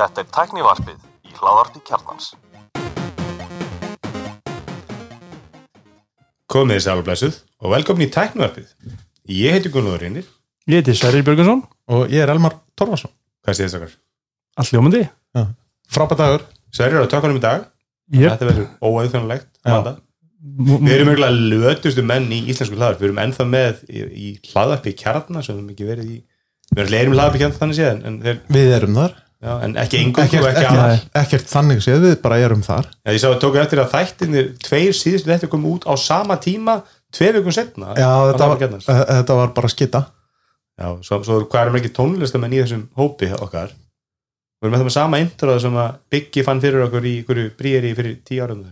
Þetta er tæknivarpið í hláðarpi kjarnans. Komið þið sæl og blessuð og velkomin í tæknivarpið. Ég heiti Gunnar Reynir. Ég heiti Sverrir Björgunsson, og ég er Elmar Torfarsson Hvað séð þess okkar? allt ljómandi frábært dagur Sverrir á tökunum í dag. yep. Þetta verður óæðfjörnulegt. Já. Við erum mjög lötustu menn í íslensku hlaðarp. Við erum ennþá með í, í hlaðarpi kjarnar sem við höfum ekki verið í. Við erum leirum hlaðarpi kjarnar þannig séð en, þeir, við erum þar já, en ekki engum ekkert, og ekki ekkert, aðal. ekkert þannig séð við bara erum þar. Já, ég sá að tóku eftir að þættinir tveir síðustu þetta kom út á sama tíma tvei vikum setna. já, þetta, var, eh, þetta var bara skita. Já, svo, svo hvað erum ekki tónlistamenn í þessum hópi okkar? Við erum með það með sama introð sem að Biggi fann fyrir okkur í einhverju bríeri fyrir tíu árum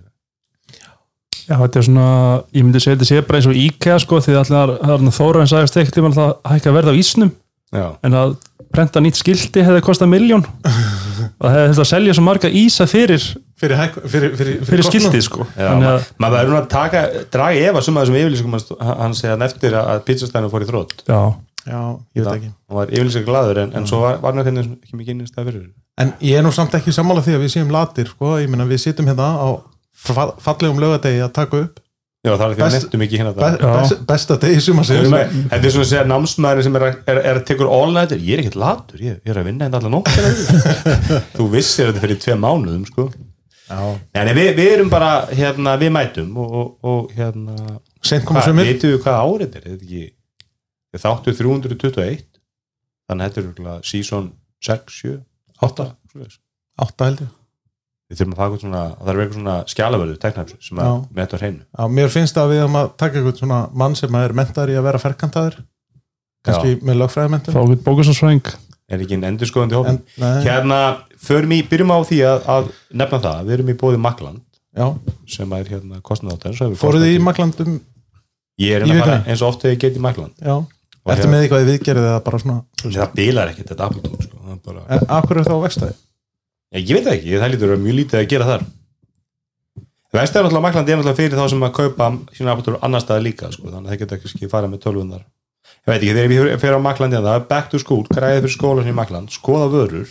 Já, þetta er svona, ég myndi segja þetta sé bara eins og IKEA sko, því allar Þóra en sagast ekkert að það hækka verð á ísnum Já, en að prenta nýtt skildi hefði kostað miljón og það hefði þetta að selja svo marga ísa fyrir, fyrir, fyrir, fyrir, fyrir skildi sko. Maður verður nú að taka draga efa suma þessum yfirlýsingum hans, hann segja hann eftir að pizzastæðinu fór í þrótt já, já, ég veit ekki. hann var yfirlýsingar glaður en, en svo var, var náttúrulega ekki mikið innist það fyrir. En ég er nú samt ekki sammála því að við séum latir sko. ég meina við sittum hérna á fa- fallegum lögadegi að taka upp Já, það er því að Best- nettum ekki hérna það best, besta degi Við erum sér með- Þetta er svona að segja námsmaður sem er að, er, er að tekur all nighter, ég er ekkert latur ég, ég er að vinna þetta allar nótt þú vissir þetta fyrir tvei mánuðum sko. en við, við erum bara hérna, við mætum og, og, og hérna veitum við hvað árið er, er þetta ekki? Við þáttu 321 þannig að þetta er season 6, 7, 8 svoleiðis. átta held ég við þurfum að eitthvað svona, það er eitthvað svona skjálaförðu teknafs sem að Já. með á hreinu. Já, mér finnst að við höfum að taka eitthvað svona mann sem er mentar í að vera ferkantaður kannski með lögfræðimentum fá okkur bókusansfræðing er ekki en endurskoðandi hóp en, nei, hérna, förum í, byrjum á því að, að nefna það, við erum í bóði Makland já, sem er hérna kostnáttar fóruð þið í maklandum ég er hérna eins og oft þegar ég get í Makland já, eftir hérna- með eitthvað í viðgerið eða bara svona það bilar ekkert þetta Appletón það er bara, en akkur er það á vextaði ég, ég veit það ekki, það lítur að vera mjög lítið að gera þar. Vestæður náttúrulega Makland er náttúrulega fyrir þá sem að kaupa sína Appletón annar staðar líka sko. þannig að það geta ekki farið með tölvunar ég veit ekki, þegar ég fyrir á Makland það er back to school, græðið fyrir skóla sem í Makland skoða vörur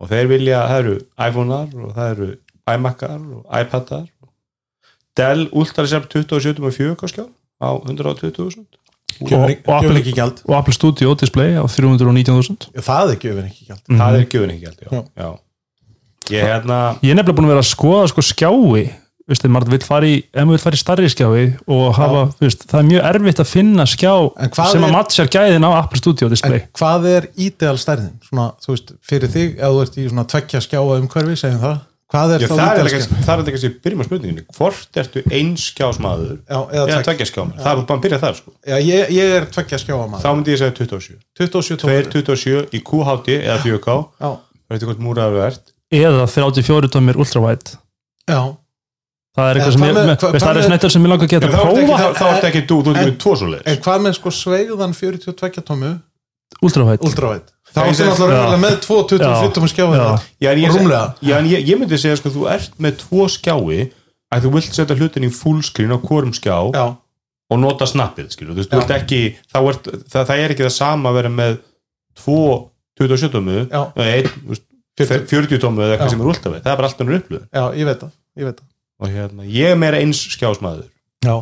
og þeir vilja, það eru iPhone-ar og það eru iMac-ar og iPad-ar. Dell Ultracept 27.4 skjá á 120.000 Gjöfur og og Apple Studio display á 319.000 Já, það er gjöfur ekki gjald það er hérna Ég er nefnilega búin að vera að skoða sko skjái. Veistu, maður vill fara í, ef maður vill fara í starri skjái og hafa, veist, það er mjög erfitt að finna skjá En sem að matchar gæðin á Apple Studio En display hvað er ídeal stærðin? Svona, þú veist, fyrir þig, ef þú ert í svona tveggja skjáa umhverfi, segjum það Hvað er Já, þá það ídeal skjá? það er ekki að byrjum á spurninginni hvort ertu einskjásmaður Já, eða eða tveggja. tveggjaskjámaður, það er bara að byrja þar sko. Já, ég, ég er tveggja skjáa þá myndi ég segja 27 27 tómur 227 í QHD eða 4K Já, veitu hvort múraður þú ert eða 34 tómir ultrawide já það er eitthvað sem ég, það er snettar sem ég langar að geta að þá prófa þá, þá ertu ekki þú, þú með tvo svo En hvað með sko sveigðan 42 tómu ultrawide ultravætt? Það Já, ég áttu segi- náttúrulega Já. raunverulega með 2 27 tómu skjáa Já. já, en ég, Rúmlega. já, en ég, ég myndi segja sko, þú ert með tvo skjái að þú vilt setja hlutin í fullscreen á hvorum skjá Já, og nota snappið skilur, þú veist, þú Já. ert ekki þá ert, það, það er ekki það sama að vera með tvo 27 tómu Já. eða einn, þú veist, 40 tómu eða eitthvað Já. sem er últafið, það er bara allt önnur upplöð já, ég veit það, ég veit það. Og hérna, ég er meira eins skjásmaður. Já,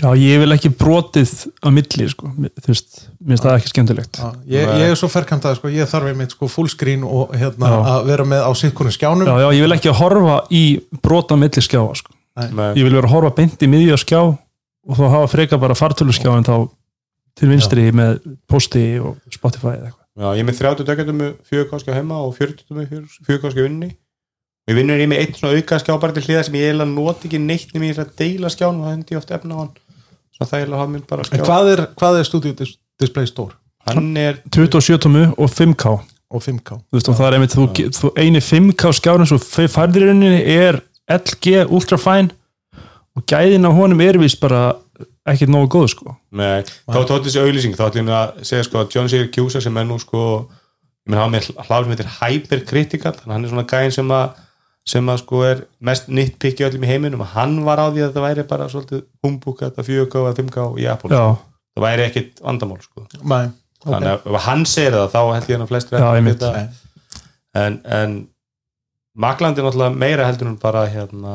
já, ég vil ekki brotið á milli sko. þú veist, mér finnst það ekki skemmtilegt. Já ég, ég er svo ferkantað, sko, ég þarf einmitt sko fullscreen og hérna Já. að vera með á sikkunni skjánum. Já, já, ég vil ekki að horfa í brota á milli skjáa sko. Nei. ég vil vera að horfa beint í miðja skjá og þá hafa freka bara fartölu skjá en þá til vinstri með posti og Spotify eða eitthvað Já, ég er með 30 döggjandum með 4K skjá heima og 40 með 4K skjá vinni. Og ég vinnur ég með eitt svona auka skjá bara til hliða sem ég eiginlega noti ekki neitt nema ég er að deila skján og það hendi ég oft efna á hann. Svo það eiginlega hafa mér bara En skjá. hvað er, hvað er Studio Dis- Display Store? hann er 27 tómu og 5K Og 5K þú veist, og það er einmitt, þú, þú eini 5K skjárin svo færðir í rauninni er LG Ultrafine og gæðin á honum er vist bara ekkert nógu góð sko. Með, þá tótt þessi auðlýsing þá ætlum ég að segja sko að John Seger Kjúsa sem er nú sko ég menn hafa með hlað sem heitir Hypercritical þannig að hann er svona gæðin sem að sem að sko er mest nitpikki öllum í heiminum og hann var á því að það væri bara svolítið humbúk þetta 4K eða 5K í Apple já, það væri ekkit vandamál sko. Nei, þannig að ef hann segir það þá held ég hann að Nei. en, en Maklandi er náttúrulega meira heldur en bara hérna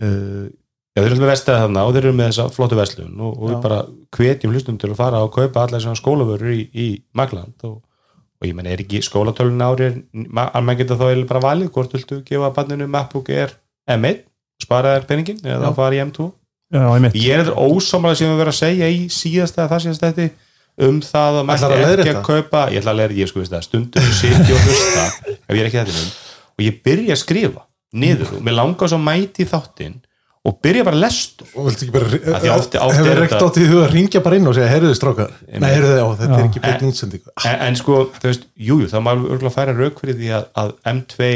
uh, já, þeir eru með vestæði þarna og þeir eru með þessa flottu vestlun og, og við bara hvetjum hlustum til að fara og kaupa allar svona skólavörur í, í Makland og, og ég menn er ekki skólatölun ári að mann geta þá eiginlega bara valið hvort viltu gefa banninu MacBook Air M1 spara þér peningin eða Já. fara í M2 Já, ég ég er ósámála sem við verðum að segja í síðasta eða það síðasta þetta um það að maður ekki að kaupa ég ætla að leiðrétta, ég sko veist það, stundum sitt og hlusta ef ég er ekki þetta og ég byrja að skrifa niður. Og mér langar svo mæti þáttinn og byrja bara lestur. Og viltu ekki bara því hefur þetta- átt í huga að ringja bara inn og segja, heyrðu strákar? Ég nei, heyrðu á, þetta er ekki beinn útsendingu en, en sko, þú veist, jújú, það má örgulega færa rauk fyrir því að, að M2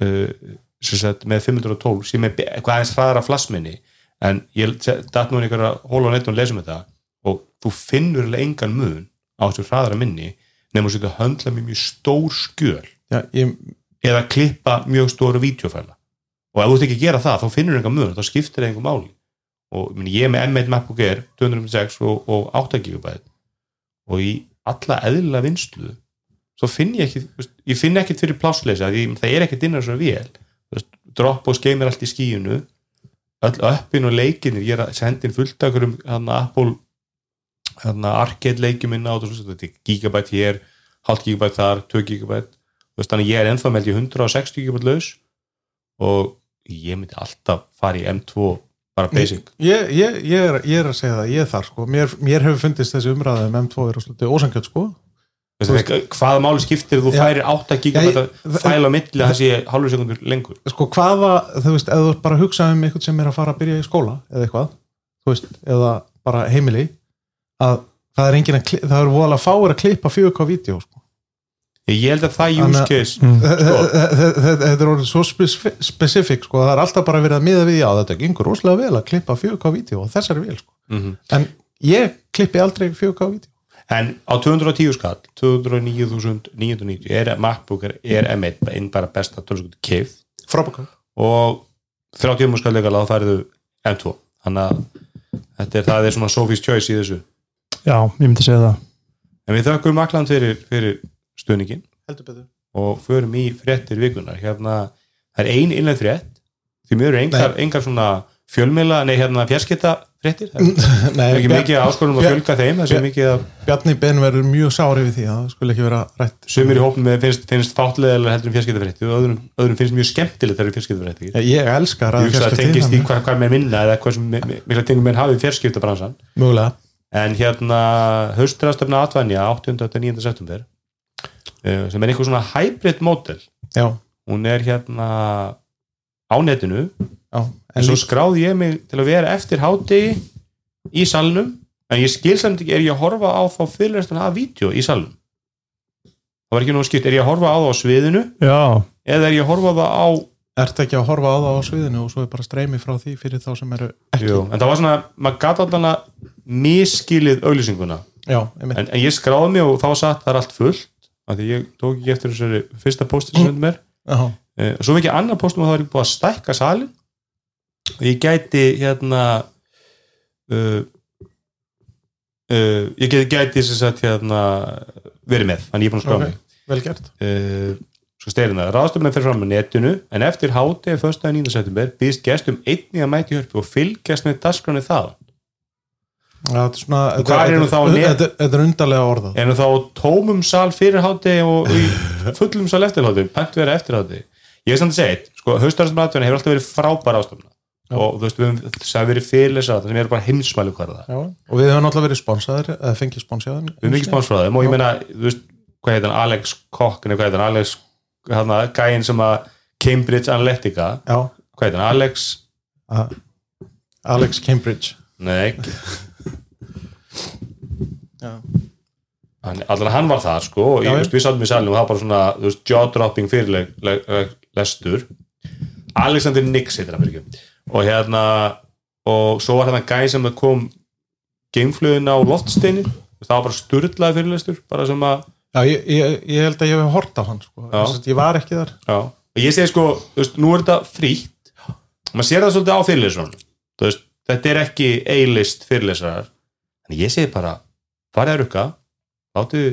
uh, sagt, með 512 sem er eitthvað aðeins hraðara flassminni. En ég datt nú einhverja hóla á netun og lesum þetta. Og þú finnur engan mun á þessu hraðara minni nefnum að setja höndla mjög stór skjöl. Já, ég, eða klippa mjög stóru vídeofæla og ef þú ert ekki að gera það, þá finnur engan mun þá skiptir það einhver máli. Og meina, ég með M1 MacBook Air 256 og, og 8 GB og í alla eðlilega vinslu svo finn ég ekki, veist, ég finn ekki fyrir plássleysa, því það er ekkert innan svo vel. Þú veist, Dropbox geymir allt í skíinu öll uppin og leikinir ég er að senda inn fullt af hverjum hann Apple hann arcade leikjum inn á þetta, svo, þetta er gigabæt hér halvt gigabæt þar, 2 gigabæt Þú veist, þannig ég er ennþá með held ég 160 gigabæt laus. Og ég myndi alltaf fara í M2 bara basic. ég, ég, ég, er, ég er að segja það, ég er þar sko. Mér, mér hefur fundist þessi umræða um M2 er svolítið ósangjöld sko. Hvaða máli skiptir þú færir 8 gigabæt Já, að ég- fæla á að það sé halvur sekundur lengur? Sko hvaða, þú veist, eða bara að hugsa um eitthvað sem er að fara að byrja í skóla eða eitthvað, þú veist, eða bara heimili að það er engin að, það er voðalega fáir að klippa 4K vídeo sko. Ég held að það use að- case Mm. þetta er orðið svo spesif- specific sko, það er alltaf bara verið að miða við já, þetta gengur rosalega vel að klippa 4K vídeo og þessari vel, sko. Mhm. en ég klippi aldrei 4K vídeo. En á 210 skall 209.990 er MacBook er, er M1 einn bara besta tölskutu kif frábæk og 30 skall leika þá færðu M2 þannig að þetta er, það er svona Sophie's Choice í þessu. Já, ég myndi segja það. En við þökkum Makland fyrir, fyrir betur. Og förum í fréttir vikunar hérna, það er ein innlega frétt. Því mjög eru engar, engar svona fjölmiðla, nei hérna fjarskipta fréttir. Það Nei, er ekki mikið áskorunum að fjölga þeim það sé Bjar- mikið að Bjarni Ben verður mjög sári við því að það skulle ekki vera rætt. Sumir í hópum með finnst, finnst fátlega heldur um fjarskipta frétti og öðrum, öðrum finnst mjög skemmtilegt þegar fjarskipta frétti ég, ég elska ég ræða hugsa að tengist í hvað, hvað menn vinna eða hvað sem mi- mi- mikla tengum menn hafið fjarskipta bransan mögulega en haustrastöfna atvænja 8. og 9. september eh, sem er einhver svona hybrid já, hún er hérna á netinu. Já, en svo skráði ég mig til að vera eftir hádegi í salnum en ég skil samt ekki, er ég að horfa á þá fyrirlestan af vídeo í salnum? Það var ekki nú skipt, er ég að horfa á það á sviðinu? Já, eða er ég að horfa á það á ert ekki að horfa á það á sviðinu og svo er bara streymi frá því fyrir þá sem eru ekki? Jú, en það var svona, maður gata allan að miskilið auglýsinguna. Já, en, en ég skráði mig og þá satt það er allt fullt því ég tók ekki eftir þessari fyrsta pósti sem hendur mér Já, Eh, svo ekki annar póstum og þá er búið að stækka salin og ég gæti hérna uh, uh, ég gæti, gæti sem sagt hérna verið með, þannig ég er búin að skrá Ok. mig uh, svo steyrina, ráðstöfum fyrir fram á netinu en eftir hátegi 1. 9. september býðst gestum einnig að mæti hörpu og fylgjast með dagskráni það Þetta er er nú þá þetta, er undarlega orðað. En þá á tómum sal fyrir hátegi og fullum sal eftir hátegi pænt vera eftir hátegi ég er samt að segja sko, haustarastmæðatverðin hefur alltaf verið frábær ástöfna Já. og þú veist, það verið fyrirlesa það sem eru bara heimsmælu hverða og við höfum náttúrulega verið sponsaðir eða fengið sponsaðir. Við höfum ekki þeim og ég meina, þú veist, hvað heit hann Alex nei, hvað heit hann Alex hann gæinn sem að Cambridge Analytica, Já, hvað heit hann Alex? Að- Alex Cambridge nei, Já, hann, var það sko og ég, veist, við sátum í salinu og það var bara svona þú veist, jaw-dropping fyrirlestur Alexander Nix heitir hann fyrir ekki. Og hérna og svo var hérna gæ sem kom geimflöðin á loftsteinin það var bara sturlaði fyrirlestur bara sem að Já ég, ég, ég held að ég hef hort á hann sko. Já. Þess að ég var ekki þar. Já, og ég segi sko, þú veist, nú er þetta frítt. Maður sér það svolítið á fyrirlesunum þú veist, þetta er ekki A-list fyrirlesarar, en ég segi bara farið að rukka, láttu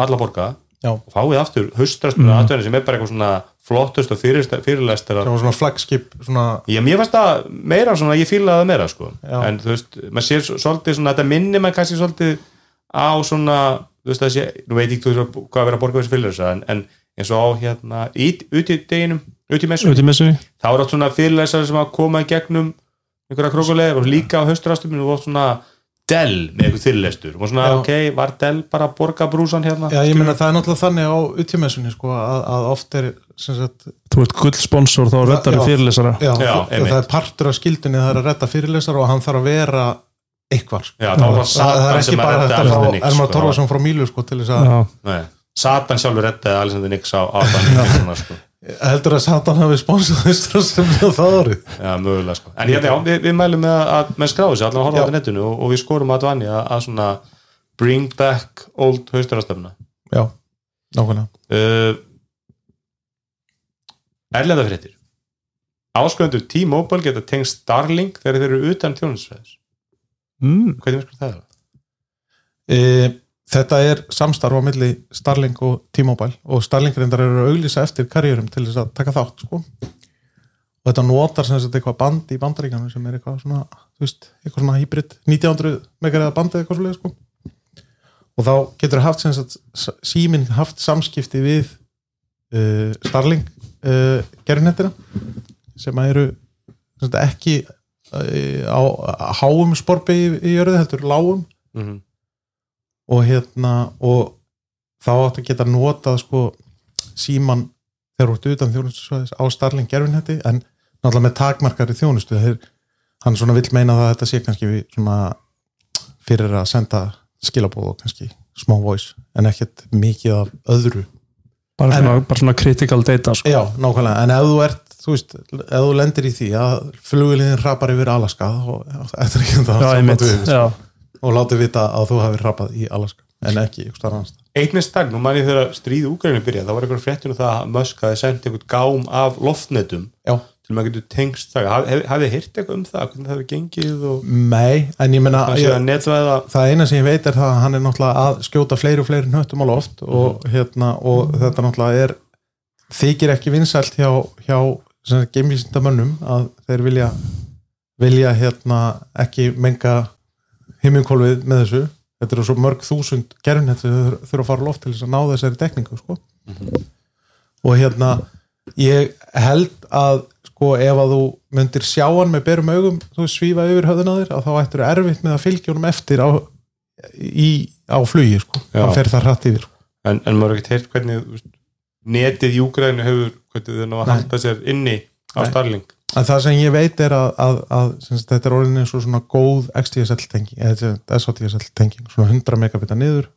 alla borga Já. og fáið aftur haustrastunum mm. aðtöðin sem er bara eitthvað svona flottust og fyrirlæstar það var svona flagskip svona, Já, mér fannst það meira svona, ég fílaði það meira sko. En þú veist, maður sér svo- svolítið svona, þetta minni maður kannski svolítið á svona, þú veist það sé nú veit ég veist hvað að vera að borga þessi fyrirlæsa en, en eins og á hérna ít, út í deginum, út í messunum út í messunni þá er átt svona fyrirlæsar sem að koma í gegnum einhverja krókulegur og líka á haustrastunum og svona Dell með eitthvað fyrirlæstur og svona, Já. ok, var Dell bara að borga brúsan hérna já ég meina það er náttúrulega þannig á uttímessunni sko að, að oft er sem sagt, þú ert gullsponsor þá reddar Já. þú fyrirlesara já, Já, það, er partur af skildinni það er að redda fyrirlesar og hann þarf að vera eitthvað sko. Já, það, það er ekki að bara redda þetta frá Elmar sko. Torfarsson frá Mílu sko til þess að. Satan sjálfur reddaði Alexander Nix á sko. Heldur að Satan hafi sponsað þessum það árið? Já, mögulega sko. En hérna, já, við, við mælum með að með skráðu allan að horfa á þetta netinu og, og við skorum að dvanni að, að svona bring back old haustarastöfna já, nákvæmlega. Uh, Erlenda fréttir. Ásköndur T-Mobile geta tengst Starlink þegar þeir eru utan þjónusvæðis mm, Hvernig verður það? e, þetta er samstarf á milli Starlink og T-Mobile og Starlink reyndar eru að auglýsa eftir karriérum til þess að taka þátt sko. og þetta notar sem sagt eitthvað band í bandaríkanu sem er eitthvað svona, þú veist, eitthvað svona hybrid 1900 megaræða bandi eitthvað svoleið sko. og þá getur haft sem sagt, síminn haft samskipti við uh, Starlink uh, gerðinettina sem eru sem sagt, ekki uh, á, háum sporbi í, í jörðu heldur lágum Mm -hmm. Og hérna og þá áttu að geta notað sko síman þegar þú ert utan þjónustusvæðis á Starling gerfinhetti en náttúrulega með takmarkari þjónustu. Þeir, hann svona vill meina það að þetta sé kannski við svona fyrir að senda skilabóð og kannski smá voice en ekkert mikið af öðru. Bara, En- svona, bara svona critical data sko. Já, nákvæmlega, en ef þú ert þú veist, ef þú lendir í því að flugiliðin rapar yfir Alaska eftir ekki þetta já, einmitt, við, já, og látið vita að þú hefur rapað í Alaska en ekki ykkur starf annars með starf, nú man ég þegar stríð Úgrænu byrja, það var einhver fréttur um það að Musk hafi sendt einhvern gám af loftnetum Já, til maður getur tengst það. Hafið hef, hafið heyrt eitthvað um það, hvernig það hefur gengið og nei, en ég menna það eina sem ég veit er það að hann er náttúrulega að skjóta fleiri og fleiri hnöttum á loft og, hérna, og þetta náttúrulega er þykir ekki vinsælt hjá, hjá geimvísindamönnum að þeir vilja vilja hérna ekki menga himminkólfið með þessu þetta eru svo mörg þúsund gerfnett sem þau þurfa að fara loft til þess að ná þessari dekningu sko. og hérna ég held að sko ef að þú myndir sjá hann með berum augum þú svífa yfir höfðun á þér að þá ættir erfitt með að fylgja honum eftir á, í, á flugi sko. Hann fer það hratt yfir en, en maður ekkert heyrt hvernig þú netið í Úgrænu hefur hvernig þau ná að halda sér inni á Nei. En það sem ég veit er að, að, að þetta er orðin eins og svona góð XTSL tenging eða SOTSL tenging svona 100 megabita niður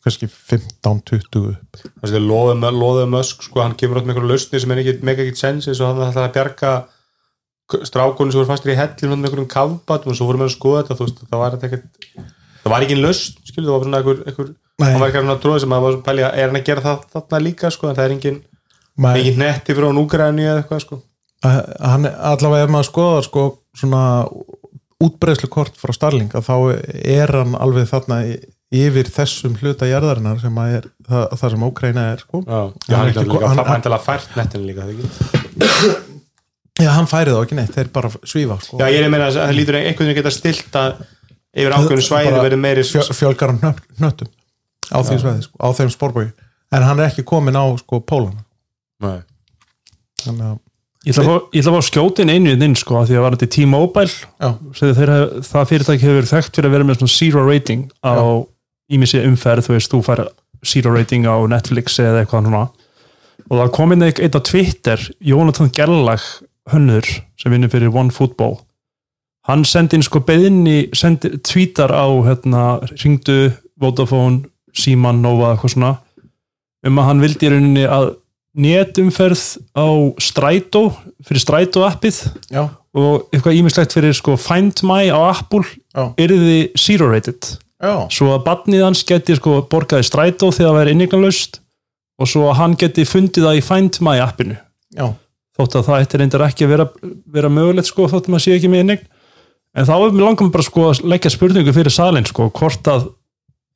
kannski 15-20 upp. Þannig að loðið loði Musk sko, hann kemur átt með einhverju lausni sem er ekki mega ekkert sens eins og hann ætlaði að bjarga strákunum sem voru fastir í hellin með einhverjum kafbatum og svo voru með að skoða þetta þú veist, það var ekkert það var ekki einn lausn, skilur, það var svona einhver, einhver hann var ekki að tróða sem að var pæli að er hann að gera það þarna líka sko, en það er engin, engin netti frá núgræni eða eitthvað sko hann allavega ef maður skoðar sko svona útbreyslu kort frá Starling að þá er hann alveg þarna yfir þessum hluta jarðarinnar sem að er það, það sem Ókreina er sko Já, Hann hann ekki- líka hann- hann, hann, fært nettinu líka? Já, hann færi þá ekki neitt, þeir bara svífa sko. Já, ég er að meina að það lítur einhvern veginn geta stilt að yfir ákveðinu svæði verið meiri Fjö, fjölgar hann hnött- hnöttum á því svæði, sko, á þeim spórbói en hann er ekki komin á sko pólana Nei. þannig að ég ætla að fá- að fá skjótin einu inn sko, því að var þetta T-Mobile það fyrirtæki hefur þekkt fyrir að vera með svona zero rating á ímissi umferð, þú veist, þú fær zero rating á Netflix eða eitthvað svona og það kom inn eitt á Twitter Jónatan Gerlag hönnur sem vinnur fyrir OneFootball hann sendi inn sko beðinni sendi, tweetar á hérna, ringdu Vodafone, Síman, Nova eitthvað svona um að hann vildi í rauninni að netumferð á Strætó fyrir Strætó appið já, og eitthvað ímislegt fyrir sko Find My á Apple Já. yrði zero rated. Já, svo að badnið hans geti sko borgaði strætó þegar það væri inneignalaust og svo að hann geti fundið það í Find My appinu. Já, þótt að það ætti reyndar ekki að vera, vera mögulegt sko þótt að maður sé ekki með inneign en þá er mér langar mig bara sko að leggja spurningu fyrir salin sko hvort að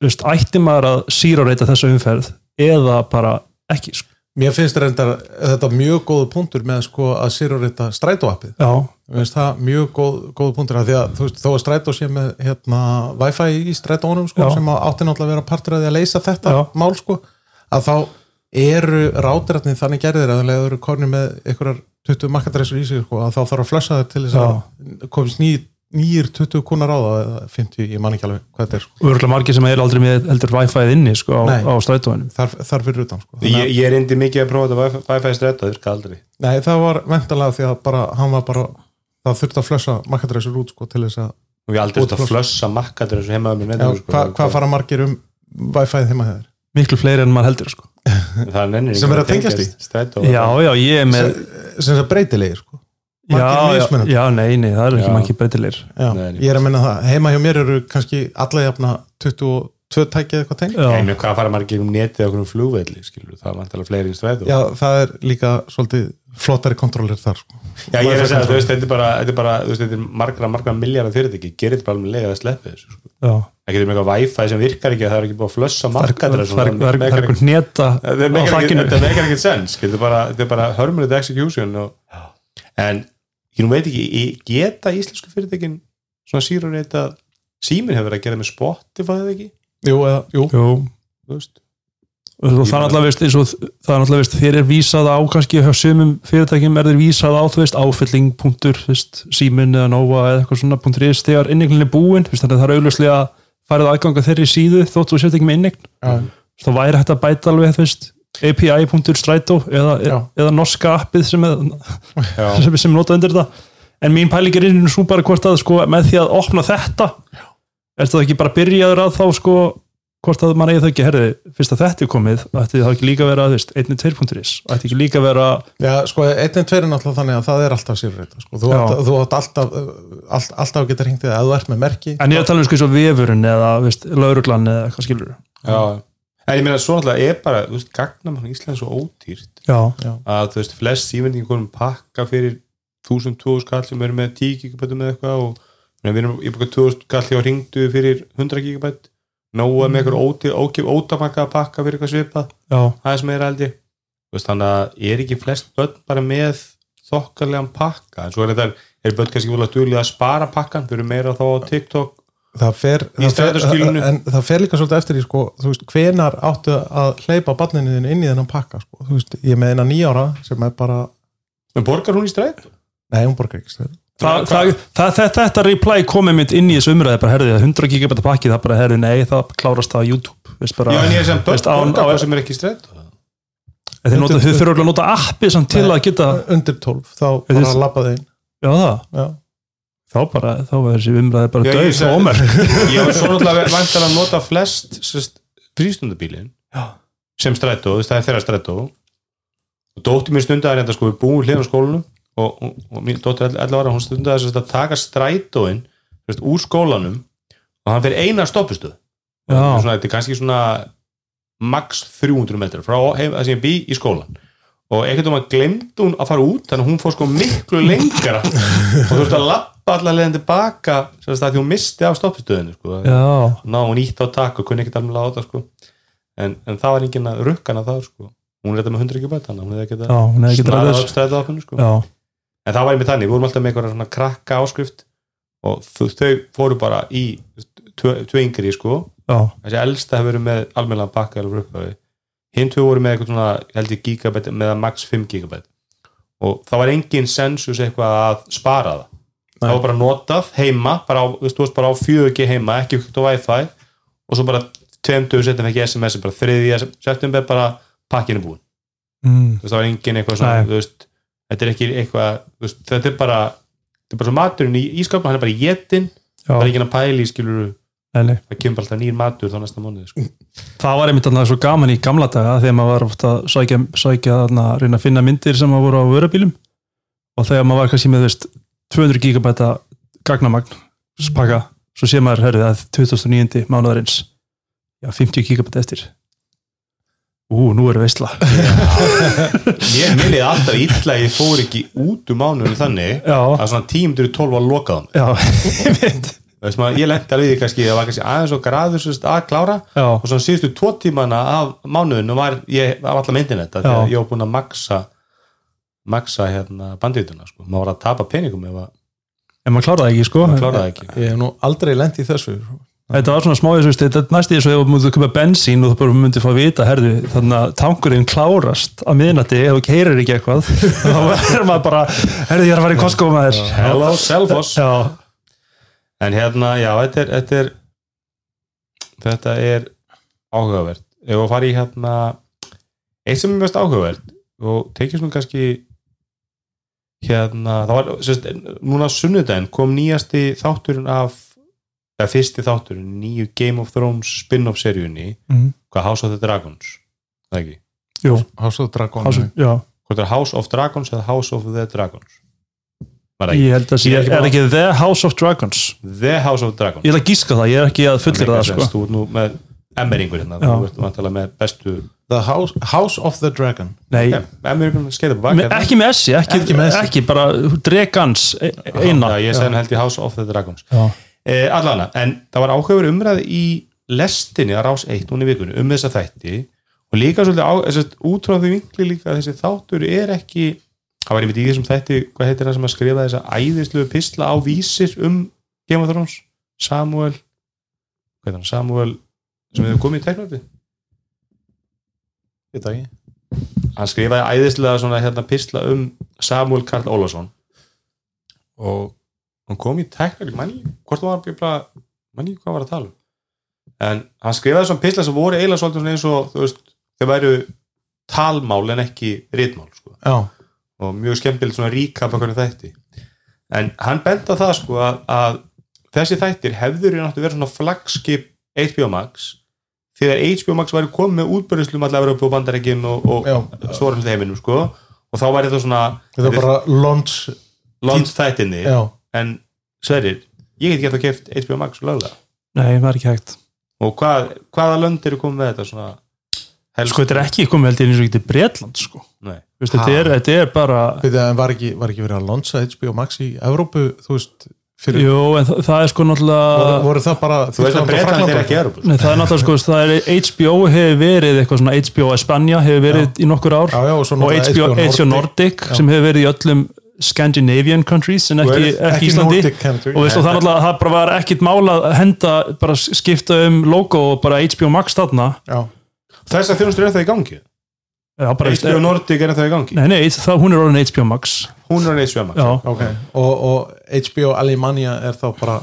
veist, ætti maður að zero reyta þessu umferð eða bara ekki sko. Mér finnst reyndar þetta mjög góðu punktur með sko að sérurita strætóappið. já, Mér finnst það mjög góð, góðu punktur af því að þú veist, þó að strætó sé með hérna, Wi-Fi í strætónum sko, sem átti náttúrulega að vera partur að því að leysa þetta Já. mál sko, að þá eru rátiratnið þannig gerðir að það eru konir með einhverjar 20 markadressur í sig sko, að þá þarf að flessa það til þess að komist ný, nýjir 20 kunar á það eða 50, ég man ekki alveg hvað þetta er sko. og örgulega margir sem er aldrei með heldur Wi-Fi inni sko, á, á strætóinum þar, þar fyrir utan sko. Ég, ég er indi mikið að prófa þetta Wi- Wi-Fi virka aldrei Nei, það var ventalega því að bara, hann var bara það þurfti að flessa markadressur út sko, til þess að, og ég hef aldrei Út þurft að flössa makkaður þessu heima um hvað hva fara margir um Wi-Fi heima þeir? miklu fleiri en maður heldur sko. það nennir Sem er að tengjast í? já, já, ég er með sem sko. Já, já, nei, nei, það er ekki margir breytilegir. Ég er að menna það, heima hjá mér eru kannski alla jafna 22 tækið eitthvað ég með hvað fara margir um netið okkur um flugvelli skilur, það er vantilega fleiri í strætó. Já, það er líka svolítið flottari kontrólir þar sko. Já, ég er að segja, þú veist, þetta er bara, þetta er bara þú veist, þetta er margra, margra miljardar fyrirtæki. Gerir þetta bara alveg lega að sleppa þessu sko. já. ekki þetta með eitthvað Wi-Fi sem virkar ekki það er ekki búið að flössa það markaður er- það er- það það einhvern neta þetta á þakkinu þetta meikar ekkert sens þetta er bara, þetta er bara hörmulegt execution og, en ég nú veit ekki í- geta íslensku fyrirtækin svona sírur þetta síminn hefur verið að gera með Spotify eða ekki? Jú, eða, jú, Jú, þú veist. Og það er náttúrulega veist, eins og það er náttúrulega veist, þér er vísað á kannski hjá sumum fyrirtækjum er þér vísað á þú veist, áfylling punktur, símin eða nóva eða eitthvað svona punktur is þegar inneignin er búin veist, þannig að það er augljóslega farið aðganga þeirri síðu þótt þú sért ekki með inneign já, þá væri hægt að bæta alveg þú veist, API.strætó eða, Já. eða norska appið sem er, Já. sem, sem nota undir þetta en mín pæling er inn svo bara hvort að sko, með því að opna þetta er það ekki bara byrjaður að þá sko hvort að mann eigi það ekki, herði, fyrst að þetta er komið ætti það ekki líka vera, þú veist, 1.2.is ætti ekki líka vera, já, sko, einn en tveir er náttúrulega þannig að það er alltaf sérurita sko. þú, Já. átt, þú átt alltaf all, alltaf að geta hringt þig að þú ert með merki en ég er að tala um sko eins og vefurinn eða, veist, lauruglan eða eitthvað skilur Já. En ég meina svo náttúrulega er bara þú veist, gagnam hann Ísland svo ódýrt. Já, að þú veist, flest símendingi konum pakka fyrir 1000-2000 kall sem eru með 10 gigabætum með eitthvað og við erum í baka 2000 kall hjá ringdu fyrir 100 gigabæt. Nóa með eitthvað óti, ókip ótapakka að pakka fyrir eitthvað svipað. Já, aðeins meira held ég. Þú veist, þannig að er ekki flest börn bara með þokkarlegan pakka? En svo er þetta, er börn kannski volið að duðlega að spara pakkan, þau eru meira þá á TikTok það fer, það fer, en það fer líka svolítið eftir í sko, þú veist, hvenar áttu að hleypa barninu þínu inn í þennan pakka sko. þú veist, ég með eina nýjára sem er bara, en borgar hún í stræt? nei, hún borgar ekki strætó. það, það, það, það, þetta reply komið mitt inn í þessu umræði bara herði, 100 gigabæta pakki, það bara herði, nei, það klárast það á YouTube, veist bara Já, en ég sem veist, borgar á- það sem er ekki þeir þurfa örugglega að nota appi samt til að geta undir 12, þá Þetta bara labba þeim já það, já, þá bara þá er þessi umræði bara döð og ómer Ég var svo náttúrulega vantar að nota flest frístundabílin sem strætó, það er þeirra strætó. Og dótti mér stundaði þetta sko, við búum hlýðan á skólanum og, og, og mín dóttir 11 ára, hún stundaði að taka strætóin sest, úr skólanum og hann fyrir eina stoppustuð þetta er kannski svona max 300 metrar frá heim, það sem ég bý í skólan og einhvern veginn glemdi hún að fara út þannig að hún fór sko miklu lengra og þú veist að lappa allar leiðin tilbaka sem að því hún misti af stoppstöðinu sko. ná hún ítt á takk og kunni ekkert alveg láta sko. en, en það var enginn að rukka hana það sko. hún er þetta með 100 ekki að hún hefði ekki snarað ræðis upp strætið á hennu sko. en það var einmitt þannig, við vorum alltaf með eitthvað svona krakka áskrift og þau, fóru bara í tvö, yngri sko þessi elsta hefur verið með alveg upphæfi hinn tvö voru með eitthvað svona held ég gigabæt með að max 5 gigabæt. Og það var engin sensus eitthvað að spara það. Það var bara notað heima bara á, á 4G heima ekki hugt á Wi-Fi og svo bara tveimtuðu setjum ekki SMS bara þriðja september bara pakkinu búin mm, það var engin eitthvað svona Nei. veist, þetta er ekki eitthvað veist, þetta er bara þetta er bara maturinn í ískapna, hann er bara jetin það er ekki að pæli, skilur nei, nei. það kemur alltaf nýr matur þá næsta mánuði sko. Það var einmitt annað svo gaman í gamla daga þegar maður var ofta að sækja, sækja þarna, reyna að finna myndir sem maður voru á vörabílum og þegar maður var kannski með veist, 200 gigabæta gagnamagn spaka, svo sé maður herrið að 2009. mánuðarins já, 50 gigabæta eftir. Ú, nú er veistla Mér liði alltaf illa að ég fór ekki út um mánuðinu þannig já, að svona tímdur í 12 var lokað já, ég veit maður, ég lendi alveg í því kannski, það var kannski aðeins og graður sem sagt að klára. Já. og svona síðustu tvo tímana af mánuðinu var ég var alltaf myndin þetta þegar ég var búin að maksa maksa hérna bandituna sko. maður var að tapa peningum ef að en maður kláraði ekki sko. Kláraði ekki. Ég hef nú aldrei lent í þessu. Þetta var svona smáðis, veist, þetta er næst í þessu ef þú mútið að köpa bensín og þú bara myndið fá að vita, herðu, þannig að tankurinn klárast að miðnætti ef þú keirir ekki eitthvað þá er maður bara, herðu, en hérna, já, þetta er þetta er, þetta er áhugavert. Ef við fara í hérna eitt sem er mest áhugavert og tekið svona kannski hérna, það var sérst, núna sunnudaginn kom nýjasti þátturinn af eða fyrsti þátturinn, nýju Game of Thrones spin-off seríunni, Mhm. hvað House of the Dragons það ekki, jú, House of Dragon hásu, já. hvort er House of Dragons eða House of the Dragons? það Ég held að Ég er ekki er ekki The House of Dragons? The House of Dragons. Ég ætla að gíska það, ég er ekki að fullir það sko. þú ert nú með emmeringur hérna, þú ert vantilega með bestu The House, House of the Dragon. Nei, emmeringur skeita på me, bak ekki með S ekki, Ekki S. ekki bara Dregans e- eina Já, ég hann held í House of the Dragons. Eh, allana, en það var áhugaður umræði í lestinni að rás 1 núna í vikunni um þessa þætti. Og líka svolítið á, þess, út frá því vinkli líka að þessi þáttur er ekki það var einmitt í þessum þætti, hvað heitir það sem að skrifa þessa æðislu pisla á vísir um Game of Thrones, Samuel hann, Samuel sem hefur komið í veit það ekki. hann skrifaði æðislega svona hérna pisla um Samuel Karl Ólafsson. Og hann kom í teknik manni, hvort var hann bara manni, hvað var að tala um. En hann skrifaði svona pisla sem voru eiginlega svolítið eins og þú veist, þau væru talmál en ekki ritmál sko. Já, og mjög skemmtilegt svona ríkap af hvernig þætti. En hann benda það sko að, að þessi þættir hefður í náttúrulega verið svona flagskip HBO Max þegar HBO Max væri komið með útbörðuslum allavega upp á bandarækin og, og hluti heiminum sko. Og þá væri þetta svona Þetta er bara launch lons þættinni Já, en Sverrir, ég get ekki að keft HBO Max löglega. Nei, það er ekki hægt. Og hvað, hvaða lönd eru komið með þetta svona Sko, þetta er ekki komið held ég eins og ekki til Bretland sko. Nei. Vist, þetta, er, þetta er bara en var ekki, var ekki verið að launcha HBO Max í Evrópu, þú veist fyrir, Jú, en það, það er sko voru, náttúrulega voru það bara þú veist að Breitland er ekki Európa Nei, það er náttúrulega sko, það er HBO hefur verið eitthvað svona HBO Espanja hefur verið í nokkur ár. Já, já, og svo og náttúrulega HBO, HBO Nordic. Já. sem hefur verið í öllum Scandinavian countries en ekki, ekki Íslandi. Nordic og, veist, og það, náttúrulega- það bara var ekkit mála að henda bara skipta um logo og bara HBO Max þarna. Já, þess að þjónustur er það í gangi? Já, bara, HBO Nordic er það í gangi? Nei, nei, það, hún er orðin HBO Max. Hún er HBO Max Já, ok. Og, og HBO Alemania er þá bara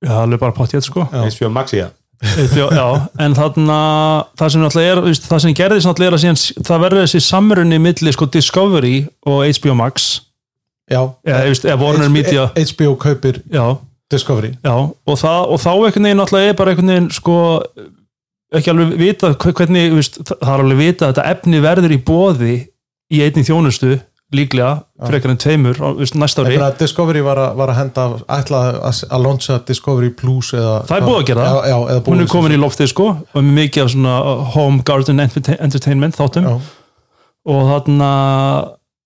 já það er bara pottið sko. Já. HBO Max það HBO, já, en þarna það sem náttúrulega er, það sem gerðist náttúrulega er að síðan, það verður þessi samrunni milli sko Discovery og HBO Max. Já, eða, eða Warner Media. HBO kaupir já, Discovery. Já, og, það, og þá einhvern veginn náttúrulega er bara einhvern veginn sko ekki alveg vita hve- hvernig, veist, það er alveg vita að þetta efni verður í bóði í einni þjónustu líklega, frekar en tveimur veist, næsta ári. Þegar að Discovery var að, var að henda ætla að, að launcha Discovery Plus eða, Það er búið að gera. Það. já, já, hún er komin í loftið sko og með mikið af svona home garden entertain- entertainment þáttum. Já, og þarna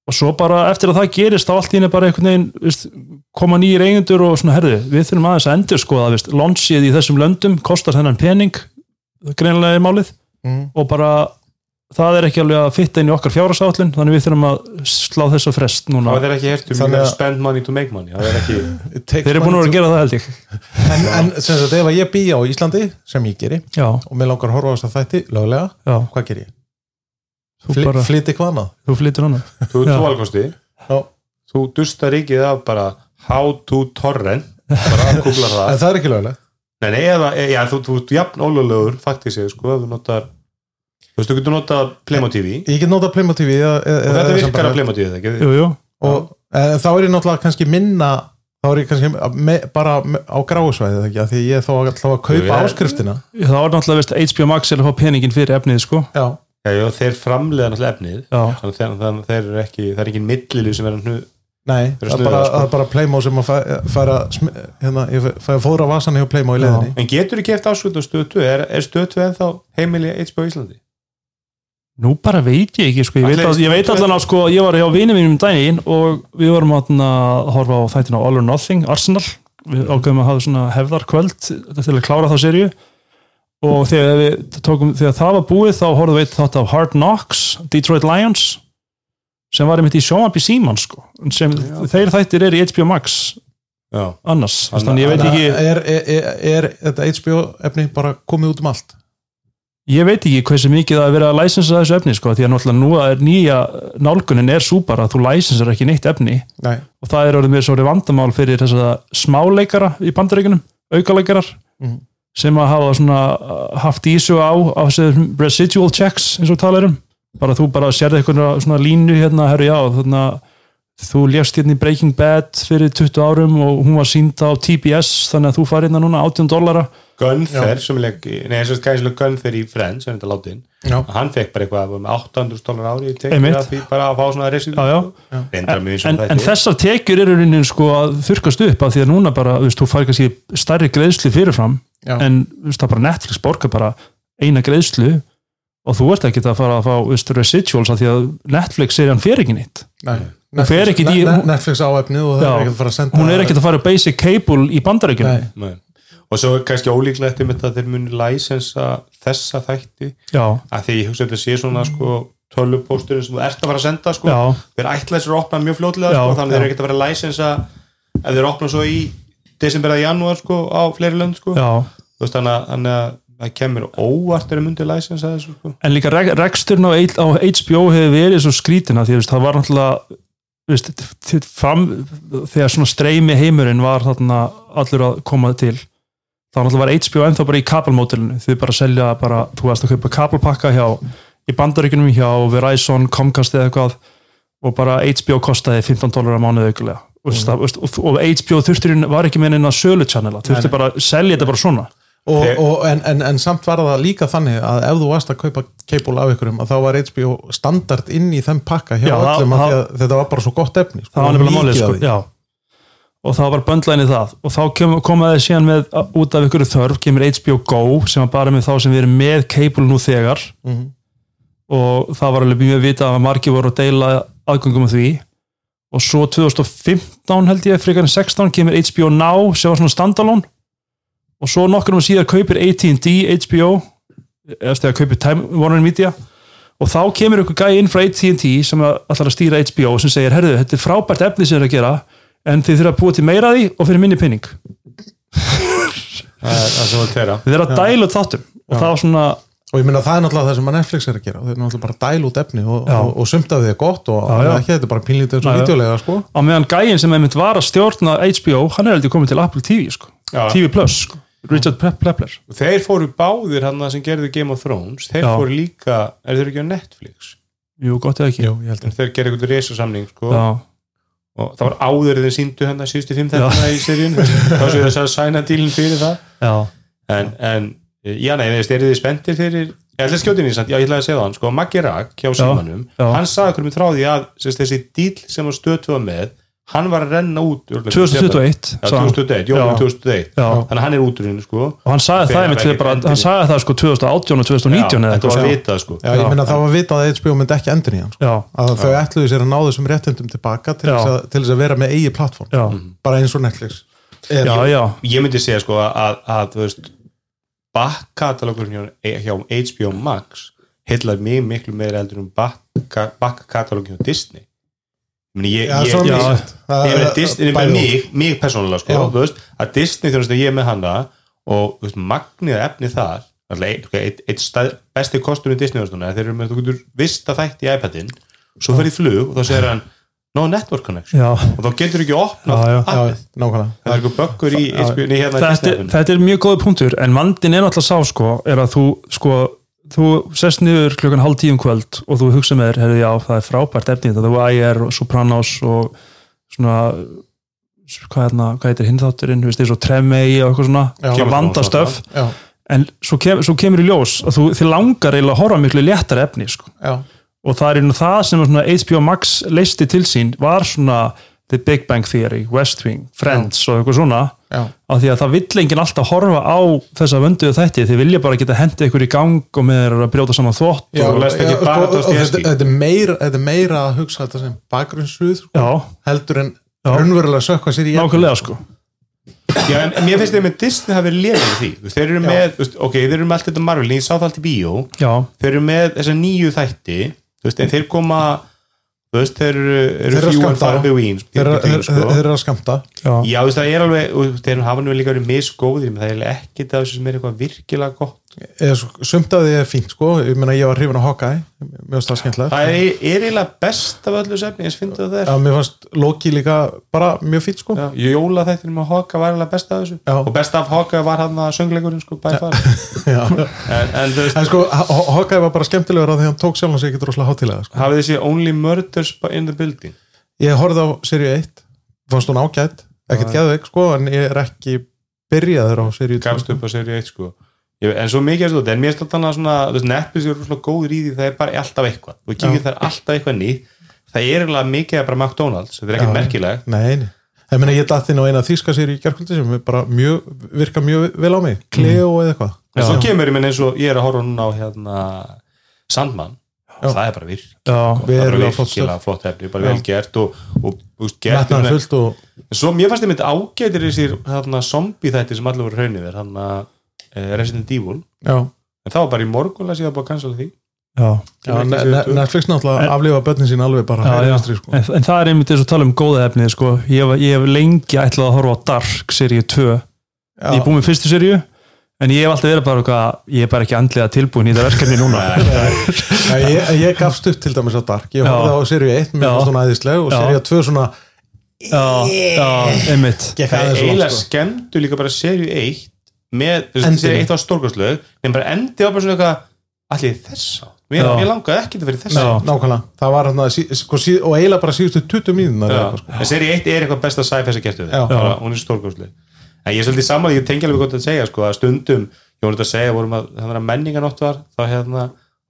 og svo bara eftir að það gerist þá allt í henni bara einhvern veginn veist, koma nýjir eigendur og svona herðu við þurfum aðeins að endur sko að launchið í þessum löndum kostar þennan pening greinilega er málið. Mm, og bara það er ekki alveg að fitta inn í okkar fjárasállin þannig við þurfum að slá þess að frest núna. Það er ekki Þannig you að- spend money to make money það er ekki þeir eru búin að vera að gera það held ég. En, en sem sagt ef að ég bý á Íslandi sem ég geri já, og mér langar að horfa á þess að þætti löglega, já, hvað ger ég? þú Fly, bara Flyti hvað annað? þú flyttur hana þú er tvoalkosti Já. þú dustar ríkið af bara how to torrent bara að kúpla það. En það er ekki löglega Nei, eða, e, já, þú, þú ert jafn ólöglegur faktísið, sko, ef þú notar þú veist, þú getur notað Playmo TV Ég get notað Playmo TV eða, eða, og þetta eða virkar að Playmo TV, það ekki? jú, jú, og e, þá er ég náttúrulega kannski minna þá er ég kannski me, bara me, á gráusvæði eða ekki, af því ég er þá alltaf að kaupa Jú, ég- áskriftina. Það var náttúrulega veist, HBO Max er að fá peningin fyrir efnið sko. Já, Já, já, þeir framleiða náttúrulega efnið. Þannig að þeir, þeir eru ekki, það er ekki millili sem er að nei, eru það er bara, sko. bara Playmo sem að sm- hérna, ég fæ að fóra vasan hjá Playmo í Já. leiðinni En getur þú geft áskrifta á stöðu 2? Er, er stöðu 2 ennþá heimili HBO Íslandi? Nú bara veit ég ekki sko, ég veit, Allir- að, ég veit allan að sko, ég var hjá vinið mínum um daginn og við vorum að horfa á þættina All or Nothing, Arsenal við ákveðum að hafa svona hefðarkvöld til að klára þá serju og þegar við tókum, þegar það var búið þá horfðum við þátt af Hard Knocks Detroit Lions sem var einmitt í sjónvarpi síman sko sem þeir þættir er í HBO Max. Já, annars, Þannig- þannig ég veit ekki er, er, er, er þetta HBO efni bara komið út um allt? Ég veit ekki hversu mikið það er verið að læsensa þessu efni sko, því að náttúrulega nú er nýja nálgunin er svo bara að þú læsensar ekki neitt efni. Nei. og það er orðið mér svo vandamál fyrir þess að smáleikara í bandaríkunum, aukaleikarar Mhm. sem að hafa svona haft ísu á, á residual checks eins og talar um bara þú bara sérði eitthvað svona línu hérna, herru já, þannig að þú lefst hérna í Breaking Bad fyrir 20 árum og hún var sínd á TBS þannig að þú farið hérna núna 18 dollara Gunther sem leik, nei eins og gæslega Gunther í Friends, sem þetta látin Já. hann fekk bara eitthvað um 800 dólar ári í Einmitt. af því bara að fá svona eins en, og en þessar tekjur eru raunin sko að þurkast upp af því að núna bara, þú veist, þú fær kannski stærri greiðslu fyrirfram Já. en þú veist, það bara Netflix borgar bara eina greiðslu og þú ert ekki að fara að fá veist, residuals af því að Netflix er hann fer ekki nýtt Nei. Hún fer ekkit í- Ne- Netflix á efnið og það Já. er ekkert að fara að senda hún er ekkert að fara basic cable í. Nei. og svo er kannski ólíklegt um þetta að þeir muni læsensa þessa þætti já, að því ég hugsa að þetta sé svona sko tölvupósturinn sem þú ert að fara að senda sko þeir ætla þessar að opna mjög fljótlega Já, sko, þannig já. þeir eru ekkert að fara að læsensa ef þeir opna svo í desember eða janúar sko á fleiri lönd sko að- þannig að það kemur óvart þegar þeir myndi læsensa þessu sko. En líka rek reksturinn á, á HBO hefur verið svo skrítina því að það var náttúrulega veist, fram, þegar svona streymi heimurinn var þarna allur að koma til þá náttúrulega var HBO ennþá bara í kabelmótilinu þau bara selja bara, þú veist að kaupa kabelpakka hjá, í bandaríkunum hjá Verizon, Comcast eða eitthvað og bara HBO kostaði 15 dólar á mánuði aukulega mm. og, og, og HBO þurfturinn var ekki með neina sölu channela, þurfti bara að selja þetta bara svona og, og, en, en, en samt var það líka þannig að ef þú varst að kaupa cable af ykkurum að þá var HBO standard inn í þeim pakka hjá Já, öllum að því að þetta var bara svo gott efni sko, það var nefnilega málið sko, og það var böndlæni það. Og þá kem, komaði síðan með út af ykkur þörf kemur HBO Go sem var bara með þá sem við erum með cable nú þegar. Mhm. og það var alveg mjög vita að margir voru að deila aðgöngum af því. Og svo 2015 held ég, frekar en 16 kemur HBO Now sem var svona standalone og svo nokkur um síðar kaupir AT&T HBO eða þegar kaupir Time Warner Media. Og þá kemur ykkur gæi inn frá AT&T sem að ætlar að stýra HBO sem segir, herðu, þetta er frábært efni sem þið er að gera en þið þurfa að búa til meira af því og fyrir minni pinning er þið þurfa að dæla út þáttum. Og það var svona, og ég meina það er náttúrulega það sem að Netflix er að gera. Þeir er náttúrulega bara að dæla út efni og, og, og sumt af því er gott og Já, já. ekki þetta er bara pínlítið eins og videolega sko. á meðan gæin sem einmitt var að stjórna HBO, hann er heldur komið til Apple TV sko. TV Plus, sko. Richard Plepler þeir fóru báðir hann sem gerðu Game of Thrones. Þeir Já. fóru líka, er þeir ekki á Netflix? Jú, gott eða ekki. Jú, að þeir gerðu eitthvað resasamning sko. Og það var áður þeir síndu hennar síðustu fimm þetta í seríun þá séu þess að sæna dílinn fyrir það. Já, en, en já nei, veist, eru þið spenntir fyrir ég ætla að skjóta inn í samt, já ég ætla að segja það hann sko, Maggi Rak hjá Símanum já. hann sagði okkur með þráði að þessi díl sem var stöðtuða með hann var að renna út örugglega fyrir 2021 Já, sagði hann. 2021, jólum Já. 2021 Já. þannig að hann er út úr henni sko. Og hann sagði það einmitt við bara, hann sagði það sko 2018 og 2019 Já, þetta var vitað sko. Já, ég meina það var vitað að HBO myndi ekki endur í hann sko. að þau ætluðu sér að ná þessum réttindum tilbaka til þess, að, til þess að vera með eigi plattform já, bara eins og Netflix er, já, já. Ég myndi segja sko að, að bakkatalogur hjá, hjá HBO Max heillar mig miklu meira heldur um bakkatalogur hjá Disney ég, meni, ég, Já, ég, ég, ég, ég Disney, ég, mig, mig persónulega sko, veist, að Disney þjóðast að ég er með hana og veist, magnið efni þar eitt, eitt, eitt besti kostur í Disney þeir eru með, þú getur vist að þætti í iPadin svo fer í flug og þá segir hann no network connection. Já, og þá getur ekki opnað það er eitthvað böggur í, í, í hérna þetta, þetta er mjög góð punktur en vandin er náttúrulega sá sko er að þú sko þú sest niður klukkan hálf tíum kvöld og þú hugsa með þér, herrðu já, það er frábært efni þetta. Er IR og Sopranos og svona hvað, hérna, hvað heitir hinn þátturinn, þú veist, eins og Tremei og eitthvað svona, Já. svona vandastöf Já, en svo, kem, svo kemur í ljós að þú, þið langar eiginlega að horfa miklu léttar efni sko. já, og það er einu það sem svona HBO Max leisti til sín var svona The Big Bang Theory, West Wing, Friends og eitthvað svona. já, af því að það vill enginn alltaf horfa á þessa vönduðu þætti, þið vilja bara geta hendið ykkur í gang og með þeir að brjóta saman þvott já, ekki já, bara sko, og Dostoevsky. þetta, þetta, er meira, þetta er meira að hugsa þetta sem bakgrunnssuð sko, heldur en raunverulega sökka sér í nákvæmlega sko. Já, en, en mér finnst þeim með Disney hafi verið lefið því. Þeir eru með, ok, þeir eru með allt þetta Marvel, ég sá það allt í bíó. Já, þeir eru með þessa nýju þætti en þeir koma þú veist, þeir eru, eru Þeir eru að few and skammta. far between þeir eru- að skamta já, Já, þú veist, það er alveg, og þeir hafa nú líka verið misgóðir, það er ekkert af þessu sem er eitthvað virkilega gott. Sumt af því er fínt sko ég meina ég var hrifin á Hawkeye mér finnst það skemmtilegt Það er, eiginlega best af öllu sefni, ég finnst það Já, það mér fannst Loki líka bara mjög fínt sko. Já, jóla þættinum með Hawka var eiginlega best af þessu. Já. Og best af Hawka var hann að söngleikurinn, sko, bæði fara. Já. En, en veist, en sko Haw- Hawkeye var bara skemmtilegur að því hann tók sjálfan sig ekki droslega hátilega sko. hafið þessi Only Murders in the Building. ég horfði á seríu 1 fannst hún ágætt, ekkert geðveik sko en ég er ekki byrjaður á seríu 2 Gafst upp á seri 1, sko. En svo mikið er þetta, en mér er þannig svona, þú veist, Netflix er svona góður í því, það er bara alltaf eitthvað. Þú kíkir það er alltaf eitthvað nýtt. Það er eiginlega mikið að bara McDonalds, þetta er ekkert Já. merkilegt. Nei, nei. Ég meina ég datt inn á eina þýska sér í gerkvöldi sem bara mjög, virka mjög vel á mig Cleo eða eitthvað en svo kemur ég minn eins og ég er að horfa núna á hérna Sandman Já. það er bara virk já, það er bara virkilega flott efni, bara vel gert og, og, og gert og svo mér fannst ég myndi ágætir þessir hérna, zombie þætti sem allir voru hraunir hérna, uh, Resident Evil. Já, en það var bara í morgunlega síðan búið að cancela því. Já, já. Netflix náttúrulega En- aflifa börnin sín alveg bara já, vinstri, sko. En, en það er einmitt eins og tala um góða efnið sko. ég, hef- ég hef lengi ætlað að horfa á Dark seríu 2 ég er búin með fyrstu seríu en ég hef alltaf verið bara eitthvað, ég er bara ekki andlega tilbúin í þetta verkefni núna. Já, ég, ég gafst upp til dæmis á Dark. Ég horfði á seríu 1, mér Já. fannst hún æðisleg og seríu 2 svona já, já, einmitt. Gekk það er aðeins eiginlega sko. skemmtu líka bara serju 1 með, serju 1 á stórkostlög en bara endi á bara svona eitthvað allir þess á, mér, mér langaði ekki að vera þess á. Nákvæmlega, það var hérna sko, og eiginlega bara síðustu 20 mínúnar Já, eitthvað, sko. en seri 1 er eitthvað besta sci-fi sem gertu þetta, hún er stórkostleg. En ég er svolítið saman, ég tengi alveg gott að segja sko, að stundum, ég voru þetta að segja vorum að þannig að menninganótt var, þá hérna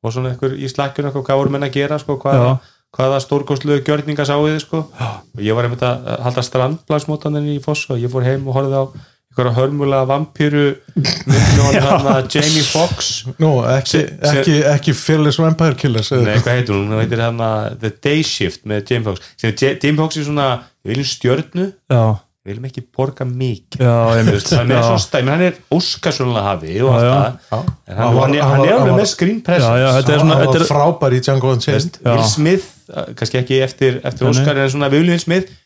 var svona einhver í slakkjun eitthvað, hvað voru menn að gera sko, hvaða, Já. hvaða stórkostlegu gjörninga sáu þið sko, og ég var einmitt að halda strandblagsmótanin í Foss og ég fór heim og horfði á einhverja hörmulega að Jamie Foxx. Nú, ekki, ekki, ekki Fearless Vampire Killers Nei, hvað heitir hún? Hún heitir hérna The Day Shift með Jamie Foxx. Jamie Foxx er svona, við viljum stjörnu. Já, við viljum ekki borga mikið. Er já, svo stæmi, hann er óskarsvöldlega hafi og allt það. Hann, Hann var- hann, er- er alveg með screen presence já, þetta er svona hann þetta var er, frábær í Django Unchained. Will Smith, uh, kannski ekki eftir. Oscar en svona við viljum Will Smith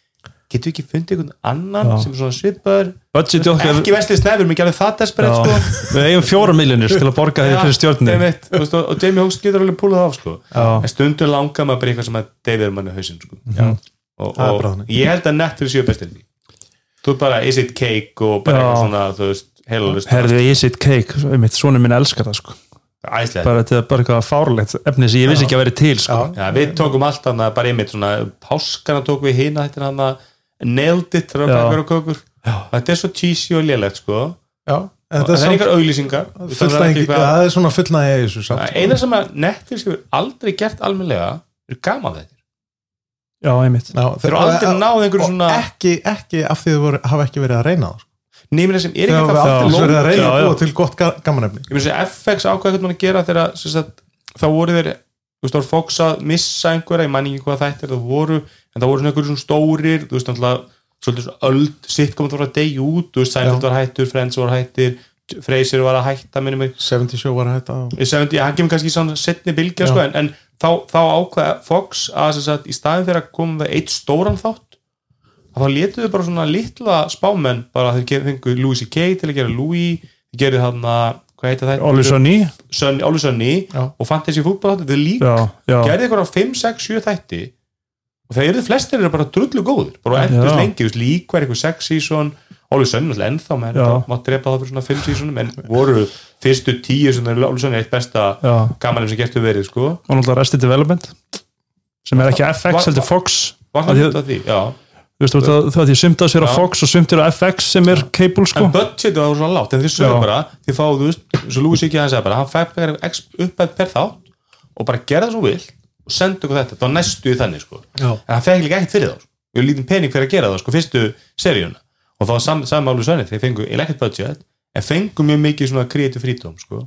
getur við ekki fundið einhvern annan Já. sem er svona budgeti okkar ekki Wesley Snæður, mér alveg það desperate sko við eigum fjóra miljonir til að borga því fyrir stjórnir einmitt, veist, og, og Jamie Foxx getur alveg púlað af sko. En stundum langar maður bara eitthvað sem að David manni hausinn sko. Og, Það er og bara þannig. ég held að Netflix séu því þú ert bara is it cake og bara Já. eitthvað svona þú veist, heilalust herðu, is it cake, einmitt, svona minn elskar það sko. æslega bara þetta er bara eitthvað fárlegt efni sem ég vissi ekki að vera til sko. Já. Við tókum allt hann bara einmitt svona páskana tókum við að nailed it þegar Já. að baka og kökur. Þetta er svo cheesy og lélegt sko. Já, en það þetta er er engar auglýsingar. Það er það er svona fullnægi í þessu samt, eina sem að Netflix hefur aldrei gert almennilega er gaman þetta já, einmitt. Já, þeir eru aldrei náð einhverju og svona ekki, ekki af því þau voru, hafa ekki verið að reyna það sko. nýmina sem er ekki aldrei verið að reyna búa til gott ga- gamanefni. Ég myndi að FX ákvað eitthvað að gera þegar sem þá voru þeir þú veist, þá voru Fox að missa einhverja ég man ekki hvað þættir það voru en það voru svona einhverjum stórir þú veist, náttúrulega svolítið svona öld sitt komið að fara að degja út þú veist, Seinfeld var hættur, Friends var hættir Frasier var að hætta, minnum mig 70 show var að hætta á- Ég segi, hann kemur kannski í svona setni bylgja Já. sko, en, en þá, þá ákveða Fox að sem sagt, í staðin að koma með eitt stóran þátt að þá letuðu bara svona litla spámenn bara að þeir fengu Louis C.K. til að gera Louis þeir gerðu hann að? Óli Sönni og Fantasy fútbol þáttu, þeir já, gerðu eitthvað á 5, 6, 7 þætti og það eru flestir eru bara drullu góður bara Já. endurst lengi, þú veist, lík var eitthvað 6 season Óli Sönni náttúrulega ennþá menn Já. mátt drepa það fyrir svona 5 seasonum en voru fyrstu 10 sem er Óli Sönni eitt besta gamanum sem getur verið sko og náttúrulega Rested Development sem er ekki FX heldur Fox var Að það því- því, já Þú veist, það, það því að sér á Já. Fox og sumt er á FX sem er cable sko en budgetu það var svona látt, en þið sögðu Já. bara þið fáðu, þú veist, svo Lúi Siggi hann segja bara hann fæði x uppæð per þátt og bara gera það svo vill og senda okkur þetta, það var næstu í þannig sko. En hann fekk líka ekkert fyrir þá, sko. við lítið pening fyrir að gera það, sko, fyrstu seríuna. Og það var sam, samálu sönni, þeir fengu ekkert budget, en fengu mjög mikið svona creative freedom, sko.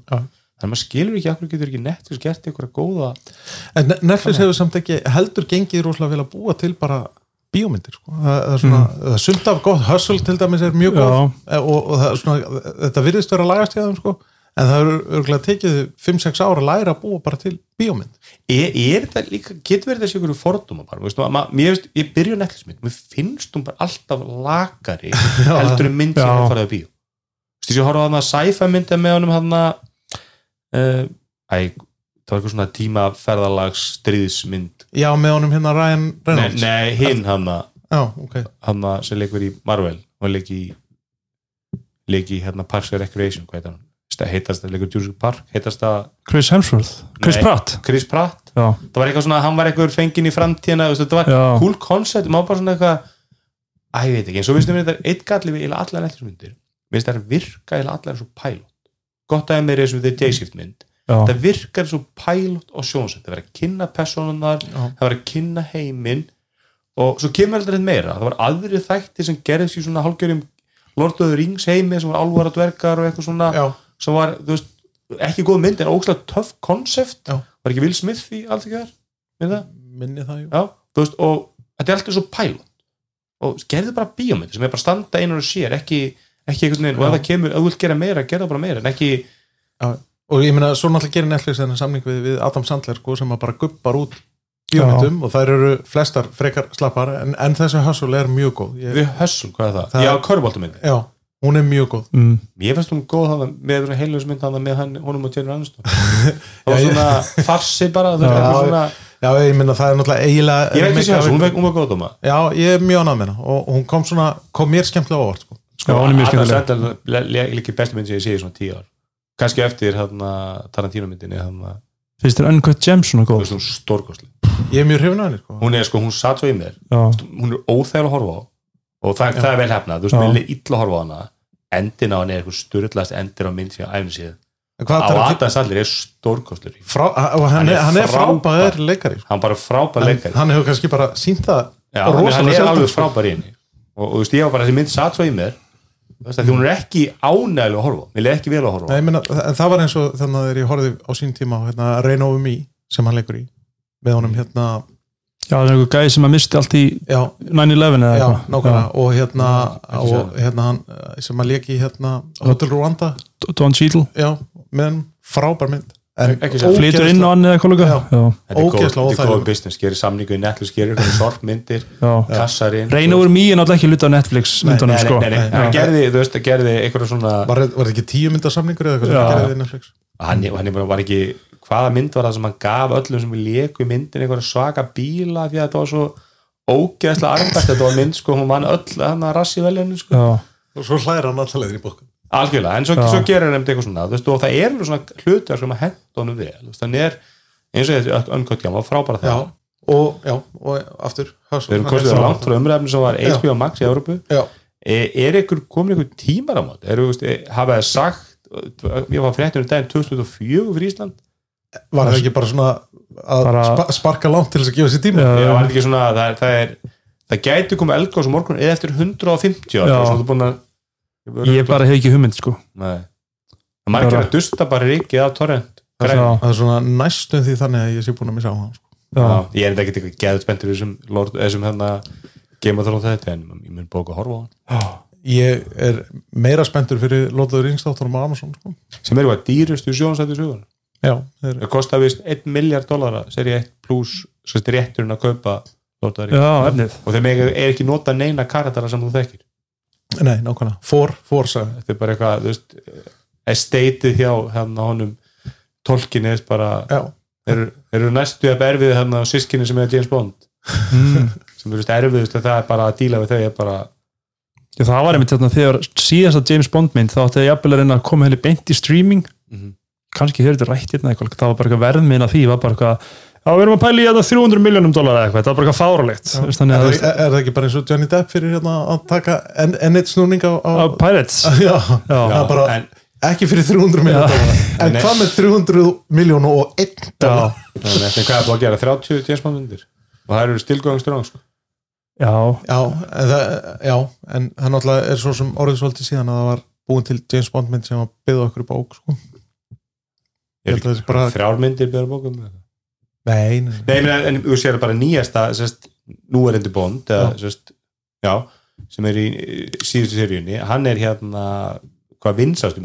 Þannig að maður skilur ekki, akkur getur ekki Netflix gert einhverja góða en Ne- Netflix hefur samt ekki heldur gengið rosalega vel að búa til bara bíómyndir sko. það, það er svona, það er sumt af gott hustle til dæmis er mjög góð. Eh, og, og það svona, þetta virðist vera lagast hjá þeim sko, en það er örgulega tekið 5-6 ára að læra að búa bara til bíómynd. Er, er þetta líka, getur verið þessi ykkur fordóma bara, veistu, ma, mér veist, ég byrja á Netflix-mynd mér finnst hún bara alltaf lagari heldur en mynd sem ég farið að bíó. Þú veist, ég horfði á hana sci-fi myndi með honum hana uh, æ, það var eitthvað svona tímaferðalags stríðismynd já, með honum hérna Ryan nei, Reynolds. Nei, hinn hana já, ok, hana sem leikur í Marvel og leik í leik í hérna Parks and Recreation hvað heitir hann? Heitast að leikur Jurassic Park? Heitast að Chris Hemsworth, Chris Nei. Pratt. Chris Pratt. Já, það var eitthvað svona, hann var eitthvað fenginn í framtíðina þetta var Já. cool concept maður bara svona eitthvað, að ég veit ekki eins og viðstu mér þetta er eitt galli við allar nettismyndir mér finnst það virka allar eins og pilot. Gott að mér er eins og The J-Shift mynd. Það virkar eins og pilot og sjónsett það verður að kynna personunar það verður að kynna heiminn. Og svo kemur þetta meira. Það var aðri þætti sem gerðist í svona Lord of the Rings heimi sem var álvara dvergar og eitthvað svona. Já, sem var, þú veist, ekki góð mynd en ógslag töff konsept Já. var ekki Will Smith í allt ekki þar með það minni það Já, þú veist, og þetta er alltaf svo pilot og gerðu bara bíómynd sem er bara standa einan og sér, ekki, ekki einhvern veginn, og ef Já. það kemur, ef þú vilt gera meira gera bara meira, en ekki já. og ég meina, svo náttúrulega gerir Netflix þennan samning við, við Adam Sandler sko, sem að bara gubbar út bíómyndum og þær eru flestar frekar slappar en, en þessi hustle er mjög góð ég, við hössum, hvað er það? Það- Já, körfbóltumynd já, hún er mjög góð. Mm, Mér finnst hún góð það með heiljóðsmynd þannig með hann, honum og Jennifer Aniston. Það var ég- svona farsi bara Já, svona, já, ég meina, það er náttúrulega eiginlega ég veit ekki sér þessu, hún var- góð dóma já, ég er mjög ánægð með hana og hún kom svona, kom mér skemmtilega óvart sko. Já, hún er mjög skemmtileg. skemmtileg líka bestu mynd sem ég sé í svona tíu ár. Kannski eftir Tarantino myndinni finnst þér Uncut Gems svona góð? Stórkostli ég er mjög hrifin af henni sko. hún er sko, hún satt svo í mér. Já, hún er óþægilega að horfa á og það, það er vel hefnað, þú er illa að horfa á hana. Endin á hann er eitthvað styrlast endir á mynd sem síðan En hvað á Adam Sandler er stórkostlur hann, er er, er frábær. leikari sko. hann bara frábær leikari. hann hefur kannski bara sínt það Já, hann, er- er alveg sko. frábær í henni. Og, og þú veist, ég var bara þessi mynd satt svo í mér. Að því hún er ekki ánægilega að horfa mér er ekki vel að horfa. Nei, en það var eins og þannig að þegar ég horfði á sín tíma hérna, Rain Over Me sem hann leikur í með honum hérna já, það er einhver gæði sem að misti allt í já, 9-11 eða já, eitthvað. nákvæmlega. Og hérna, og, hérna hann, eh, sem hann leiki hérna Hotel Rwanda. Don Cheadle, já, með hann frábær mynd. Flytur inn á hann eða já, þetta er góð, business, gerir samningu í Netflix gerir eitthvað sorpmyndir, já. kassar inn Reyn over me er náttúrulega ekki hluta á Netflix myndunum sko. nei, nei, nei, Já. hann gerði, þú veist, það gerði eitthvað svona var, þetta ekki tíu myndasamningur eða eitthvað sem gerði við Netflix? Hann, hann er bara, var ekki hvaða mynd var það sem hann gaf öllum sem við leku í myndin eitthvað svaka bíla því að þetta var svo ógeðslega armbært þetta var mynd sko, hún vann öll hann að rassi veljunum sko. Og svo hlæra hann alltaf leiðin í bókun algjörlega, en svo, svo gerir hann eitthvað svona þú veist, og það er alveg svona sem að henda honum vel þannig er eins og þetta önkvæmt hjá, frábæra já, það og, já, og aftur við erum kostið á langt frá umræfni sem var HBO Max í Európu já, er, ykkur komin ykkur tímar á mót hafa það sagt ég var fréttur um daginn 2004 fyrir Ísland var það ekki bara svona að Bara- spa, sparka langt til þess að gefa sér tíma Já. Já, var þetta ekki svona, það, er- það er það gæti komið elgás á morgun eða eftir 150 ára Já. ég bara hef ekki hugmynd sko Nei. það margir að dusta bara ríkið af torrent Já. Það er svona næstum því þannig að ég sé búin að missa á hann sko. Já. Já, ég er þetta ekki eitthvað í þessum, hérna Thrones þetta en ég mun bóka að horfa á hann ég er meira spenntur fyrir Rings þáttunum á Amazon sko. sem eru hvað dýrustu sjónsættu sögur já, það kostar vist 1 miljard dólara seri 1 pluss sérst rétturinn að kaupa já, efnið. Og þeim er er ekki nota neina karaktera sem þú þekkir? Nei, nákvæmlega, for, for. Þetta er bara eitthvað, þú veist estateið hjá hérna honum tolkinni er bara eru, eru næstu að erfið hérna á sískinni sem er James Bond. Mm. sem eru erfiðust að það er bara að díla við þau er bara, Já, það var einmitt þarna þegar síðasta James Bond mynd þá átti ég jafnvel að reyna að koma henni beint í streaming. Mhm. Kannski hefur þetta rætt hérna eitthvað það var bara eitthvað verðminn að því var bara eitthvað já, við erum að pæla í þetta 300 miljónum dólar eða eitthvað það var bara eitthvað fáralegt er, þannig að er, er það ekki bara eins og Johnny Depp fyrir hérna að taka enn en eitt snúning á, á, á Pirates já, Já. það er bara en, ekki fyrir 300 miljón en Nei. hvað með 300 miljón og einn dólar? já, en, en hvað er búið að gera 30 James Bond myndir og það eru stilgóðangströng sko. já, já, en það, já, en það náttúrulega er svo sem orðið svolítið síðan að það var búin til James Bond mynd sem var byggð okkur í bók sko. er Ég held að það sé ekki bara bara- þrjár myndir byrjar bókum nei, nei, Nei, en, en þú sér bara nýjasta sest, nú er endur Bond eða, sérst, já, sem er í síðustu seríunni, hann er hérna hvað vinsastu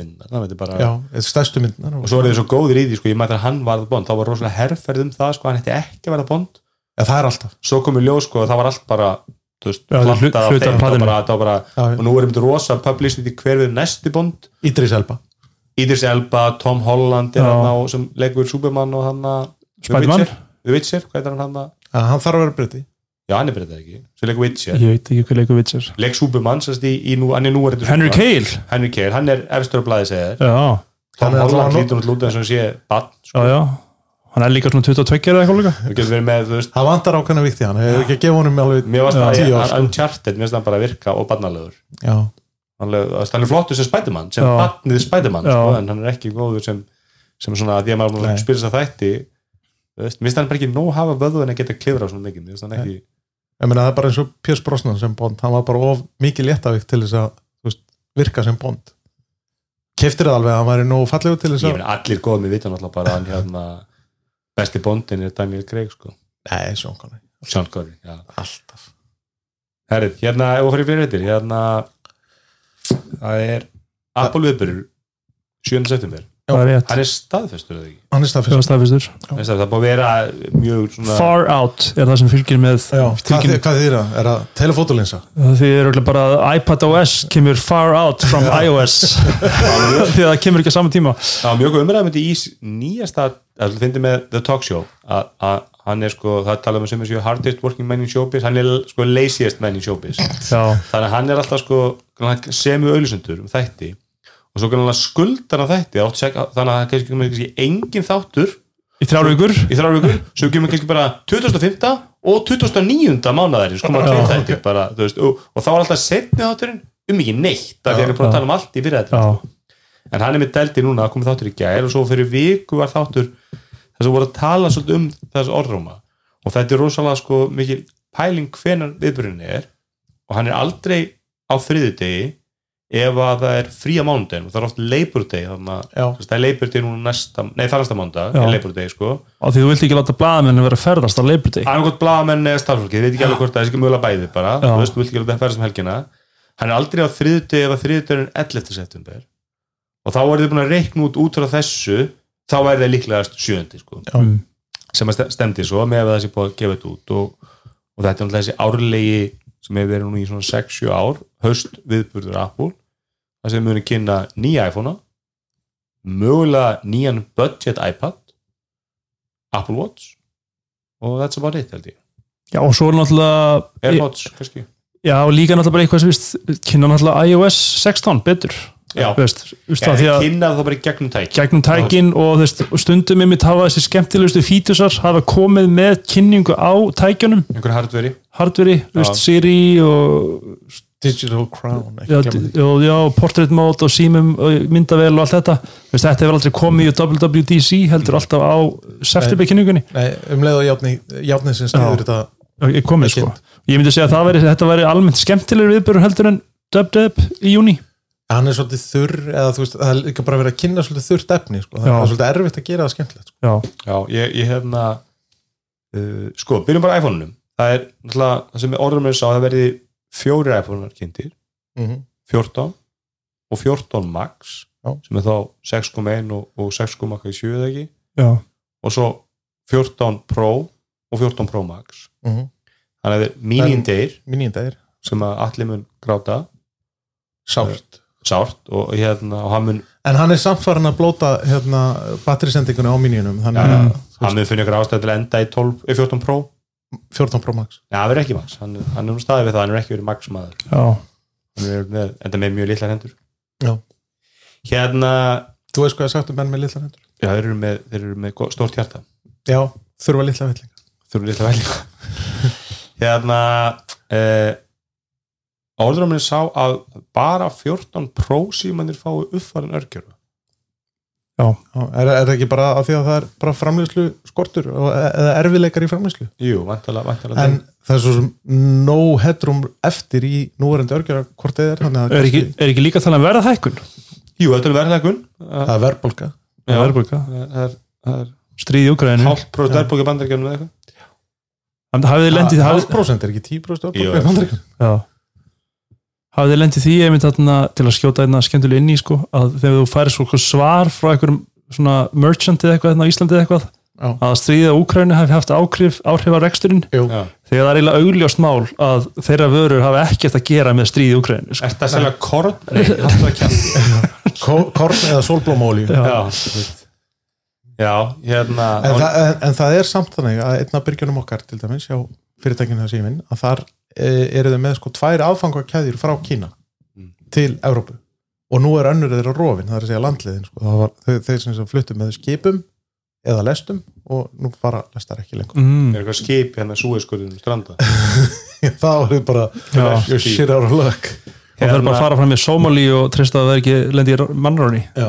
er bara já, stærstu myndnar og svo er þið svo góðir í því, sko, ég mætti að hann varð Bond þá var rosalega herrferð um það, sko, hann hætti ekki að verða Bond. Ja, það er alltaf. Svo komið ljós, sko, það var allt bara það það og nú er einmitt rosa publicity hver við næsti Bond. Idris Elba Idris Elba, Tom Holland er Já. hann á, sem leikur Superman og hann að Spiderman? The Witcher, hvað er hann hann að ja, hann þarf að vera breyti já, hann er breytið ekki, sem leikur Witcher. Ég veit ekki hvað leikur vitsir leik Superman, sérst í, í nú, hann er nú Henry Cale Henry Cale, hann er efstur á blæði segir. Já, Tom Hann er Holland lítur út lúta eins og hann sé bann, já, sko, já hann er líka svona 22 eða eitthvað líka. Það getur verið með, veist það vantar ákveðna vikti hann, hefur ekki að gefa honum alveg mér varst Já. það, Tíu ár, hann- sko. Uncharted, mér finnst hann bara virka og barnalegur. Já, hann er, flottur sem Spiderman sem barnið Spiderman, sko, en hann er ekki góður sem, sem svona, því að maður Nei. að spila þess að þætti þú veist, mér finnst hann bara ekki nóg hafa vöðu en að geta klifra svona mér finnst hann ekki ég meina það er bara eins og Piers Brosnan sem Bond, hann var bara of mikið léttavíkt til þess að þú veist, virka sem Bond. Keftir það alveg að hann væri nóg fallegu til þess ég að meina allir góð með vita náttúrulega bara hann hérna besti bondin er Daniel Craig sko. Nei, Sean Connery, Sean Connery, já. Alltaf. Herrið, hérna, ef við fyrir fyrir þetta hérna það er Apple viðbyrður 7. september það er hann er staðfestur eða ekki hann er staðfestur. Hann staðfestur. það búið að vera mjög svona Far Out er það sem fylgir með Já, hvað, þið- hvað þýr það? Er það telefotolinsa? því er örugglega bara að iPad OS kemur Far Out from iOS því að það kemur ekki á sama tíma það var mjög umræðum í nýjasta að þú finnir með The Talk Show að að hann er sko, það tala um sem er séu hardest working man in showbiz, hann er sko laziest man in showbiz. Já, þannig að hann er alltaf sko semi auðlisendur um þætti og svo kannan skuldar hann þætti þannig að það kemur kannski engin þáttur. Í þrjár vikur? Í þrjár vikur, svo kemur kannski bara 2005 og 2009 mánaðarins koma Já, tveir þættir bara, veist, og, og þá var alltaf setni þátturinn um ekki neitt, af því að er búin að tala um allt í fyrir þetta já, en hann er með deldi núna, komið þáttur í gær og svo fyrir viku var þáttur þess að voru að tala svolítið um þessu orðrúma og þetta er rosalega sko mikil pæling hvenar viðbyrjunni er. Og hann er aldrei á þriðudegi ef að það er frí á mánudegin og það er oft að veist, það er Day núna næsta, nei það er næsta mánudag Já. er Day sko. Og því þú vilt ekki láta blaðamenn vera að ferðast á Labor Day annarkot blaðamenn eða starfsfólki, ég veit ekki alveg hvort það er ekki mögulega bæði bara, Já. þú veist, þú vilt ekki alveg að ferðast um helgina. Hann er aldrei á þriðudegi ef að þriðudegin 11. september. Og þá er þið búin að reikna út út frá þessu þá er það líklegast sjöndi sko. Mm. sem að ste- stemdi svo með að það sé búið að gefa þetta út og, og þetta er náttúrulega þessi árlegi sem hefur verið nú í svona 6-7 ár höst viðburður Apple það sem muni kynna nýja iPhone mögulega nýjan budget iPad Apple Watch og that's about it held ég já, og svo er náttúrulega Airpods kannski já, og líka náttúrulega bara eitthvað sem vist kynna náttúrulega iOS 16 betur Já. Þú veist, þú veist ja, það því að kynna það bara í gegnum tæk gegnum tækin og, veist, stundum með mitt hafa þessi skemmtilegustu fítusar hafa komið með kynningu á tækjunum. Einhver hardveri. Hardveri. Siri og Digital Crown já, já, portrait mode og símum myndavel og allt þetta. Veist, þetta hefur aldrei komið í WWDC heldur alltaf á septemberkynningunni. Nei, um leið og játni, játni sem stýður þetta ég komið sko. Ég myndi segja að það veri, þetta væri almennt skemmtilegur viðbörur heldur en dub-dub í júni hann er svolítið þurr eða þú veist, það er líka bara verið að kynna svolítið þurrt efni sko. það Já. er svolítið erfitt að gera það skemmtilegt sko. já, já, ég, ég hefna uh, sko, byrjum bara iPhone-unum. Það er náttúrulega, það sem orðum er sá að það verði fjórir iPhone-unar kynntir. Mm -hmm. 14 og 14 Max Já. sem er þá 6.1 og, og 6.7 eða ekki. Já, og svo 14 Pro og 14 Pro Max. Mm þannig að það er er sem að allir mun gráta. Sárt sárt og, hérna, og hann mun, en hann er samt farin að blóta hérna, batterisendingunni á þannig ja, hann mun finna ykkur ástæð til að enda í 12, eh, 14 Pro. 14 Pro Max. Já, það verður ekki Max, hann, hann er nú staðið við það hann er ekki verið Max maður hann með, enda með mjög litlar hendur. Já. hérna þú veist hvað ég sagt um menn með litla hendur? Já, þeir eru með, þeir eru með stórt hjarta. Já, þurfa litla vellinga þurfum litla velja hérna eh, orðurumin sá að bara 14 Pro símanir fái uppfærin örgjörða Já, er, er það ekki bara af því að það er bara framlýslu skortur og- eða erfiðleikar í framlýslu jú, vantalega, vantalega en það er svo sem no headroom eftir í núverandi örgjara hvort eða er þannig að er ekki, er ekki líka þannig að verða hækkun jú, þetta er verðlækun það er verðbólka Já. verðbólka, það er, það er stríð í Ukraínu hálf próf Já. verðbólka bandaríkjörnum eða eitthvað. 12% er ekki 10% Jú, í Bandaríkjunum? já. Hafið þið lendið því einmitt þarna til að skjóta einna skemmtilega inn í sko, að þegar þú færir svo svar frá einhverjum svona merchant eða eitthvað hérna á Íslandi eða eitthvað Já. að stríða Úkrænu hafi haft áhrif, áhrif á reksturinn Já. þegar það er eiginlega augljóst mál að þeirra vörur hafi ekkert að gera með stríði Úkrænu sko. Er þetta að selja korn? Korn eða sólblómólíu Já. Já. Já, hérna en, það, en, en það er samt þannig að einn af byrgjunum okkar til dæmis hjá fyrirtækinu það síminn að þar eru þau með sko tvær aðfangakæðjur frá Kína Mm. til Evrópu og nú er önnur þeirra rofin, það er að segja landliðin sko. það var þau, þeir sem sem fluttu með skipum eða lestum og nú fara lestar ekki lengur mm. er eitthvað skip hérna súeskurðum stranda það var þau bara shit out of luck það er bara að fara fram með Sómali og treysta að það ekki lendi í mannráni, Já.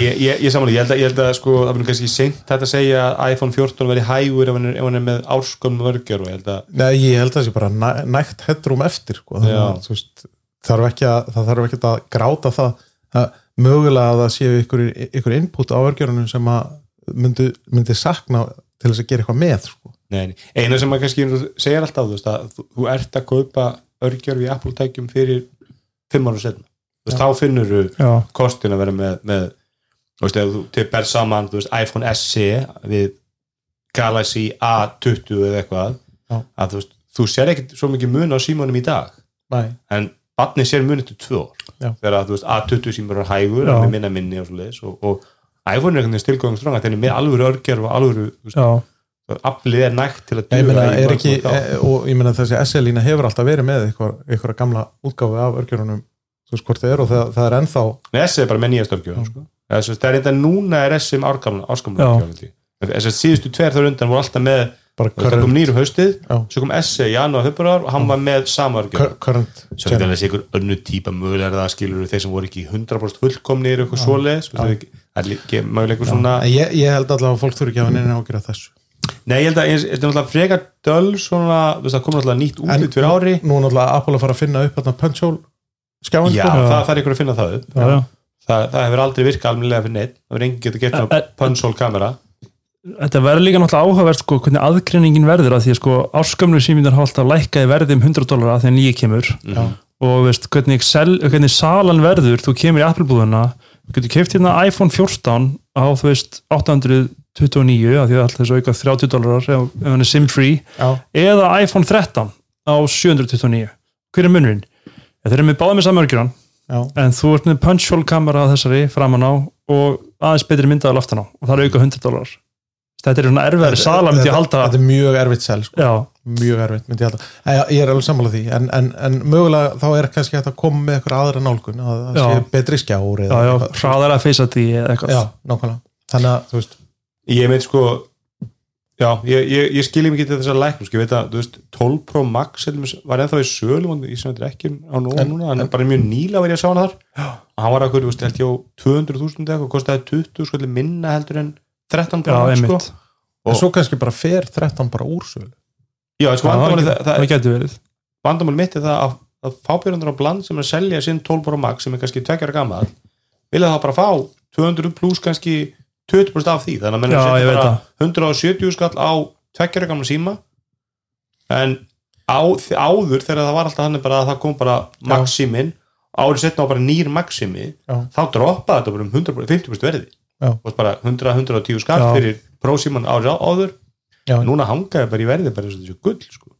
ég, ég, ég samanlega, ég held að, ég held að sko, það verður kannski seint þetta að segja að iPhone 14 verði hægur ef hann er, ef hann er með árskömmum vörgjör og ég held að, Nei, ég held að það sé bara næ, nægt headroom eftir sko. þannig veist, þarf ekki að, það þarf ekki að gráta það að mögulega að það séu ykkur, ykkur input á örgjörunum sem að myndi, myndi sakna til þess að gera eitthvað með sko. eina sem maður kannski segir alltaf, þú veist, þú ert að kaupa örgjör við Apple tækjum fyrir fimm ára setna, þú veist, þá finnur þú kostin að vera með, með þú veist, ef þú til ber saman þú veist, iPhone SE við Galaxy A20 eða eitthvað, Já. að þú veist þú sér ekkert svo mikið mun á símanum í dag. Nei. en barnið sér munið til tvö ár. Þegar að þú veist A20 símur er hægur Já. með minna minni og svo leiðis og, og iPhone er einhvern veginn stilgóðum stranga þegar með alvöru örgjör og alvöru þú veist, aflið er nægt til að er e, og ég meina þessi SL-lína hefur alltaf verið með eitthvað, eitthvað gamla útgáfi af örgjörunum þú veist hvort þið er og það, það er ennþá SE er bara með nýjast örgjör sko. Það er þetta núna er árgamla áskamla Já. örgjör þess að síðustu tver þar undan voru alltaf með það kom nýru haustið, Já. svo kom SE í janúar februar og hann var með sama örgjör cur- current svo er þetta einhver önnu típa mögulega er það skilur þeir sem voru ekki 100% fullkomnir eitthvað svoleiðis það er svona En ég, held allavega að fólk þurfi ekki að hafa neina ágjör þessu nei ég held að eins- þetta er náttúrulega frekar döl svona, þú veist það kom náttúrulega nýtt útlitt fyrir ári Nú er náttúrulega Apple að fara að finna upp þarna punch hole skjáin já, sko. það þarf ykkur að finna það upp já, já. það, það hefur aldrei virkað almennilega fyrir neitt það hefur enginn getur það en- punch-hole kamera þetta verður líka náttúrulega áhugavert sko, hvernig aðgreiningin verður að því að sko, áskömmlu símindar hafa alltaf lækkað í verði um 100 dólar að því að nýja kemur Já. og veist, hvernig, sel, hvernig salan verður þú kemur í Apple-búðuna þú getur keft hérna iPhone 14 á þú veist 829 að því að alltaf þessu auka 30 dólarar ef, ef hann er sim-free Já. eða iPhone 13 á 729 hver er munurinn? Þeir eru með báða með samörgjuran Já. en þú ert með punch hole kamera að þessari framan á og aðeins betri myndaðal aftan á og það er auka 100 dólar þetta er svona erfiðari sala myndi ég halda Þetta er mjög erfitt sel sko. Mjög erfitt myndi ég En Ég er alveg sammála því en, en, en mögulega þá er kannski hægt að koma með eitthvað aðra nálgun að það sé betri skjár já, já, hraðar að feysa því eða eitthvað. Já, nákvæmlega. Þannig að þú veist. Ég veit sko já, ég, ég, ég skilji mikið til þess að læknum sko, ég veit að, þú veist, 12 Pro Max var ennþá í sölu og ég sem þetta er ekki á nú, En- núna, hann er bara mjög nýla verið að sjá hann þar. Og hann var að hverju, þú veist, held ég á 200.000 eitthvað, kostaði 20 sko minna heldur en 13 Pro Max sko. en svo kannski bara fer 13 bara úr sölu já, sko, vandamáli mitt er það að, að fábjörnur á bland sem er að selja sinn 12 Pro Max sem er kannski tveggjara gammal vilja það bara fá 200 pluss kannski 20% af því, þannig að menn Já, að ég veit setja bara 170 skall á tveggjara gamla síma. En á, áður þegar það var alltaf hann bara að það kom bara Maximin árið setna á bara nýr Maximi Já. þá droppaði þetta bara um 100, 50% verði og bara 100-110 skall fyrir prósíman árið áður Já. núna hangaði bara í verði bara þessu gull sko.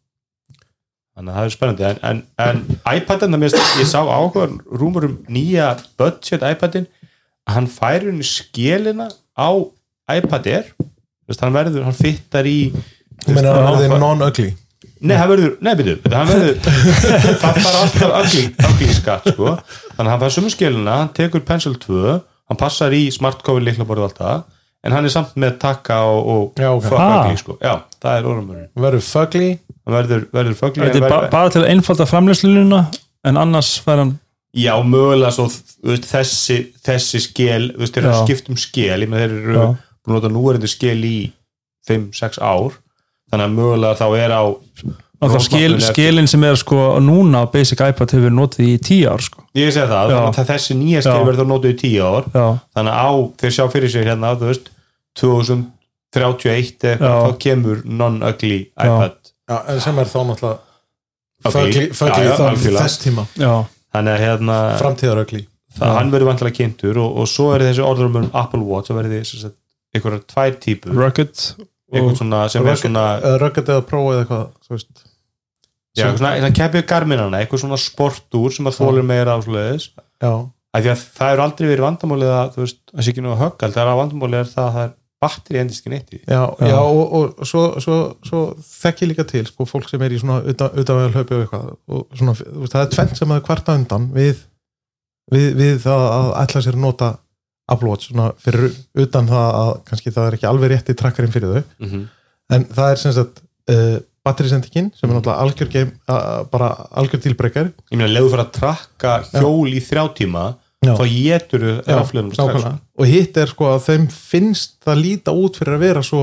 þannig að það er spennandi. En, en, en það minnst ég sá áhuga rúmur um nýja budget iPadin, hann færi henni skélina á iPad Air. Hann verður, hann fittar í þú meina að hann það er fær- non-ugly? Nei, það verður, nei, byrju, hann verður það fara alltaf ugly, ugly skatt, sko. Þannig að hann fær sumu skilina, hann tekur Pencil 2 hann passar í smart cover líklaborðu alltaf, en hann er samt með takka og, og Já, ok. fuck Ah. ugly, sko. Já, það er orðumurinn, verður fugly? Verður, verður fugly þetta er ba bara til að einfalda framleyslununa en annars fær hann já, mögulega svo, veist, þessi þessi skil, þú veist, þeir eru skipta um skil ég með þeir eru búin að nota núverandi skil í 5-6 ár. Þannig að mögulega þá er á skil, skilin sem er sko núna Basic iPad hefur verið notið í tíu ár sko. Ég segi það, Já. þannig að þessi nýja skil verður nótuð í tíu ár. Já, þannig að á, þeir sjá fyrir sér hérna þú veist, 31 eða Já. eitthvað, þá kemur non-ugly iPad. Já, en sem er þá náttúrulega fögli, þá þess tíma. Já, þannig að hérna framtíðarögli það, hann verður vantilega kynntur og, og svo er þessi orður um Apple Watch það verður þessi einhverjar tvær típur. Rugged einhvern og svona sem er svona Rugged eða Pro eða eitthvað þú veist. Sem- svona, keppið garminana, eitthvað svona sportúr sem að þólir meira ásluðis það eru aldrei verið vandamálið að þú veist, það sé ekki nú að högg það er að vandamálið er það að það er batteri endist ekki neitt í. Já, Já. já og, og svo, svo, svo þekki líka til sko, fólk sem er í svona utan, utanvegar hlaupi og eitthvað og svona, þú veist, það er tvennt sem að kvarta undan við, við, við það að ætla sér að nota Apple Watch svona fyrir utan það að kannski það er ekki alveg rétti trakkarinn fyrir þau. Mm -hmm. en það er sem sagt uh, batterisendingin sem er náttúrulega algjör game, bara algjör tilbreykar ég meina, leðu fyrir að trakka hjól í þrjá tíma Já. þá getur þau Já, rafleðum strax og hitt er sko að þeim finnst það líta út fyrir að vera svo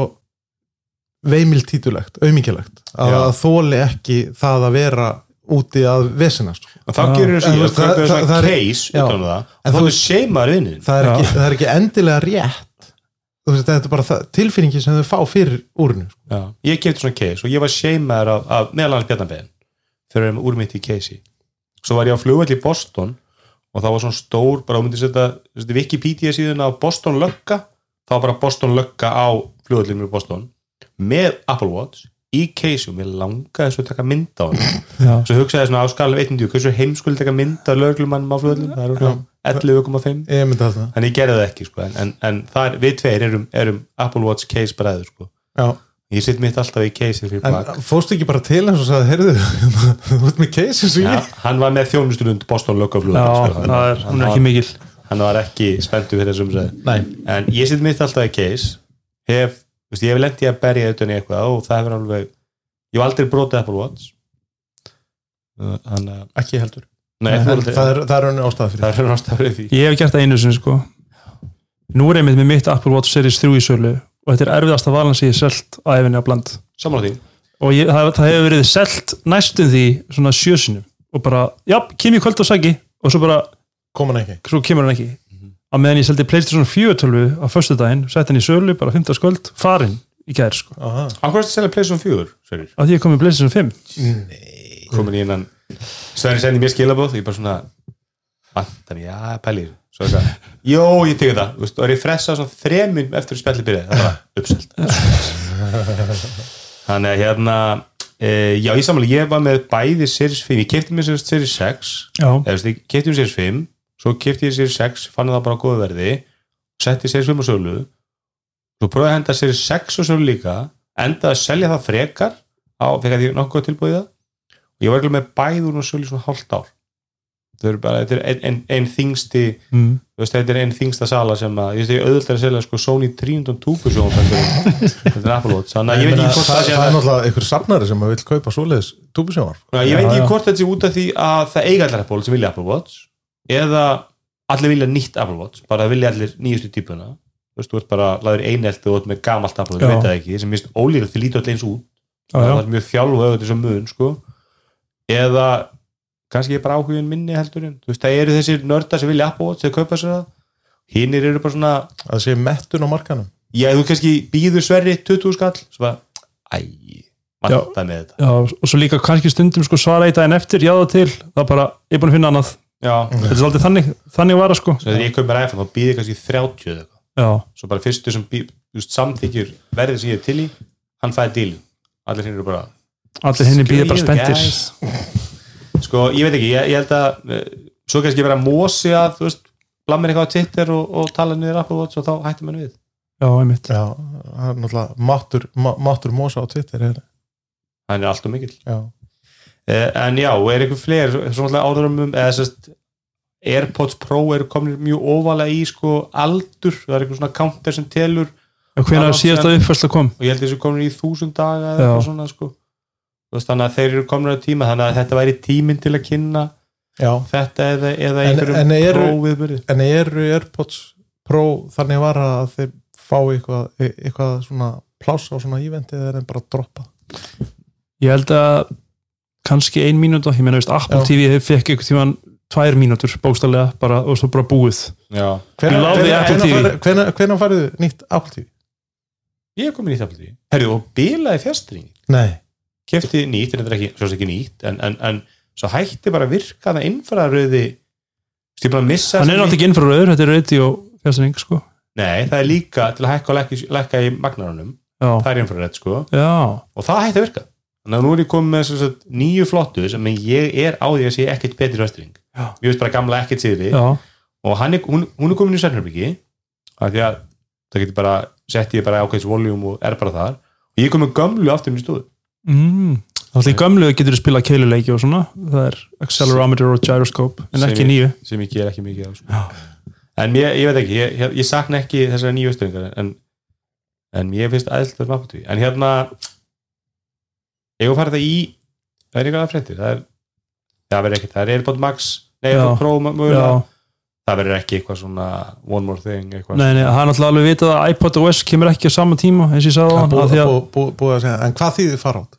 veimiltítulegt, aumingilegt að Já. þóli ekki það að vera úti að vesinast og þá Já. gerur það- svona case Já. utan um það En þá er veist- seimaður vinnin það er, Já. ekki, það er ekki endilega rétt veist, þetta er bara tilfinningi sem þau fá fyrir úrinu sko. Ég kefti svona case og ég var seimaður af, af meðal annars Bjarnabæðin fyrir um úr mitt í case svo var ég á flugvall í Boston og það var svona stór, bara þú myndir setja Wikipedia síðan á Boston lögga þá var bara Boston lögga á flugvallinu í Boston með Apple Watch í og mér langaði svo að taka mynd á hann já, svo hugsaði svona á skalum 1.10 hversu heimskuld taka mynd af löglumannum á flugvallinu það er örugglega 11,5 ég myndi að það. En ég gerði það ekki sko en, en, en það er, við tveir erum, erum Apple Watch case bræður sko. Já. ég sitt mitt alltaf í case fyrir en fóstu ekki bara til eins og sagði, heyrðu þú ert með case ég hann var með þjónustund Boston löggaflug já sko, er, hún er ekki mikil. hann var ekki spenntu fyrir þessum en ég sitt mitt alltaf í case hef, veist, ég hef lent í að berja auðvitað í eitthvað og það hefur alveg ég hef aldrei brotið Apple Watch. Þannig að ekki heldur. Nei, en þú það er, það er önni ástæða fyrir það er náttúrulega fyrir því. Ég hef gert það einu sinni sko. Nú er einmitt með mitt Apple Watch Series 3 í sölu og þetta er erfiðasta valan sem ég hef selt á efinni á bland og ég, það, það hefur verið selt næstum því svona sjösinu og bara, já, kem ég kvöld og sæki og svo bara, kom hann ekki? svo kemur hann ekki á meðan ég seldi Playstation 4 tölvu á föstudaginn, sett hann í sölu, bara 15 skvöld farin í gær sko, Aha. Akkur er þetta að selja Playstation 4, Sverrir? að því ég kom með Playstation 5 komin í innan Sverri sendi mér skilabóð ég bara svona Antoni, já, pælir. Svo jó, ég tekið það. Þú veist, og er ég fressa svona þremun eftir að spjalli byrja það var uppselt. Þannig að hérna e, já, ég samanlega, ég var með bæði Series 5, ég kefti mér Series 6 já, eða, þú veist, ég kefti mér Series 5 svo kefti ég Series 6, fann það bara á góðu verði setti Series 5 á sölu. Svo prófaði að henda Series 6 á sölu líka endaði að selja það frekar á, fekk að því nokkuð tilbúið það. Og ég var ekki með bæður og sölu svona hálft ár. Þetta er bara, þetta er einn ein, ein þingsti mm. þetta er einn þingsta sala sem að, ég veist, ég auðvitað að selja sko Sony 300 túbusjón þetta er Apple Watch, þannig að ég veit ekki hvort það, sé það er náttúrulega einhver safnari sem vil kaupa svoleiðis túbusjónar Já, ég veit ekki hvort þetta sé út af því að það eiga allir Apple sem vilja Apple Watch eða allir vilja nýtt Apple Watch bara vilja allir nýjustu típuna. Þú veist, þú ert bara laður einelt og þú með gamalt Apple Watch, Já. veit það ekki, sem mist ólíka því lítur allir eins út. Já, já. það er mjög þjálfu auðvitað þessum mun sko. eða kannski er bara áhugin minni heldur en þú veist, það eru þessir nördar sem vilja Apple Watch þegar kaupa sér það. Hinnir eru bara svona, að sé mettun á markanum já, þú kannski býður sverri 20 skall, svo bara æ, vanta með þetta. Já, og svo líka kannski stundum sko svara eitt daginn eftir, já það til það bara, ég er búin að finna annað þetta er svolítið þannig, þannig var það sko. Svo þegar ég kaup mér iPhone þá býður kannski 30 eða eitthvað. Svo bara fyrstu sem bí, just, samþykjur verðið sem ég er til í hann fæði díl allir hinn eru bara allir henni býðir bara guys. sko ég veit ekki, ég, ég held að eh, svo kannski vera mósi að þú veist, blammir eitthvað á Twitter og, og tala niður Apple Watch og þá hættir mann við. Já, einmitt, já, það er náttúrulega máttur, má- máttur mosa á Twitter er, hann er alltaf mikill. Já, en já, og er eitthvað fleiri svona áðurum um eða sérst Airpods Pro eru komin mjög óvalega í sko aldur, það er eitthvað svona counter sem telur og hvernig síðasta síðan- uppfærsla kom? Og ég held þessu komin í þúsund daga eða eitthvað svona sko. Þannig að þeir eru komin á tíma þannig að þetta væri tíminn til að kynna já. þetta eða, eða En- einhverjum en eru- prófiðbyrði en eru Airpods Pro þannig var að þeir fá eitthvað, eitthvað svona pláss á svona eventi eða er þeim bara að droppa? Ég held að kannski ein mínúta, ég meina veist Apple Já. TV fekk eitthvað tíman tvær mínútur bókstallega bara, og svo bara búið. Já. Ég láði Apple TV. hvenær farið nýtt Apple TV? ég er komin í Apple TV herru, og bilaði fjastring nei, kefti nýtt, en þetta er ekki, svo sem ekki nýtt en, en, en svo hætti bara að virka það innfæðaröði ég bara að missa hann er náttúrulega ekki innfra rauður, þetta er radio fjastring sko. Nei, það er líka til að hækka og lækka, lækka í magnarunum. Já, það er infrarett sko. Já, og það hætti að virka þannig að nú er ég komið með sem sagt, nýju flottu sem ég er á því að sé ekkert betri röstring Já. ég veist bara gamla ekkert síðri já, og hann er, hún, hún er komin í sennherbyggi það getur bara sett ég bara ákveðs voljum og er bara þar. Og ég er komið gömlu aftur inn í stóðu mm. Alltaf í gömlu getur þú spila keiluleiki og svona. Það er accelerometer og gyroscope en ekki nýju. sem ég ger ekki mikið á sko. en ég, ég veit ekki, ég, ég, ég sakna ekki þessari nýju stöðingar en, en ég finnst aðeinslega um apatví en hérna ég var það í það er eitthvað að fréttir það er, það verður ekki, það er Airpod Max nei, Pro mögulega. Já, það verður ekki eitthvað svona one more thing eitthvað nei, nei, það er náttúrulega alveg vitað að iPod OS kemur ekki á sama tíma eins og ég sagði á hann búið að því að bú, bú, að segja en hvað þýðir fara átt?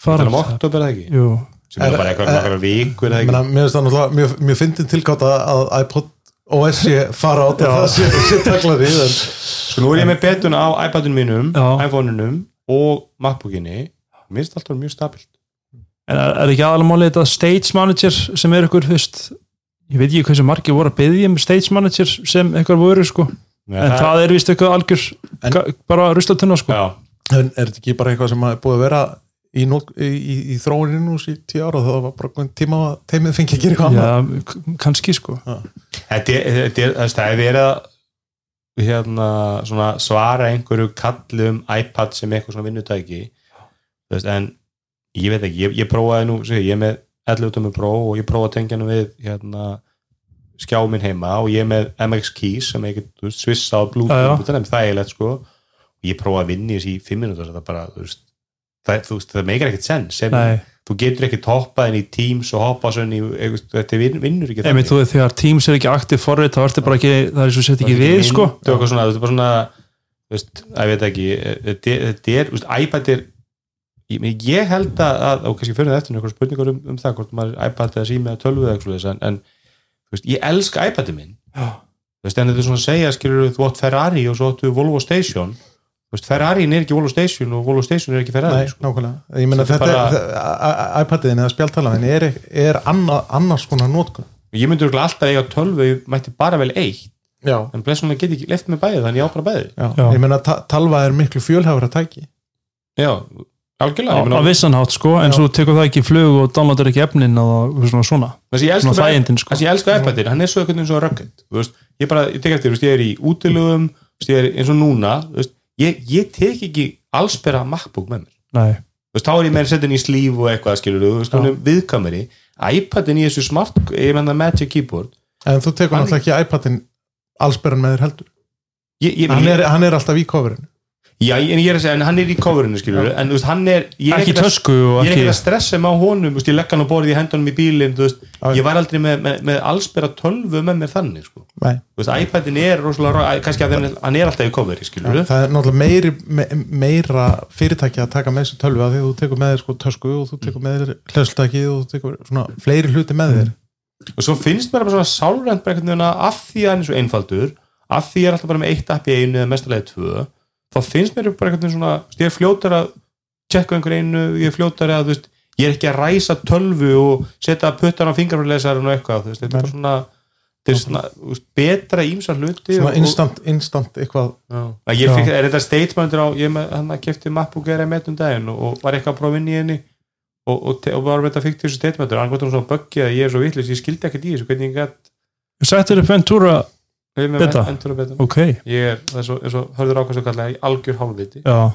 fara það er um oktober eða ekki? Jú, sem er Er- bara eitthvað er- nokkra vikur ekki? Mér finnst það náttúrulega mjög, mjög fyndin tilgáta að iPod OS sé fara átt og það sé, sé taklari en sko nú er ég með betuna á iPadunum mínum iPhone-unum og MacBookinni mér finnst alltaf mjög stabilt. En er, er ekki aðalega málið þetta Stage Manager sem er ykkur, fyrst ég veit ekki hversu margir voru að byggja um Stage Manager sem eitthvað voru sko. En það er vist eitthvað algjör En- bara ruslatunna sko. Já, En er þetta ekki bara eitthvað sem er búið að vera í, í, í, í þróuninu nú í tíu ára og það var bara einhvern tíma að teimið fengi að gera eitthvað annað? Já, kannski sko. Þetta er, þetta er, það er verið að hérna, svona, svara einhverju kalli um iPad sem eitthvað svona vinnutæki veist, en ég veit ekki, ég, ég prófaði nú segi, ég er með 11 tómi Pro og ég prófaði að tengja hann við hérna, skjá minn heima og ég er með MX Keys sem þú veist, svissa já. Bluetooth það er þægilegt sko. Og ég prófaði að vinna í þessi í 5 minútur það bara, þú veist það, veist, það meikar ekkert senn sem, Nei, þú getur ekkert hoppað inn í Teams og hoppað svona í, eitthvað, þetta vin- vinnur ekki þú veist þegar Teams er ekki aktiv forrið þá ertu bara ekki, það er svo sett ekki við sko. Þetta er þetta er bara svona þú veist, að ég veit ekki þetta er, þetta er, þú veist, iPad er ég, ég held að, að og kannski fyrir það eftir einhverjum spurningar um, um það hvort maður er iPad eða sími eða tölvu eða eitthvað en, en veist, ég elska iPadið minn. Veist, en þetta er svona að segja, skilur þú átt Ferrari og svo áttu Volvo Station. Veist, Ferrari er ekki Volvo Station og Volvo Station er ekki Ferrari Nei, sko. nákvæmlega. Ég meina þetta bara... iPadiðin eða spjaltalaðin er, er anna, annars konar nótkun ég myndi alltaf eiga tölvu, ég mætti bara vel eitt. Já, en blessunlega get ég ekki left með bæði, þannig ég á bara bæði. Ég meina ta talva er miklu fjölhæfra tæki. Já, algjörlega á, á vissan hátt sko, en Já. svo tekur það ekki flug og downloadar ekki efnin og svona svona, svona þægindin sko. Þessi ég elska iPadin, hann er svo svo rugged þú veist, ég bara, ég tek eftir, ég er í veist, ég er eins og núna ég, ég tek ekki allsbera MacBook með mér, Nei, þú veist, þá er ég með settin í slíf og eitthvað, skilur er viðkameri iPadin í þessu smart, ég menna Magic Keyboard. En þú tekur náttúrulega ekki iPadin allsberran með þér heldur. Ég, ég, hann er, hann er alltaf í coverinu já, en ég er að segja, en hann er í coverinu, skilur en þú veist, hann er, ég er ekki tösku og ég er ekki að stressa mig á honum, þú veist, ég legg hann á borðið í hendunum í bílinn, þú veist, ég var aldrei með, með, með allsbera tölvu með mér þannig, sko. Nei. þú veist, iPadin er rosalega, kannski að hann- hann er alltaf í skilur Já, það er náttúrulega meiri, me, meira fyrirtæki að taka með þessu tölvu að því þú tekur með þér sko tösku og þú tekur með þér hlæsutæki og þú tekur svona fleiri hluti með þér. Og svo finnst mér bara svona sálrænt af því að hann er svo einfaldur af því ég er alltaf bara með eitt app í einu eða mestarlega tvö, þá finnst mér bara veginn svona, ég er fljótar að tjekka einhver einu, ég er fljótar að þú veist, ég er ekki að ræsa tölvu og setja puttan á fingrafræðlesarin og eitthvað, þú veist, þetta er bara svona þetta er svona, þú veist, betra ímsa hluti svona og, instant, instant eitthvað. Og, já. ég fikk, er þetta statementur á ég er með, hann að kefti MacBook Air með um daginn og, og var eitthvað að prófa inn í henni og, og, og var með þetta fikk þessu statementur. Hann gott um svona böggið að ég er svo vitlis, ég skildi ekkert í þessu hvernig ég gætt Settir upp Ventura, Beta? Ok, Ég er, það er er svo hörður ákvæmst að kalla það, algjör hálfviti. já,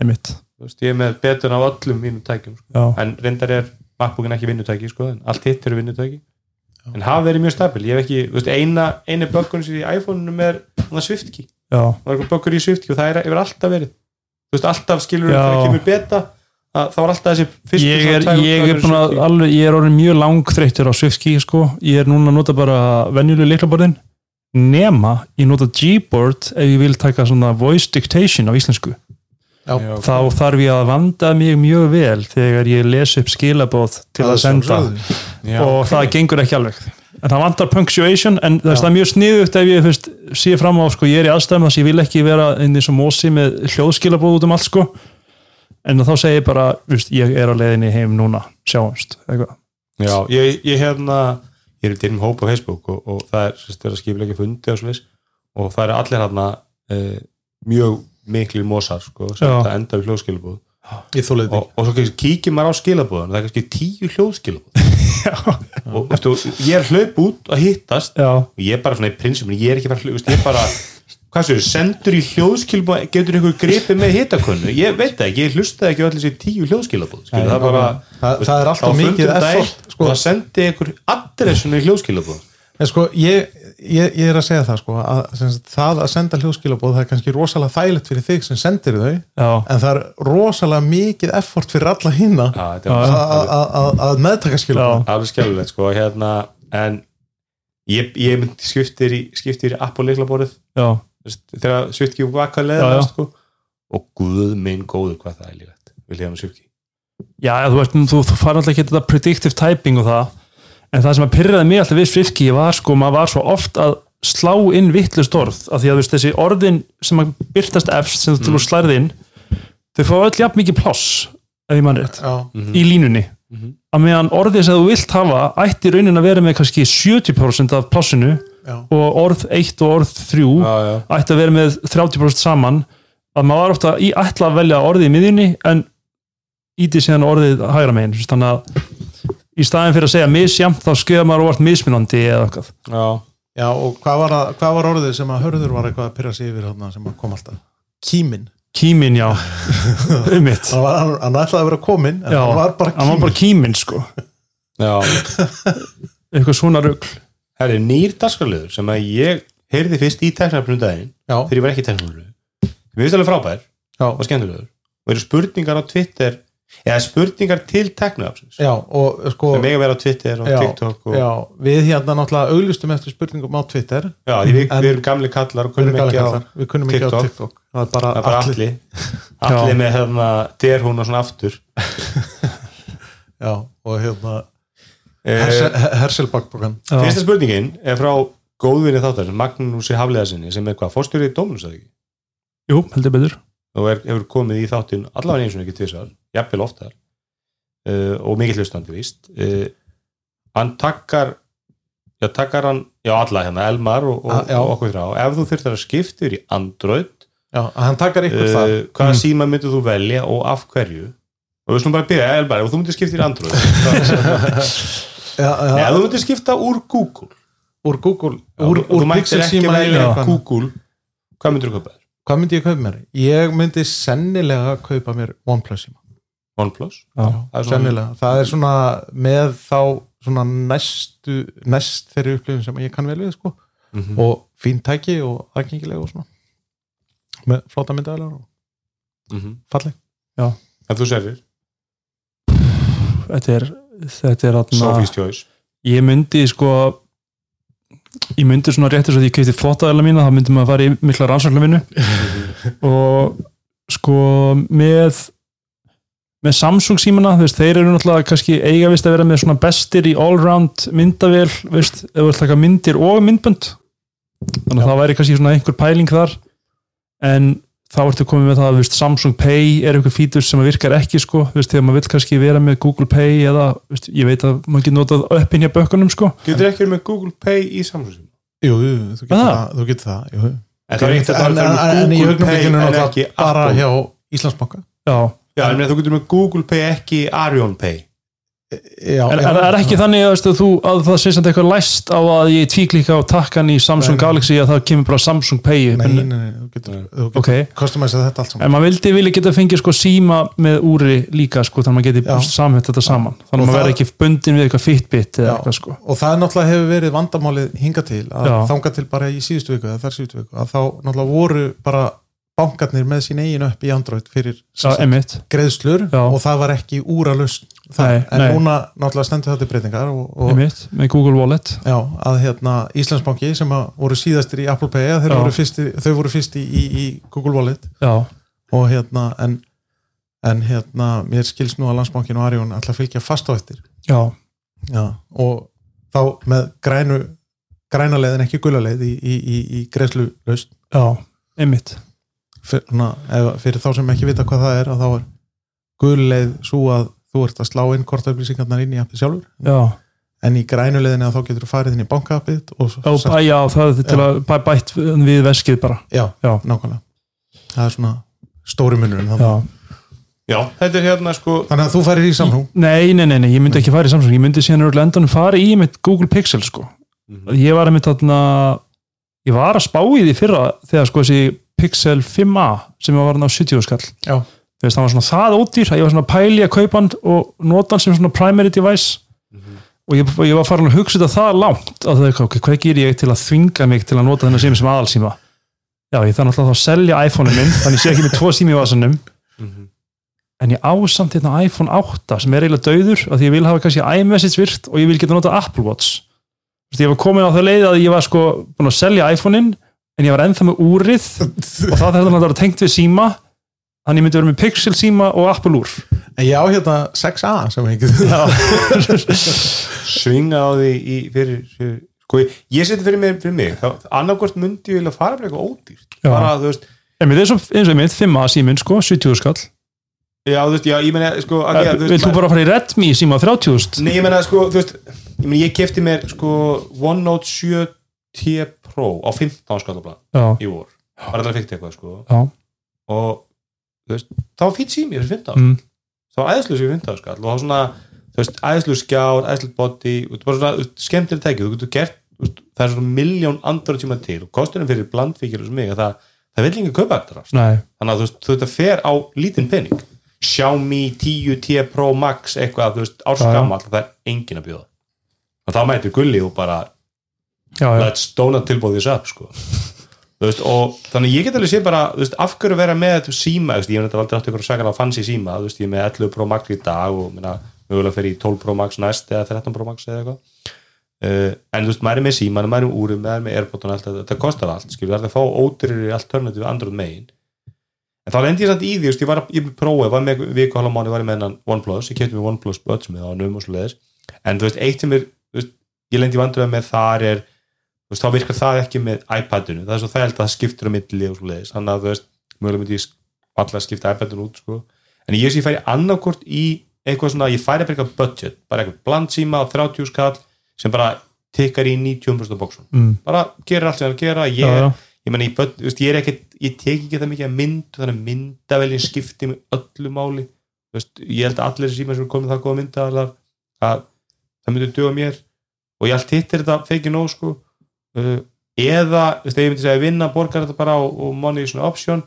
einmitt Þú Veist, ég er með betun á öllum mínum tækjum. Sko. já, En reyndar er MacBookin ekki vinnutæki, sko, en allt hitt eru vinnutæki. En hafa verið mjög stabil. Ég hef ekki, þú veist, eina, eina sem er í iPhone-unum er SwiftKey. já, Það er böggur í SwiftKey og það er, hefur alltaf verið. Þú veist, alltaf skilur Já. þegar kemur beta, þá er alltaf þessi fyrstu ég er, ég er alveg, ég er orðin mjög langþreyttur á SwiftKey sko, ég er núna að nota bara venjuleg leiklaborðin nema ég nota Gboard ef ég vil taka svona voice dictation á íslensku Já. Þá þarf ég að vanda mig mjög vel þegar ég les upp skilabóð til að senda. Já, og ok. það gengur ekki alveg en það vantar punctuation en það, það er mjög sniðugt ef ég fyrst, sé fram á sko, ég er í aðstæðum þess að ég vil ekki vera inn í svo mósi með hljóðskilabóð út um allt sko en þá segi ég bara, fyrst, ég er á leiðinni heim núna, sjáumst eitthvað. Já, ég, ég hérna ég er í dyrnum hóp á Facebook og, og það er sérst, verið að skipilega fundi og svoleiðis og það er allir hérna uh, mjög miklir mosar sko, sem Já. það enda við hljóðskilabóð og, og svo kíkir maður á skilabóðan það er kannski tíu hljóðskilabóð og veistu, ég er hlaup út að hittast Já, og ég er bara svona í prinsipin, ég er ekki bara hlaup ég er bara, hvað séu, sendur í hljóðskilabóð getur ykkur gripið með hittakunnu ég veit það ekki, ég hlustaði ekki á allir þessi tíu Nei, það bara það, það er alltaf mikið effort sko, það sendi ykkur adressunni í hljóðskilabóð en sko ég, ég, ég er að segja það sko að sem sagt, það að senda hljóðskilabóð það er kannski rosalega þægilegt fyrir þig sem sendir þau já, en það er rosalega mikið effort fyrir alla er Já, að- að að- að meðtaka skilabóð alveg skjálfilegt sko hérna, en ég, ég myndi skiptir í, skiptir í app og leiklaborið já, þegar svitki vaka leða sko. og guð minn góður hvað það er lífætt vil ég hann svitki já, þú veist, þú, þú fara alltaf ekki þetta predictive typing og það. En það sem að pyrraði mig alltaf við Swiftki var sko, maður var svo oft að slá inn vittlust orð, af því að þú veist, þessi orðin sem að byrtast efst, sem þú mm. slærið inn þau fá öll jafn mikið pláss ef ég mann rétt, Já, í línunni. Mhm. að meðan orðið sem þú vilt hafa ætti raunin að vera með kannski 70% af plássinu og orð 1 og orð 3 já, já. ætti að vera með 30% saman. Að maður var ofta í ætla að velja orðið í miðjunni en íti síðan orðið hægra megin þannig að í staðin fyrir að segja misjamt þá skeiða maður óvart mismunandi eða eitthvað. Já. já og hvað var, að, hvað var orðið sem að hörður var eitthvað að pyrra sig yfir þarna sem að kom alltaf? Kímin, kímin já, um mitt. Hann, var, hann, hann ætlaði að vera komin en já, hann var bara hann var kímin. bara kímin sko. Já. eitthvað svona rugl það er nýr dagskarliður sem að ég heyrði fyrst í teknarpunum daginn já, þegar ég var ekki í teknarpunum mér finnst alveg frábær já, og skemmtilegur. Og eru spurningar á Twitter eða spurningar til teknarapsins já og sko sem eiga að vera á Twitter og já, TikTok og, já, við hérna náttúrulega auglustum eftir spurningum á Twitter. Já, því við, En- við erum gamli kallar og við, kunnum ekki á við kunnum ekki á TikTok. TikTok. Það er bara, það er bara allir allir allir með hérna derhún og svona aftur. Já, og hérna eh, Hersel, Herselbakbókan Já. fyrsta spurningin er frá góðvinni þáttar Magnúsi Hafliðarsinni sem er hvað, fórstjórið Dóminus eða ekki? Jú, heldur betur. Og er, hefur komið í þáttin allavega eins og ekki tvisar, jafnvel oftar uh, og mikill hlustandi víst. Uh, hann takkar já, takkar hann, já alla hérna Elmar og, og, og okkur þrá ef þú þurftir að skipta yfir í Android já, hann takkar ykkur uh, hvaða Mm. síma myndir þú velja og af hverju? Og við slum bara að byrja, Elmar, ef þú myndir skipta í Android já, já, ef þú myndir skipta úr Google úr Google, Já, úr, úr þú mættir Pixel ekki síma Já. Google hvað myndir þú kaupa þér? hvað myndi ég kaupa mér? ég myndi sennilega kaupa mér OnePlus síma OnePlus? Já. Það er svona- sennilega, það er svona með þá svona næstu næst þeirri upplifin sem ég kann vel við sko. Mhm. og fín tæki og aðgengilega og svona með flóta myndaðalega og Mhm. falleg ef þú serir, þetta er, þetta er atna, ég myndi sko ég myndi svona réttir svo því ég kefti flottaðala mína þá myndi maður fara í mikla rannsóknarvinnu. Og sko með með Samsung símana, veist, þeir eru náttúrulega kannski eiga vist að vera með svona bestir í allround myndavél, veist, ef þú vilt taka myndir og myndbönd. Þannig að það væri kannski svona einhver pæling þar. En þá ertu komið með það, þú veist, Samsung Pay er einhver fítur sem virkar ekki, sko. Þú veist, þegar maður vill kannski vera með Google Pay eða, veist, ég veit að maður getur notað uppin hjá bökkunum, sko. Getur ekki verið með Google Pay í Samsung? Jú, jú, þú getur Ah. það, þú getur það jú. En það er ekkert að fara en, með Google Pay en ekki bara hjá Íslandsbanka. Já, Já, en þú getur með Google Pay ekki Arion Pay já, já. er, er ekki þannig að, þú, að það sé samt eitthvað læst á að ég tvíklika á takkan í Samsung Nei, nei. Galaxy að það kemur bara Samsung Pay nei, nei, nei, þú getur, getur customæsa þetta allt saman. En maður vildi vilja geta fengið sko síma með úri líka sko þannig að maður geti samhætt þetta saman. Þannig að maður verði ekki bundin við eitthvað Fitbit eða Já. eitthvað sko. Og það náttúrulega hefur verið vandamálið hinga til að þanga til bara í síðustu viku síðustu viku að þá náttúrulega voru bara bankarnir með sín eigin upp í Android fyrir Já, greiðslur Já. og það var ekki úralust Nei, en nei. núna náttúrulega stendur þetta breytingar og, og Emitt, með Google Wallet. Já, að hérna Íslandsbanki sem voru síðastir í Apple Pay voru fyrsti, þau voru fyrst í, í, í Google Wallet. Já, og hérna en, en hérna mér skilst nú að Landsbankin og Arjón að fylgja fast á eftir. Já, já, og þá með grænu græna leið en ekki gula leið í, í, í, í greiðslu laust já, einmitt. Fyrir, svona, ef, fyrir þá sem ekki vita hvað það er að þá er gul leið svo að þú ert að slá inn kortaflýsingarnar inn í appið sjálfur. Já, en í grænu leiðinni að þá getur þú farið inn í bankappið og já, bæ, já það er til að bæ, bætt við veskið bara. Já, Já. nákvæmlega. Það er svona stóri munurinn já. Já, þetta er hérna sko þannig að þú farir í samrú Nei, nei, nei, nei, ég myndi ekki fara í Samsung. Ég myndi síðan á endanum fara í mitt Google Pixel sko. ég var einmitt þarna ég var að spá í því fyrra þegar sko þessi Pixel 5a sem var hann á 70 skall. Já. Veist, það var svona það ódýr að ég var svona að pæli að kaupa hann og nota hann sem svona primary device. Og ég, og ég var farin að hugsa þetta það langt að það er ok, hvað ger ég til að þvinga mig til að nota þennan síma sem aðalsíma? Já, ég þarf náttúrulega að selja iPhone-in minn þannig ég sé ekki með tvo sími í vasanum. En ég ásamt hérna iPhone 8 sem er eiginlega af því ég vil hafa kannski iMessage virt og ég vil geta nota Apple Watch. Veist, ég var komin á það leið að ég var sko búin að selja iPhone-in en ég var ennþá með úrið og það þarf þetta að vera tengt við síma þannig myndi vera með Pixel síma og Apple úr. En ég á hérna 6a sem ég get svinga á því í, fyrir, fyrir sko, ég, ég seti fyrir mig, fyrir mig. Þá annarkvort myndi ég vilja fara fyrir eitthvað ódýrt. Já. bara, þú veist, en mér er svo eins og ég mynd 5a síminn sko, 70 skall. Já, þú veist, já, ég meina sko, að, já, Vilt þú bara fara í Redmi síma á 30.000? Nei, ég meina, sko, þú veist ég, meina, ég kefti mér, sko, OneNote 7T Pro á 15 skallabla Já, í vor. Bara alltaf veist, þá fýtt sími fyrir 15 mm, þá æðslu sér 15 skall og þá svona, veist, æðslu skjár æðslu body, bara svona þú getur gert veist, það er svona miljón andra tíma til og kosturinn fyrir blandfíkir og mig að það, það vil ekki kaupa eftir það þannig að þú það fer á lítinn penning Xiaomi 10T Pro Max eitthvað, þú veist, já. árskamall það er engin að bjóða. Og þá mætir gulli og bara já, já, let's donut tilbúð þess upp sko. Veist, og þannig ég get alveg sé bara veist, af hverju vera með þetta síma veist, ég hef þetta aldrei átt ykkur sakalega fancy síma þú veist, ég er með 11 Pro Max í dag og minna, mögulega fer í 12 Pro Max næst eða 13 Pro Max eða eitthvað. Uh, en maður er með síma, maður er með úrum maður er með Airpod og allt þetta, þetta kostar allt skilur, það er að fá ódýrir alternativ Android megin en þá lendi ég samt í því, ég var ég prófaði, ég var með viku hálfa mánu, var ég með hennan OnePlus, ég kefti með OnePlus Buds með á num og svo leiðis, en eitt sem er ég lendi er þú veist, þá virkar það ekki með iPadinu. Það er svo þægilt að það skiptur á milli og svo leiðis þannig að þú veist, mögulega myndi ég alltaf skipta iPadinu út, sko. En ég sé ég færi annarkort í eitthvað svona ég færi eitthvað budget, bara eitthvað blandsíma á 30 skall sem bara tikkar í 90% bóksun, mm, bara gerir allt sem það gera, ég, já, já, ég meina, ég, ég er ekkert, ég tek ekki það mikið að mynd, þannig að myndavelin skipti með öllu máli, veist, ég held að allir sem er komið það góða myndavelar að það myndi duga mér. Og ég allt hittir þetta feki nóg sko uh, eða, þú veist, ef ég myndi segja vinna borgar þetta bara og, og money is an option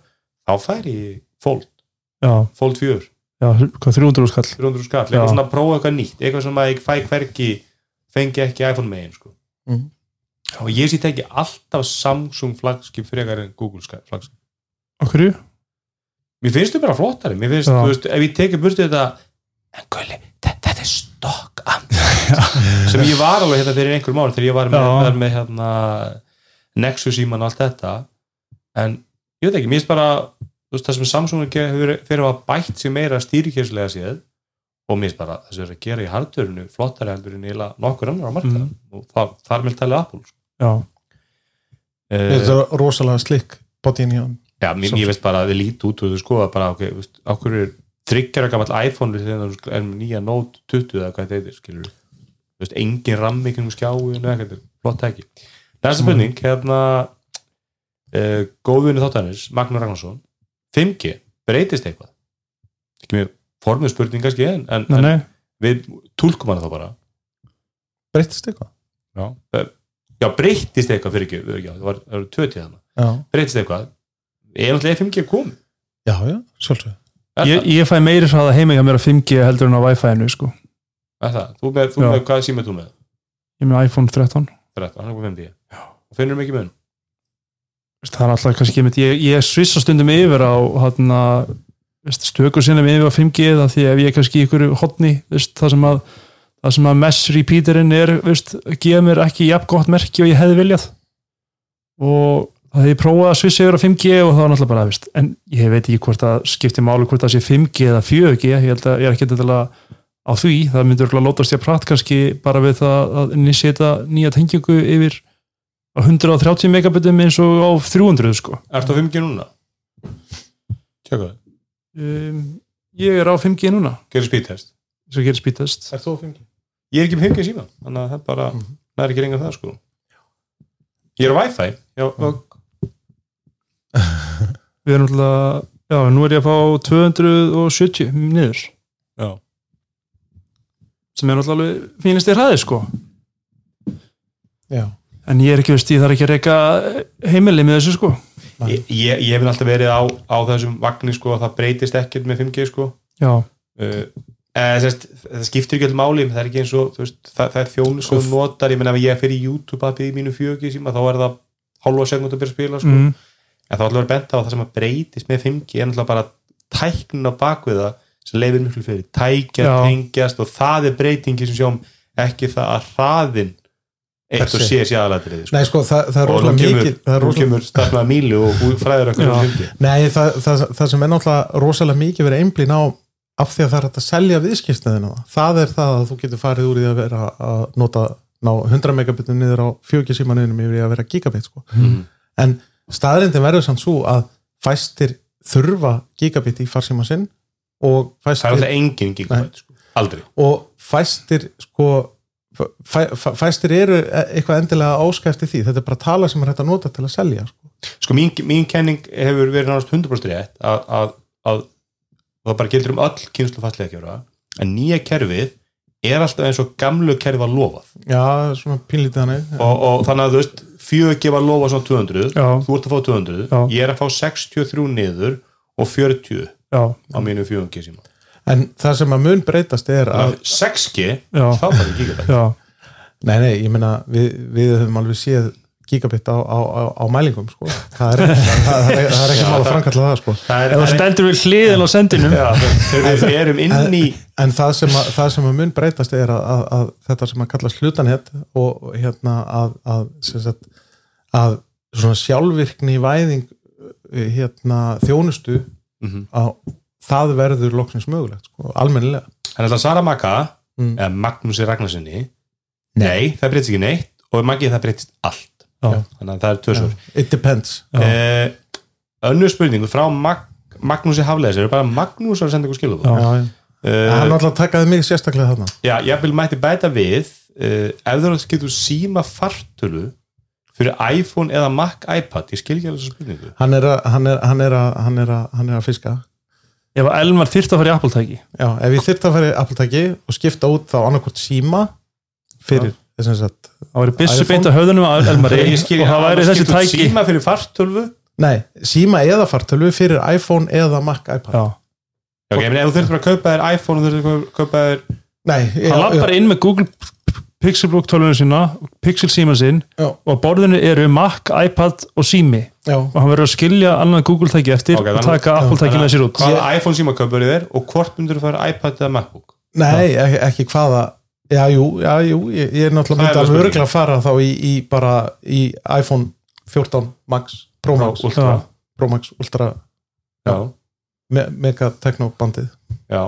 þá færi ég fold, já, fold 4 já, hvað 300 skall? 300 skall, Já. eitthvað svona að prófa eitthvað nýtt eitthvað sem að ég fæ hverki fengi ekki iPhone megin sko. Mhm. og ég sýtt ekki alltaf Samsung flagskip frekar en Google flagskip. Okkur, mér finnst þau bara flottari. Mér finnst, Já. þú veist, ef ég tekið burtið þetta en gulli, þe- þetta er stokk sem ég var alveg hérna fyrir einhver mánu þegar ég var með, með, með hérna, Nexus síman og allt þetta. En ég veit ekki, mér finnst bara veist, það sem Samsung hefur fyrir að bætt sér meira stýrikjörslega séð og mér finnst bara þess að að gera í hardurinu flottari heldur en eiginlega nokkur annar á markaðan Mm. og það, það er með talið Apple sko. já, uh, þetta er rosalega slikk botín í hann. Já, mér, ég veist bara að þið líti út og þú skoða bara, ok, okkur er þryggjara gammal iPhone er nýja Note 20 eða hvað þetta heitir, skilur þú veist, engin rammi kring skjáinu eða eitthvað, er flott ekki Næsta spurning, hérna uh, góðvinni þáttanis, Magnús Ragnarsson 5G, breytist eitthvað? Ekki mjög formuð spurning kannski, en, en, nei, en nei. við túlkum hana þá bara. Breytist eitthvað? Já, Eh, já breytist eitthvað fyrir ekki, já, það var, var tvö til hana já, breytist eitthvað, er náttúrulega 5G komið. Já, já, Er ég, ég fæ meiri hraða heima hjá mér að 5G heldur en á Wi-Fi-inu sko. Þú með, þú með hvað síma þú með? ég með iPhone 13 13, hann er komið 5D og finnur mikið mun? Veist, það er alltaf kannski einmitt, ég, ég svissa stundum yfir á veist, stökur sinnum yfir á 5G það því ef ég kannski ykkur veist, það sem að það sem að mess repeaterinn er gefa mér ekki jafn gott merki og ég hefði viljað. Og það hefði ég prófað að svissa yfir á 5G og það var náttúrulega bara, veist, en ég veit ekki hvort að skipti máli hvort það sé 5G eða 4G ég held að ég er ekki að á því, það myndur lótast ég pratt kannski bara við það að initiata nýja tengingu yfir á 130 megabitum eins og á 300 sko. Ertu á 5G núna? Tjöka það, um, ég er á 5G núna. Gerir speedtest. Sem gerir spítast Er þú 5G? Ég er ekki með 5G síma, þannig að það er bara það er ekki reyngað það sko. Ég er á Wi-Fi já, og, við erum alltaf, já, nú er ég að fá 270 niður. Já. sem er alltaf alveg fínast í hraði sko. Já. en ég er ekki veist, ég þarf ekki að reyka heimili með þessu sko. Ég, ég, ég hef alltaf verið á, á þessum vagnir sko að það breytist ekkert með 5G sko. Já, uh, eða, sest, það skiptir ekki alltaf máli það er ekki eins og veist, það, það er þjónu Sko, sem notar, ég menna ef ég fyrir YouTube að byrja í mínu 4G síma þá er það hálfa byrja að spila sko. mm, en þá ætla að vera bent á að það sem að breytist með 5G er náttúrulega bara tæknin á bakvið það sem leifir miklu fyrir tækja, Já. tengjast og það er breytingi sem sjáum ekki það að hraðin eitt og sé sé aðalatriði sko. Nei, sko, það, það er og nú rosalega kemur, mikið það er nú rosalega, kemur starfnaða mílu og og fræður okkur um 5G Nei, það, það, það sem er náttúrulega rosalega mikið verið einblín á af því að það er hægt að selja viðskipsnæðina það er það að þú getur farið úr í að vera að nota ná 100 megabitum niður á 4G símanuðinum yfir í að vera gigabit sko. Mhm. en staðrindin verður samt svo að fæstir þurfa gigabit í farsíma sinn og það er fæstir, alltaf engin gigabæt sko. aldrei. Og fæstir sko fæ, fæ, fæstir eru eitthvað endilega áskæfti því, þetta er bara tala sem er hægt að nota til að selja sko. sko mín, mín kenning hefur verið náttúrulega 100% rétt að, að, að það bara gildur um öll kynslu fastlega kjöra en nýja kerfið er alltaf eins og gamlu kerfið var lofað. Já, svona pínlítið hannig og, og þannig að þú veist, fjögur var lofað svona 200, Já. þú ert að fá 200 Já. ég er að fá 63 niður og 40 já, á mínu 4G síma En það sem að mun breytast er að Þannig að 6G, Já. þá var það gigabæt já, Nei, nei, ég meina við, við höfum alveg séð gigabit á, á, á, á mælingum sko. það er ekki, það, það er, það er ekki mál að framkalla það sko. er, er, stendur við hliðin á sendinum við erum inn í en það sem, að, það sem að mun breytast er að, að, að þetta sem að kallast hlutanhet og og hérna að, að, sem sagt, að svona sjálfvirkni væðing uh, hérna, þjónustu Mhm. að það verður loksins mögulegt sko, almennilega. Þannig að Sara Maka Mm. eða Magnúsi Ragnarssoni Nei, það breytist ekki neitt og Maggi það breytist allt. Já. Þannig að það er svör. It depends. Eh, Önnur spurningu frá Mag Magnúsi Hafleðis eru bara Magnús að senda ykkur já. uh, hann alltaf takaði mig sérstaklega þarna. Já, ég vil mætti bæta við uh, ef þú getur síma fartölu fyrir iPhone eða Mac iPad? Ég skil ekki alveg þessu spurningu. Hann er að, hann er, hann er að, hann er að, hann er að fiska. Ef að Elmar þyrft að fara í Apple-tæki Já, ef ég þyrfti að fara í Apple-tæki og skipta út þá annarkvort síma fyrir þess að sagt, það væri iPhone. beint að Elmari Ég skil og það væri þessi tæki. síma fyrir fartölvu? Nei, síma eða fartölu fyrir iPhone eða Mac iPad. Já. Já, ok, ef þú þurftir bara að kaupa þér iPhone og þú þurftir að kaupa þér Nei, hann lappar inn með Google Pixelbook tölunum sína Pixel síma sinn Já. og á borðinu eru Mac, iPad og sími já, og hann verður að skilja annan Google tæki eftir Ok, og taka Apple tæki með sér út. Hvaða iPhone síma kaupar þér og hvort myndur þú fara iPad eða MacBook? Nei, ekki, ekki hvaða Já, jú, já, jú, ég, ég er náttúrulega Það er myndi það alveg spurning. örgulega að fara þá í, í bara í iPhone 14 Max Pro Max, Ultra. Já. Pro Max Ultra. Já, me, Mega Techno bandið já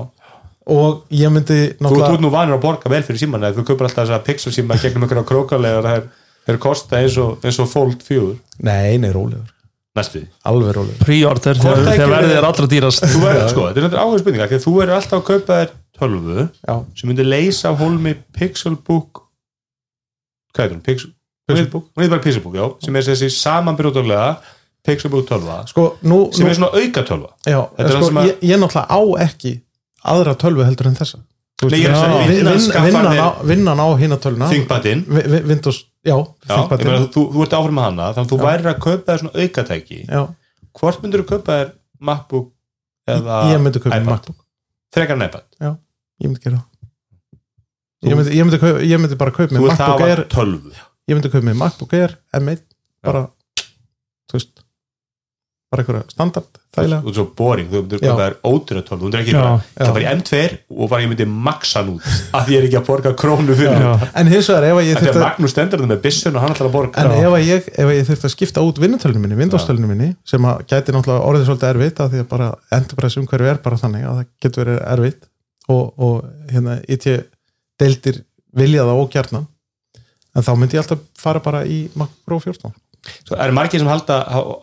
og ég myndi Þú ert nú vanur að borga vel fyrir síman þú kaupar alltaf þess að Pixel síma gegnum einhverja krókalegar það er, kosta eins og, eins og Fold 4 Nei, nei, rólegur, næstu alveg rólegur. Pre-order þegar verðið er- allra dýrast. Þú verður, sko, þetta er náttúrulega áhuga spurninga því að þú verður alltaf að kaupa þér tölvu Já, sem myndir leysa hólmi Pixelbook hvað er hún? Pixel, Pixelbook. hún er bara Pixelbook, já sem er þessi samanbyrjóðarlega Pixelbook tölva sko, nú, sem nú er svona auka tölva Já, Þetta er það sko, ég, ég náttúrulega á ekki aðra tölvu heldur en þessa. Að Já. vinnan á, á hina töluna já, Já, meina, þú, þú ert áfram með hana þannig að þú Já. værir að kaupa þér svona aukatæki. Já, hvort myndir þú kaupa þér MacBook eða iPad? frekar en iPad? Ég myndi gera ég myndi, ég myndi, kaupa, ég myndi bara kaupa að MacBook Air. ég myndi kaupa með MacBook Air M1 bara, veist bara einhverja standard, þægilega. Þú ert svo boring, þú myndir kaupa þér ódýra tölvu þú myndir ekki já. það. Var í M2 og bara ég myndi út af því ég er ekki að borga krónu fyrir þetta en hins vegar ef að ég því að að Magnús stendur þetta með byssun og hann ætlar að borga. En ef að ég, ef að ég þurfti að skipta út vinnutölunum minni, Windows-tölunum minni sem að gæti náttúrulega orðið svolítið erfitt að því að bara Enterprise umhverju er bara þannig að það getur verið erfitt og, og hérna IT deildir vilja það ógjarnan en þá myndi ég alltaf fara bara í Mac Pro 14 Svo er margir sem halda,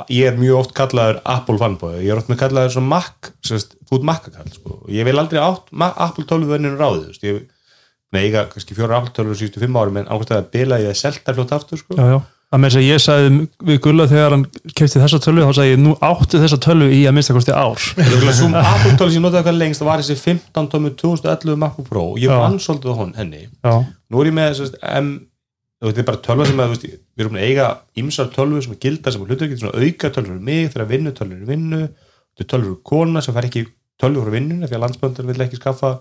ég er mjög oft kallaður Apple fanboy, ég er oft með kallaður svo Mac, sérst, þú ert Mac-akall sko. ég vil aldrei átt Apple 12 venninu ráðið, þú veist, ég eiga kannski fjóra Apple 12 síðustu fimm árum en ákvæmst að bila ég að selta fljótt aftur sko. já, já. Að með þess að ég sagði við Gulla þegar hann kefti þessa tölvu þá sagði ég nú áttu þessa tölvu í að minnsta kosti ár. Svo Apple 12 sem ég notaði hvað lengst það var þessi 15 tómi 2011 MacBook Pro. Og ég vann svolítið á hon, henni. Já, nú er ég með sérst, M þetta er bara tölva sem að, veist, við erum að eiga ymsar tölvu sem er gilda sem hlutur ekki auka tölvur fyrir mig þegar vinnu tölvur fyrir vinnu þetta er tölvur kona sem fær ekki tölvur fyrir vinnuna því að landsböndur vill ekki skaffa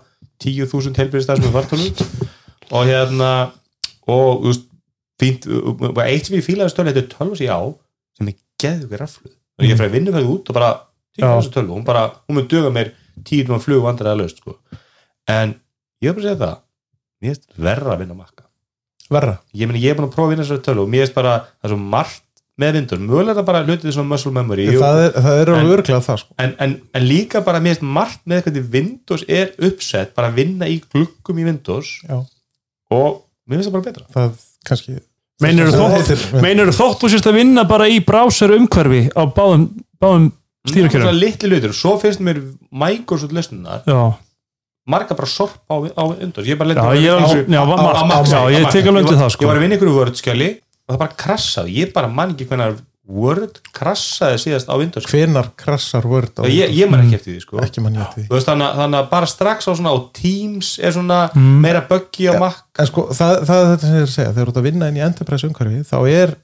10.000 helbriðstæð sem er fartölvu og hérna og þú veist, fínt eitt sem ég fílaði stölu, þetta er tölva sem ég á sem er geðu ekki rafluð og ég fæði vinnu fæði út og bara Já. þessu tölvu, hún bara, hún mun duga mér tíu tíma flug vandræða löst sko. en ég hef bara að segja það mér finnst verra að vinna makka verra. Ég meni ég er búin að prófa að vinna þessari tölu og mér finnst bara það er svo margt með vindur mögulega er það bara hlutið svona muscle memory og, það er, það er En- alveg örglega það sko. en, en, en líka bara mér finnst margt með hvernig Windows er uppsett bara að vinna í gluggum í Windows Já. og mér finnst það bara betra. Það kannski meinir Það þótt þú sérst að vinna bara í browser umhverfi á báðum, báðum stýrikjörum svona litli hlutur. Og svo finnst mér Microsoft lausnunar já, marga bara sorpa á, á Windows ég bara á, já, á, á, á, á ég var- sko. ég var að vinna ykkur Word skjali og það bara krassaði, ég bara man ekki hvernig Word krassaði síðast á Windows hvenar krassar Word á ég, ég man ekki eftir því sko. Eftir því. Veist, þannig, þannig að bara strax á svona og Teams er svona Mm. meira buggy á Mac. en sko það, það er þetta sem ég er að segja. Þegar þú ert að vinna inn í enterprise umhverfi þá er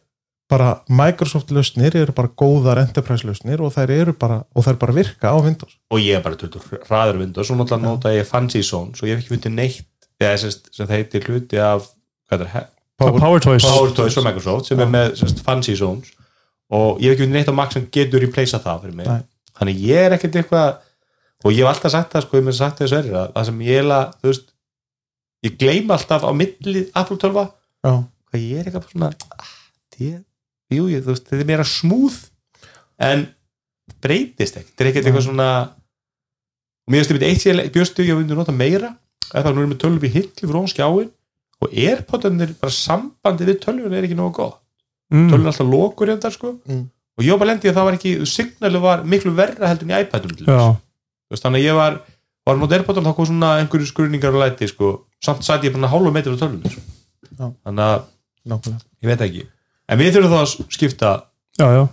bara Microsoft lausnir eru bara góðar enterprise lausnir og þær eru bara, og þær bara virka á Windows. Og ég er bara tutur hraður Windows og náttúrulega nota ég Fancy Zone svo ég hef ekki fundið neitt eða, sest, sem það heitir hluti af hvað er Power, Power Toys. Power Toys frá Microsoft sem er með sest, Fancy Zones. Og ég hef ekki fundið neitt á Mac sem getur replacea það fyrir mig. Nei. þannig ég er ekkert eitthvað og ég hef alltaf sagt það sko, ég hef sagt það sverri að það sem ég eiginlega, þú veist ég gleym alltaf á milli Apple 12 já, hvað ég er eitthvað svona ah, jú, þú veist, þetta er meira smúð en breytist ekki, þetta er ekkert eitthvað svona og mér finnst þetta eitt bjöstu ég myndi nota meira eða nú erum við tölvi hilli frá skjáin og airpodanir, bara sambandi við tölvun er ekki nógu gott, mm. tölvun er alltaf lokur hérna sko. Mm. og ég var bara lendið að það var ekki, signalu var miklu verra heldur en í iPadum þannig að ég var var að nota airpodan þá kom svona einhverju skurningar og læti sko, samt sæti ég bara hálfa metri á tölvun sko. Þannig að nákvæmlega. Ég veit ekki en við þurfum þá að skipta já, já.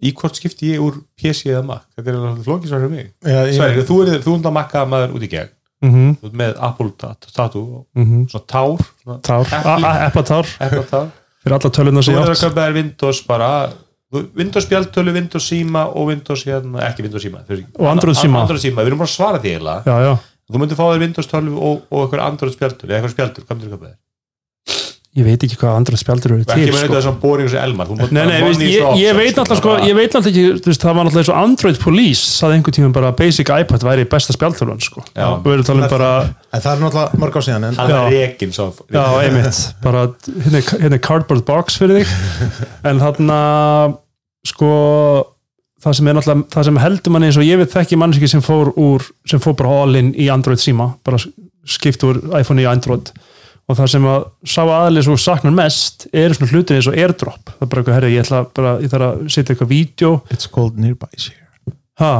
Í hvort skipti ég úr PC eða Mac? Þetta er alveg flókisvar fyrir mig. Já, ég, Sverri, þú er þú undar Mac að maður út í gegn. Mm ert með Apple tat- tattoo og -hmm. svona tár Tár, Epli. eplatár Apple tár. Fyrir alla töluna þú sem er ég að átt. köpa þér Windows bara Windows spjaltölu, Windows síma og Windows hérna, ekki Windows síma fyrir- Og Android síma. Android síma, við erum bara að svara því þú myndir fá þér Windows 12 og, og eitthvað Android spjaltölu eða eitthvað spjaltölu, hvað myndir þú köpa þér? Ég veit ekki hvað andra spjaldur eru til sko. Nei, nei, veist, is ég, ég veit alltaf sko, ég veit alltaf ekki, veist, það var alltaf eins og Android Police saði einhvern tíma bara basic iPad væri besta spjaldtölun sko. Já. og við erum talað um bara en það er náttúrulega mörg á síðan en hann er bara hérna er- hérna er cardboard box fyrir þig en þarna sko það sem er það sem heldur manni eins og ég veit þekki mannski sem fór úr sem fór bara all in í Android síma bara skipt úr iPhone í Android og það sem að sá aðlið svo saknar mest eru svona hlutir eins og airdrop. Það er bara eitthvað, herri, ég ætla bara, ég þarf að setja eitthvað vídeo. It's called nearby share. Ha?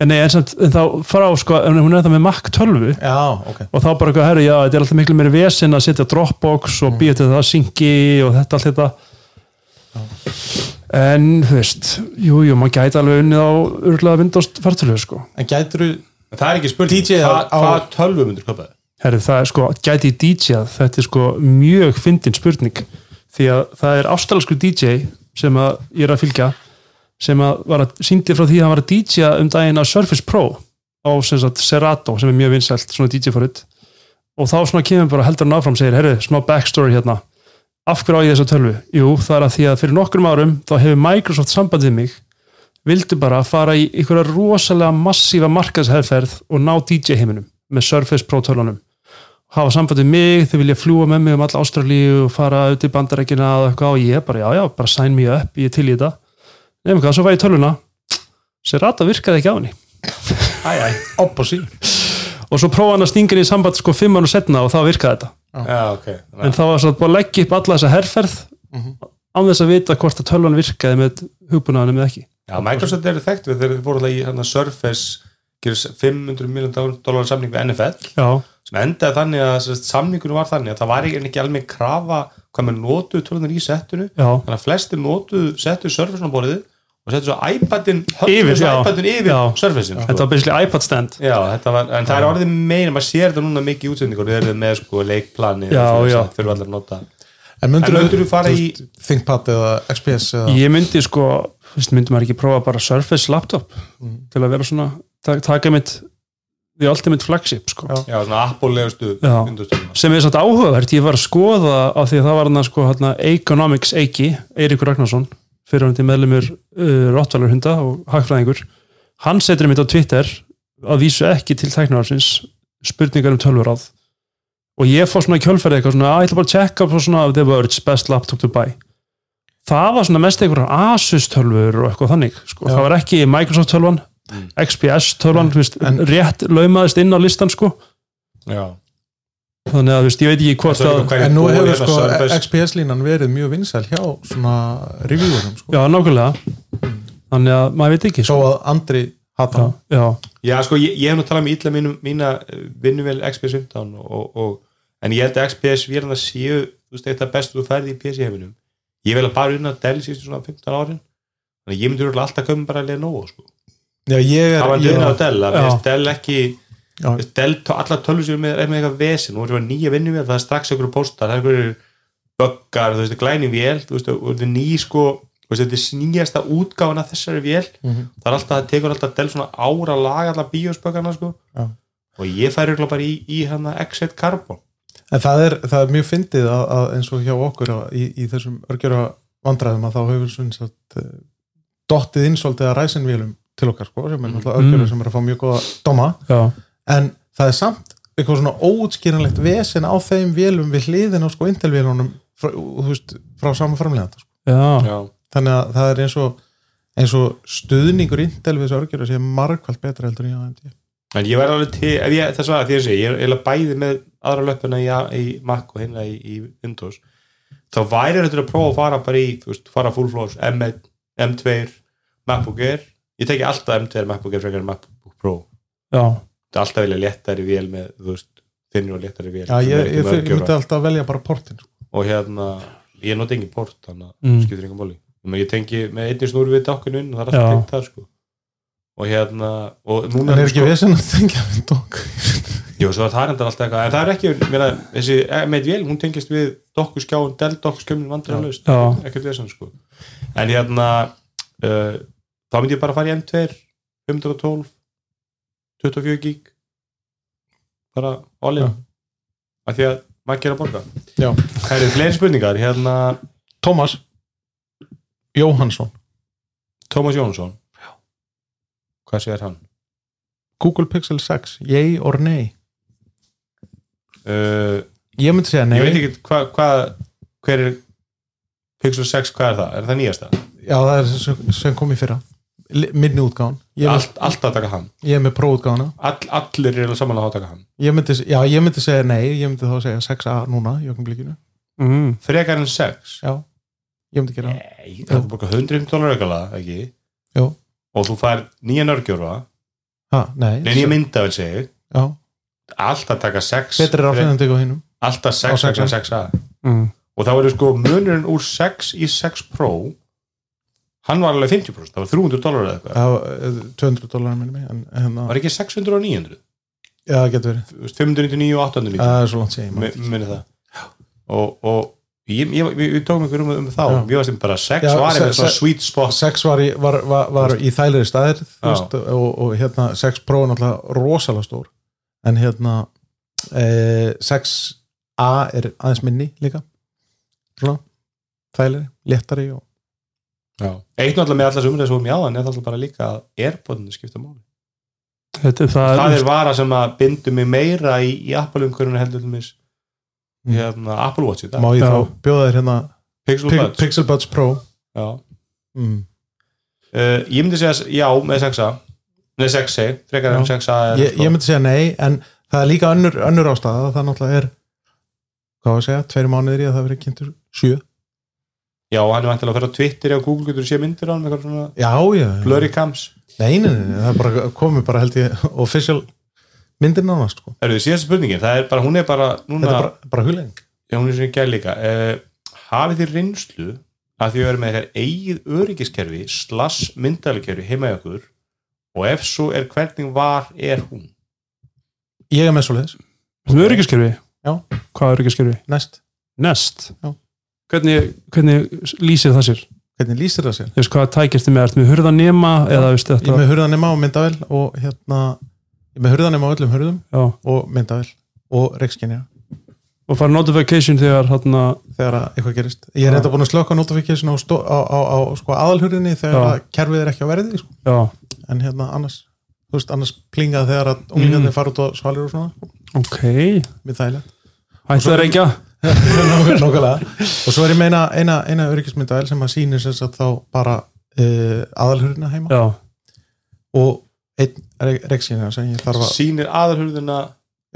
En nei, en, samt, en þá frá, sko, en hún er það með Mac 12 já, ok. Og þá bara eitthvað, herru, já, þetta er alltaf miklu meiri vesen að setja Dropbox og býja til það syngi og þetta allt þetta. En, þú veist jú, jú, maður gæti alveg unnið á urlaða Windows fartölu, sko. En gætur þú það er ekki spurning, DJ hvað á- hva tölvu myndir köpa þér? Herru, það er sko, gæti DJ-að þetta er sko mjög fyndin spurning. Því að það er ástralsku DJ sem að ég er að fylgja sem að var að síndi frá því að hann var að DJ-a um daginn á Surface Pro á sem sagt Serato sem er mjög vinsælt svona DJ forut og þá svona kemur bara heldur hann áfram og segir, herru, smá backstory hérna. Af hverju á ég þessa tölvu? Jú, það er að því að fyrir nokkrum árum þá hefur Microsoft sambandið mig vildu bara fara í einhverja rosalega massífa markaðsherferð og ná DJ heiminum með Surface Pro tölunum hafa sambandið mig, þau vilja fljúa með mig um alla Ástralíu og fara ut í bandarækina og eitthvað og ég bara, já, já, bara sign me up ég er til í þetta. Nefnum hvað, svo fæ ég töluna Serato virkaði ekki á henni. Æ, æ. upp og sí og svo prófa hann að stinga henni í samband sko fimm ára setna og þá virkaði þetta. Já, ok. En það var svo búið að leggja upp alla þessa herferð Mhm. án þess að vita hvort að tölvan virkaði með hugbúnaðanum eða ekki. Já, Microsoft eru þekkt við þið voru alltaf í hérna, Surface gerir 500 miljón dólar samning við NFL já, sem endaði þannig að samningunum var þannig að það var ekki, alveg krafa hvað með notuðu tölunar í settinu. Já, þannig að flestir notuðu settu Surface á borðið og settu svo iPadin Yfir, yfir. Surfacein sko. þetta var basically iPad stand. Já, þetta var, en það er orðið meina, maður sér þetta núna mikið í útsendingur, við erum með sko leikplani allir að nota. En myndur En myndirðu fara í- ThinkPad eða XPS eða ég myndi sko, myndi maður ekki prófa bara Surface laptop til að vera svona, ta- taka mitt the ultimate flagship sko Já. Já, svona. Windows-töluna. sem er svolítið áhugavert, ég var að skoða á því að það var hann sko hérna Economics Eiki, Eiríkur Ragnarsson fyrirhandi meðlumur uh, Rottvalur hunda og hagfræðingur hann setur mitt á Twitter að vísu ekki til tæknarársins spurningar um tölvuráð og ég fór svona í kjölferði eitthvað svona að ég ætla bara að checka på svona The Verge best laptop to buy það var svona mest einhverjar Asus tölvur og eitthvað þannig sko. Það var ekki Microsoft tölvan XPS tölvan, þú veist, En- rétt laumaðist inn á listan sko Já. þannig að þú veist, ég veit ekki hvort að hverju En nú hefur sko Surface- XPS-línan verið mjög vinsæl hjá svona reviewerum sko. Já, nákvæmlega Þannig að maður veit ekki Svo sko. að Andri hata já, já, Já, sko, ég, ég hef nú talað með illa mínum, mína vinnuvel XPS 15 og, og, en ég held að XPS vélarna séu, þú veist, þetta bestu þú færði í PC heiminum. Ég vil að bara unna Dell síðustu svona 15 árin þannig að ég örugglega alltaf kömum bara að liða nógu sko. Já, ég er það var liðna á Dell, að veist Dell ekki Dell, tölur sem er með, er eitthvað vesen, nú erum við nýja vinnuvel það er strax einhverju póstar, það er einhverju böggar, þú veist, glæni vél, þú veist, og þetta er ný sko, þetta er nýjasta útgáfana þessari vél. Mhm. það er alltaf, það tekur alltaf del svona ára að laga allar bíóspökkarna sko. Já. og ég færi örugglega bara í, í hann X1 Carbon. En það er, það er mjög fyndið að, að eins og hjá okkur að, í, í þessum örgjöra vandræðum að þá hefur svona uh, dottið inn svolítið að ræsinvélum til okkar sko, sem er náttúrulega örgjöra Mm. sem er að fá mjög góða doma já, en það er samt eitthvað svona óutskýranlegt vesen á þeim vélum við hliðin á sko Intel-vélunum frá, frá sama framleganda sko. þannig að það er eins og eins og stuðningur Intel við þessu örgjöra sem er margkvælt betra heldur en ég AMD en ég væri alveg til, ef ég, þess að því að segja ég er eiginlega bæði með aðra löppuna í, í Mac og hérna í, í Windows þá væri þetta að prófa að fara bara í, þú veist, fara full flows M1, M2, MacBook Air ég teki alltaf M2 MacBook Air frekar en MacBook Pro. Já, það er alltaf vilja léttari vél með, þú veist, þinnur og léttari vél Já, ég, er ég, myndi alltaf velja bara portin sko. og hérna ég noti engin port þannig að Mm. skiptir Þannig að ég tengi með einni snúru við dákinu inn og það er alltaf tengt það sko. Og hérna og núna en er ekki sko, vesen að tengja við dokk jú, svo er það reyndar alltaf eitthvað en það er ekki, mér að þessi með vél hún tengist við dokkuskjáin, del dokkuskjáin vandur að laust, Já. ekkert vesen sko. En hérna uh, þá myndi ég bara fara í M2 512 24 gig bara all-in Já. af því að maður gera borga Já. það eru fleiri spurningar hérna Tómas Jóhansson Tómas Jónsson hvað segir hann? Google Pixel 6, yay or nay Uh, ég myndi segja nei ég veit ekki hvað hva, hver er Pixel 6, hvað er það? Er það nýjasta? já það er sem, sem kom í fyrra minni útgáðan mynd, Allt, alltaf taka hann. Ég er með próútgáðana All, Allir eru samanlega að taka hann. Ég myndi, já, ég myndi segja nei ég myndi þá segja 6A núna í okkur blikinu. Mm. Frekar en 6 já, ég myndi gera það. Nei, það er bara 100 dólar aukala, ekki? Jú. Og þú fær nýja nörgjóra. Ha, nei, Nei, nýja mynda vil segja já, Alltaf taka 6 betri ráfinandi á hinnum Alltaf 6 Á 6A. vegna 6A Mm. Og þá verður sko munurinn úr 6 í 6 Pro Hann var alveg 50% Það var 300 dólar eða eitthvað. Það var eh, 200 dólar minni en, en, Var ekki 600 og 900? já, það getur verið. Þú veist, 599 og 899 það er svo langt sér Mi- minni það. Og, og ég, ég, við, við tókum ykkur um, um þá. Já. við varum bara sex Já, var se- sweet spot. 6 var í, var, var, var í þælir staðir Já. veist, og, og hérna 6 Pro er náttúrulega rosalega stór. En hérna e, 6A er aðeins minni líka. Svona þælir, léttari og eitt náttúrulega með allar sumrið svo mjáðan er náttúrulega bara líka að Airpodinu skipta máli. Þetta, það, það er vara sem að bindu mig meira í, í Apple-umhverjunu heldur mis Mm. hérna, Apple Watch í dag. Má ég þá bjóða þér hérna Pixel Pi- Buds. Pixel Buds Pro. Já. mm. uh, ég myndi segja já með 6a með 6a, frekar en Já. 6a er, ég, ég myndi segja nei en það er líka önnur, önnur ástæða. Það náttúrulega er hvað var að segja, tveiri mánuðir í að það verið kynntur sjö Já, hann er vantilega að fyrir á Twitter eða Google getur sé myndir á hann með eitthvað svona já, já, blurry cams nei, nei, nei, það er bara komið bara held ég official myndir nánast sko. Það eru síðasta spurningin, það er bara, hún er bara núna, þetta er bara, bara huglegging já, hún er svona gæl líka uh, hafið þið reynslu að því að vera með eitthvað eigið öryggiskerfi slass myndalikerfi heima í okkur og ef svo er hvernig var er hún ég er með svo leiðis, öryggiskerfi? Já. Hvað er öryggiskerfi? næst Nest? Já. Hvernig, hvernig lýsir það sér? hvernig lýsir það sér? Þú veist hvað tækjast þið með, ertu með hurðanema eða veist ég þetta? er með hurðanema og myndavel og hérna, ég er með hurðanema á öllum hurðum Já. og myndavel og reikskinja Og fara notification þegar hérna, þegar að eitthvað gerist ég er reynda búin að slöka notification á, á, á, á sko, aðalhurðinni þegar að kerfið er ekki á verði sko. já, en hérna annars þú veist, annars plingað þegar að unglingarnir Mm. fara út á svalir og svona ok mér þægilegt Hættu að reykja? Og svo er ég meina eina, eina öryggismyndavel sem að sýnir sem sagt þá bara uh, aðalhurðina heima. Já, og einn reikskinja sem ég þarf að sýnir aðalhurðina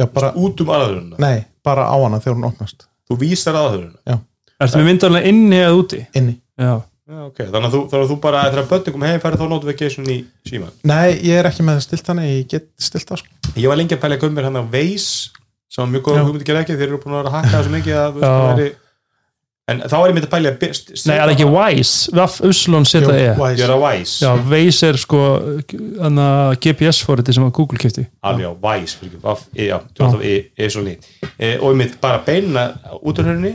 já, bara, út um aðalhurðina? Nei, bara á hana þegar hún opnast. Þú vísar aðalhurðina? Ertu með myndarlega inni eða úti? inni. Já, Já, okay. þannig, að þú, þannig að þú bara þegar börnum kom heim færði þá notification í síma nei, ég er ekki með stilt hana, ég get stilt það sko. ég var lengi að pæla að koma mér hann á Waze sem var mjög góð Já. að hugmyndi gera ekki þeir eru búin að vera að hakka það svo mikið að, þú það væri, en þá er ég myndi að pæla að byrst, nei, er það ekki Wise? Vaff, Uslon, Jú, seta E Wise. gera Wise. Já, Waze er sko GPS-forriti sem að Google kipti alveg Wise Vaff, e, já, e, e, svo ný e, og ég myndi bara beina út úr hörunni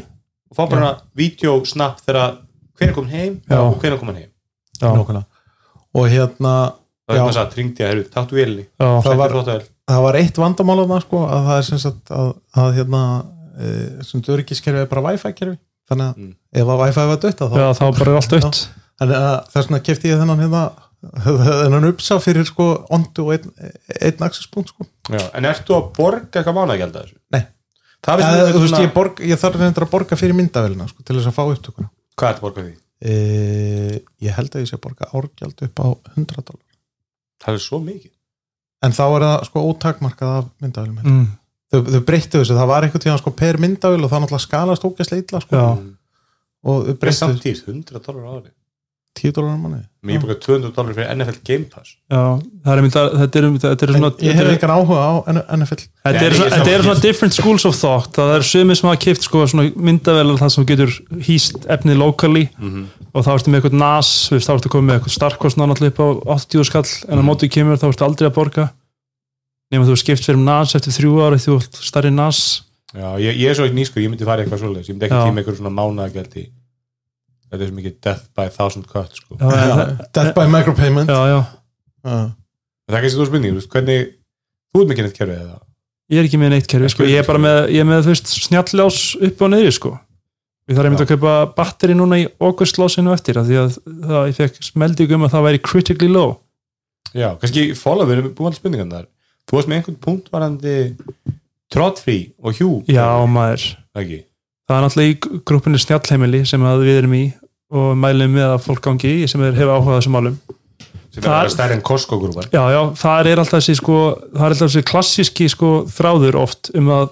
og fá bara videosnapp þegar hvernig kom heim Já. og hvernig kom hann heim. Já, Nákvæmlega. og hérna það er þess að tringdi að, herru, taktu vélinni já, Það var- var, það var eitt vandamál að það sko að það er sem sagt að, að hérna e, sem öryggiskerfi er bara wifi kerfi þannig að Mm. ef að wifi var dött þá já, þá bara er allt að, þess vegna kefti ég þennan hérna þennan uppsá fyrir sko ondu og einn, einn accesspunkt sko já, en ertu að borga eitthvað mánagjald að þessu? Nei. það finnst þú veist svona- ég, borg, ég þarf reyndar að borga fyrir myndavelina sko til þess að fá upptökuna hvað ertu að borga því? e, ég held að ég sé að borga árgjald upp á 100 dólar það er svo mikið en þá er það sko ótakmarkað af myndavelum mm, þau, þau breyttu þessu, það var einhvern tíðan sko per myndavel og það náttúrulega skalast ógæslega illa sko. Og þau Það er breyttu samt dýrt, 100 dólar á ári 10 dólar á manni ég borga 200 dólar fyrir NFL Game Pass. Já, það er mynda þetta er, þetta er svona ég hef engan áhuga á NFL Þetta er, svona, þetta er svona different schools of thought. Það er sumir sem hafa kipt sko, svona myndavelar þar sem þú getur hýst efnið locally. Mhm. og þá ertu með eitthvað NAS þú veist, þá ertu komið með eitthvað starkkostna náttúrulega upp á 80 skall. En á móti kemur þá ertu aldrei að borga. Nema þú skipt fyrir NAS eftir þrjú ára þú ert starri NAS. Já, ég, ég er svo ekki nýskur, ég myndi fara eitthvað svoleiðis. Ég myndi ekki tíma eitthvað svona mánaðagjaldi þetta er svo mikið death by thousand cut sko. já, en- Death by micropayment. Já, já, Já. það er kannski þú spurning, hvernig þú ert mikið neitt kerfið eða? Ég er ekki með neitt kerfi sko. ég er bara með, ég er með þú veist, snjalljás upp og niður sko. ég þarf einmitt að kaupa batteri núna í augustlásinu eftir af því að það, ég fekk smeldið um að það væri critically low. Já, kannski follow, við erum búin að spurningan þar. Þú varst með einhvern punkt varandi Trotfree og Hugh. Já maður. Ekki, það er náttúrulega í grúpinni snjallheimili sem við erum í og mælum með að fólk gangi í sem hefur áhugað þessum málum. Sem er að stærri en Costco-grúpar já, já, það er alltaf þessi sko, það er alltaf þessi klassíski sko þráður oft um að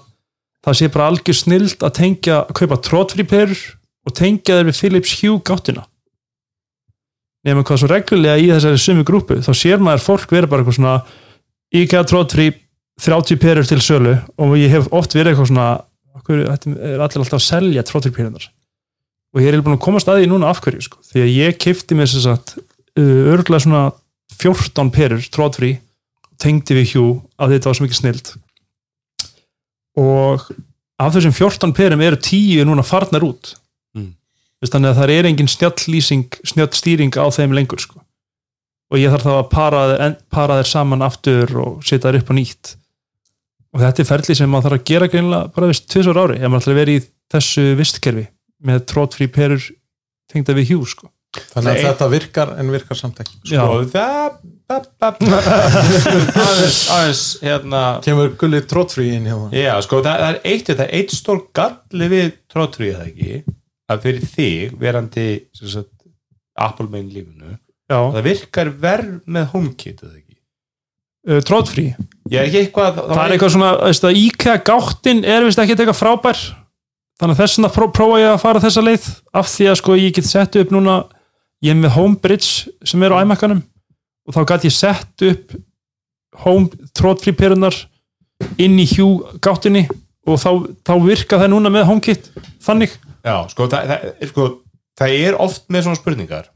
það sé bara algjör snild að tengja að kaupa trótfríperur og tengja þeir við Philips Hue gáttina. Nema hvað svo reglulega í þessari sumu grúpu þá sér maður fólk vera bara eitthvað svona IKEA trótfrí 30 perur til sölu og ég hef oft verið eitthvað svona er allir alltaf að selja trótfríperunar og ég er búin að komast að því núna af hverju sko. því að ég kifti mér sem sagt uh, örgulega svona 14 perur trótfrí tengdi við hjú að þetta var svo mikið snild og af þessum 14 perum eru 10 núna farnar út Mm. Þannig að það er engin snjall snjall stýring á þeim lengur sko. og ég þarf þá að para, para þeir saman aftur og setja þeir upp á nýtt og þetta er ferli sem maður þarf að gera bara vist tvisar ári ef maður ætlar að vera í þessu vistkerfi með trótfrí perur tengda við hjú sko. þannig að Nei. þetta virkar en virkar samt ekki Já. og það ba, ba. aðeins, aðeins hérna kemur gulli trótfrí inn hjá það Já, sko, það, það er eitt, það er eitt stór galli við tróttrúið það ekki að fyrir þig, verandi sem sagt, Apple main lífinu Já, það virkar verð með HomeKit eða ekki uh, trótfrí er eitthvað það er eitthvað svona, veist það, IKEA gáttin er vist ekki eitthvað frábær þannig að þess vegna pró prófa ég að fara þessa leið af því að sko ég get sett upp núna ég er með Homebridge sem er á iMac-anum og þá gæti ég sett upp home trótfrí perunar inn í hjú gáttinni og þá, þá virka það núna með HomeKit þannig Já, sko það, það, er, sko, það er oft með svona spurningar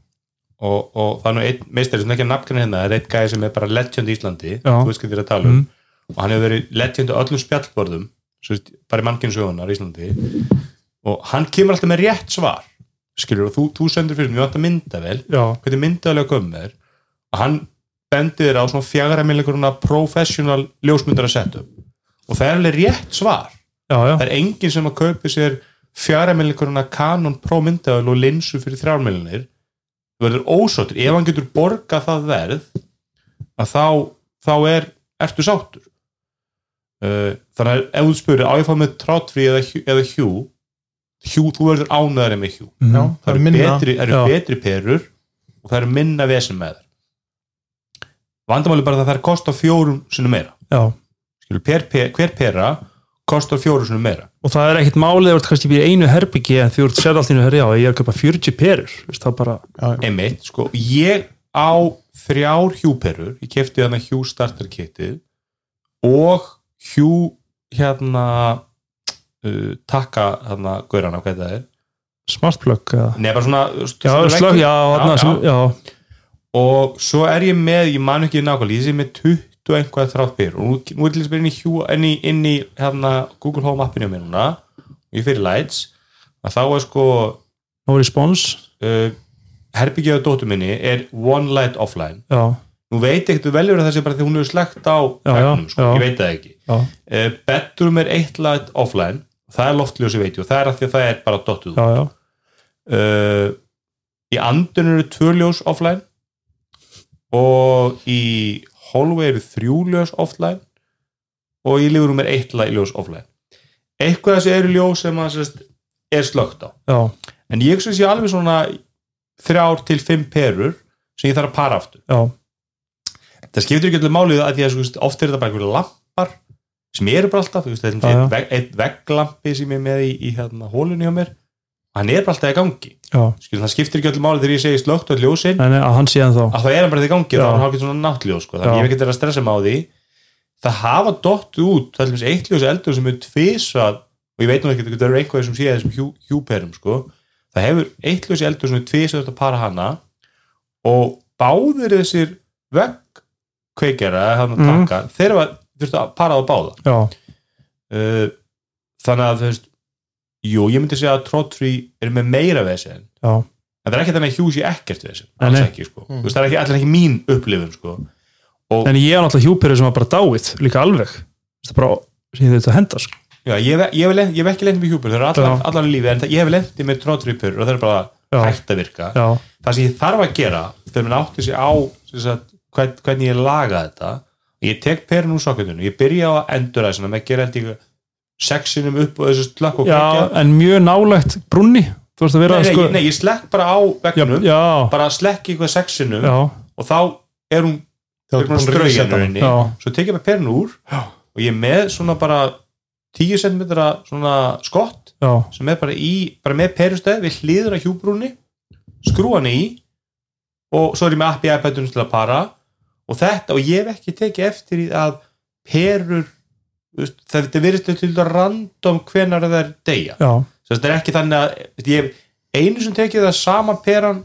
og, og það er nú einn meistari sem ekki að nafnkana hérna, það er einn gæði sem er bara legend í Íslandi, Já. þú veist hvað þér að tala um Mm. og hann hefur verið legend á öllum spjallborðum bara í mannkynnsögunar í Íslandi. Og hann kemur alltaf með rétt svar skilur, og þú, þú sendur fyrir mjög átt að mynda vel já, hvernig myndaðlega komið er og hann bendir þér á svona fjagara millikuruna professional ljósmyndara setup. Og það er alveg rétt svar. Já, já, það er enginn sem að kaupi sér fjármilikuruna Canon Pro myndavel og linsu fyrir þrjármilinir þú verður ósáttur, ef hann getur borgað það verð að þá, þá er, ertu sáttur þannig að ef þú spyrir á ég fá með trátfrí eða, eða hjú? Hjú, þú verður ánæðari með hjú. Mhm. Já, það eru minna. betri, Já. betri perur og það eru minna vesen með þær. Vandamáli bara að það er kosta fjórum sinni meira. Já. Skilur, per, per, hver pera kostar fjórum sinni meira. Og það er ekkit málið að þú ert kannski býr einu herbyggi en þú ert sér allt í nú herri á ég er að köpa 40 perur veist, það bara, einmitt, sko, ég á þrjár hjúperur ég kefti þarna hjú starter kitið og hjú hérna uh, takka þarna gaurana, hvað það er. Smartplug Nei, bara svona, já, svona slög, veggur. já, já, já, já. og svo er ég með, ég man ekki nákvæmlega, ég sé með 20 og einhvað þráttbyr og nú, nú er til þess að inn í, hjú, inn í, inn í hérna, Google Home appinu mér núna. Og ég fyrir lights. Að þá er sko no response uh, herbyggjaðu dóttur minni er one light offline. Já, nú veit ekkert þú veljur að það sé bara því hún hefur slegt á já, sko, já. ég veit það ekki. Uh, bedroom er eitt light offline það er loftljósi veit ég og það er að því að það er bara dottuð uh, í andun eru tvö ljós offline og í hallway eru þrjú ljós offline og í lifurum er eitt li- ljós offline. Eitthvað þessi eru ljós sem að sérst, er slögt á. Já, en ég sem sé alveg svona þrjár til fimm perur sem ég þarf að para aftur. Já, það skiptir ekki allir málið að því að sko, oft er þetta bara einhverju lampar sem eru bara alltaf, þú veist, Já, er vegg, eitt vegglampi sem ég er með í, í hérna, hólunni hjá mér. Hann er bara alltaf í gangi. Skil, það skiptir ekki allir málið þegar ég segi slögt á ljósin. En að hann sé en þá að það er hann bara í gangi er hann hálfgett svona náttljós sko. þannig ég hef ekki að stressa mig á því. Það hafa dott út, það er eitt ljós eldur sem er tvisvað og ég veit nú ekki að það eru einhverjum sem sé þessum hjú, hjúperum sko. það hefur eitt ljós eldur sem er tvisvað að para hana. Og báðir þessir veggkveikjara Mhm. taka, þeir þurftu að para á báða. Uh, þannig að þú veist jú, ég myndi segja að Trottree er með meira vesen já, en það er ekki þannig að Hughes ég ekkert vesen Nei, alls ekki sko, þú veist það er ekki, allir ekki mín upplifun sko. En ég er náttúrulega hjúperu sem var bara dáið líka alveg. Það er bara, sem þetta henda sko. já, ég, hef- ég, hef lent- ég hef ekki lendið með hjúpur, það eru allar í lífi en það, ég hef lendið með Trottree purur og það er bara Já. hægt að virka. Já, það sem ég þarf að gera þegar minn átti sig á sem sagt, hvern, hvernig ég laga þetta. Ég tek perun úr sokketunum, ég byrja á að enduræsina með að gera held ég sexinum upp og þessu slökk og já kveikja. en mjög nálægt brunni þú veist að vera nei, nei, sko, nei, ég slekk bara á já, vegnum já, bara slekk eitthvað sexinum já, og þá er hún Það er hún já, svo tek ég bara perun úr Já. og ég er með svona bara 10 cm svona skott já, sem er bara í, bara með perustæð við hliður að hjúbrúni skrúa hann í og svo er ég með appi iPadunum til að para og þetta, og ég hef ekki tekið eftir í að perur það þetta virðist til þetta random hvenar það er Svo þetta er ekki þannig að ég hef einu sem tekið það sama peran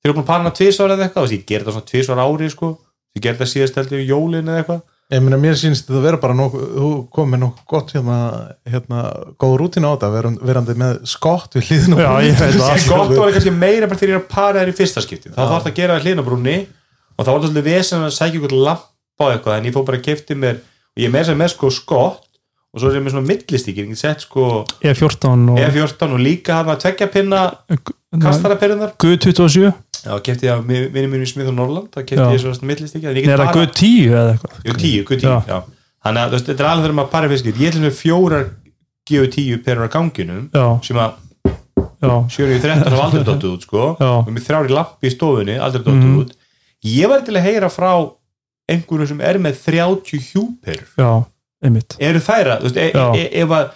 þegar að para hana tvisvar eða eitthvað ég ger þetta svona tvisvar ári sko. ég ger þetta síðast heldur í jólin eða eitthvað. Ég meina, mér sínst þetta vera bara nokkuð, þú kom með nokkuð gott hérna, hérna, góð rútina á þetta, veran- verandi með skott við hlýðin Já, ég veit það. en gott var kannski meira bara þegar ég er að para þær í fyrsta skipti þá þarf það að gera það hlinabrúnni og þá var það svolítið vesen að sækja ykkur lampa á eitthvað en ég fór bara að kefti mér og ég er með þess að með sko skott og svo er ég með svona sett sko E14 og E14 og líka hann að tvekja pinna kastaraperðunar G27 já, kefti ég að vinni mínu í Smith og Norland það kefti Já. ég svona millistíkir er það G10 eða eitthvað Jú, tíu, guð tíu, Já. já. Þannig að þetta er alveg þegar maður parið fiskir. Ég ætlum með fjórar GU10 perur á ganginum sem að já, 713 hafa aldrei dottuð út sko og með þrjár í lampi í stofunni aldrei dottuð Mhm. út ég var til að heyra frá einhverju sem er með 30 hjúper já, einmitt. Eru þær að, þú veist, e, Já. e, ef að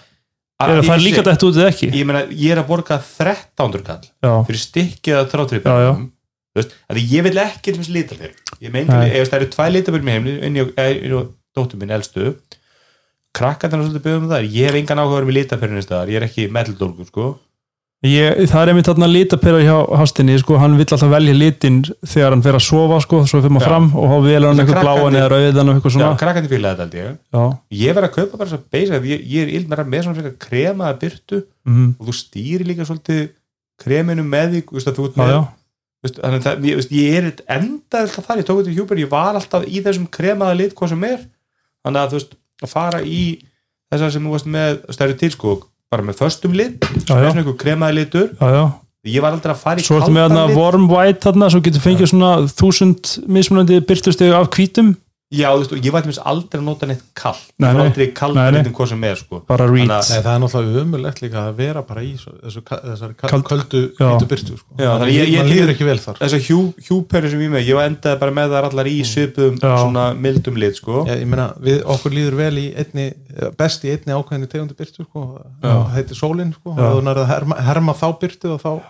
er það ég líka dætt út eða ekki? Ég meina, ég er að borga 1300 kall já, fyrir stikkið að þráttripum þú veist, að ég vil ekki til þess litabir ég meina, ef það eru tvær litabir með heimli inn í, inn í dóttur minn elstu krakkarnar er svolítið byggðum það ég hef engan áhuga að vera með staðar. Ég er ekki meðldólgur sko ég, það er einmitt þarna litapera hjá Hastinni sko, hann vill alltaf velja litin þegar hann fer að sofa sko, svo fyrir maður Já. fram og þá velur hann eitthvað bláan eða rauðan og eitthvað já, svona krakkarnir fílaði þetta ég. Já, ég verð að kaupa bara að beisa ég, ég er ill með, svona frekar kremaða byrtu mhm, og þú stýri líka svolítið kreminu með því þú veist, að þú ert já, með já, veist, þannig að ég, veist, ég er enda alltaf þar, ég tók þetta í hjúper, ég var alltaf í þessum kremaða lit hvað sem er. Þannig að þú veist, að fara í þessar sem þú varst með stærri til sko, bara með föstum lit svona einhver kremaði litur. Já, já. ég var aldrei að fara í svo ertu með kaldan lit warm white þarna, svo getur fengið svona þúsund mismunandi byrtusteg af hvítum já, þú veist, og ég var til dæmis aldrei að nota neitt kall Nei, nei. aldrei Nei, kaldan nei. litin hvað sem er sko. bara Þannig read að- Nei, það er náttúrulega umulegt líka að vera bara í svo, þessu, köldu Já. hvítu byrtu sko. Já, þannig ég- ég- Man líður ekki vel þar þessar hjú, hjúperu sem ég með, ég endaði bara með það allar í svipuðum Já. svona mildum lit sko. ég, ég meina, við, okkur líður vel í einni, best í einni ákveðinni tegundi byrtu sko. það heitir sólin sko. Já. og þú nærið að herma, herma þá byrtu og þá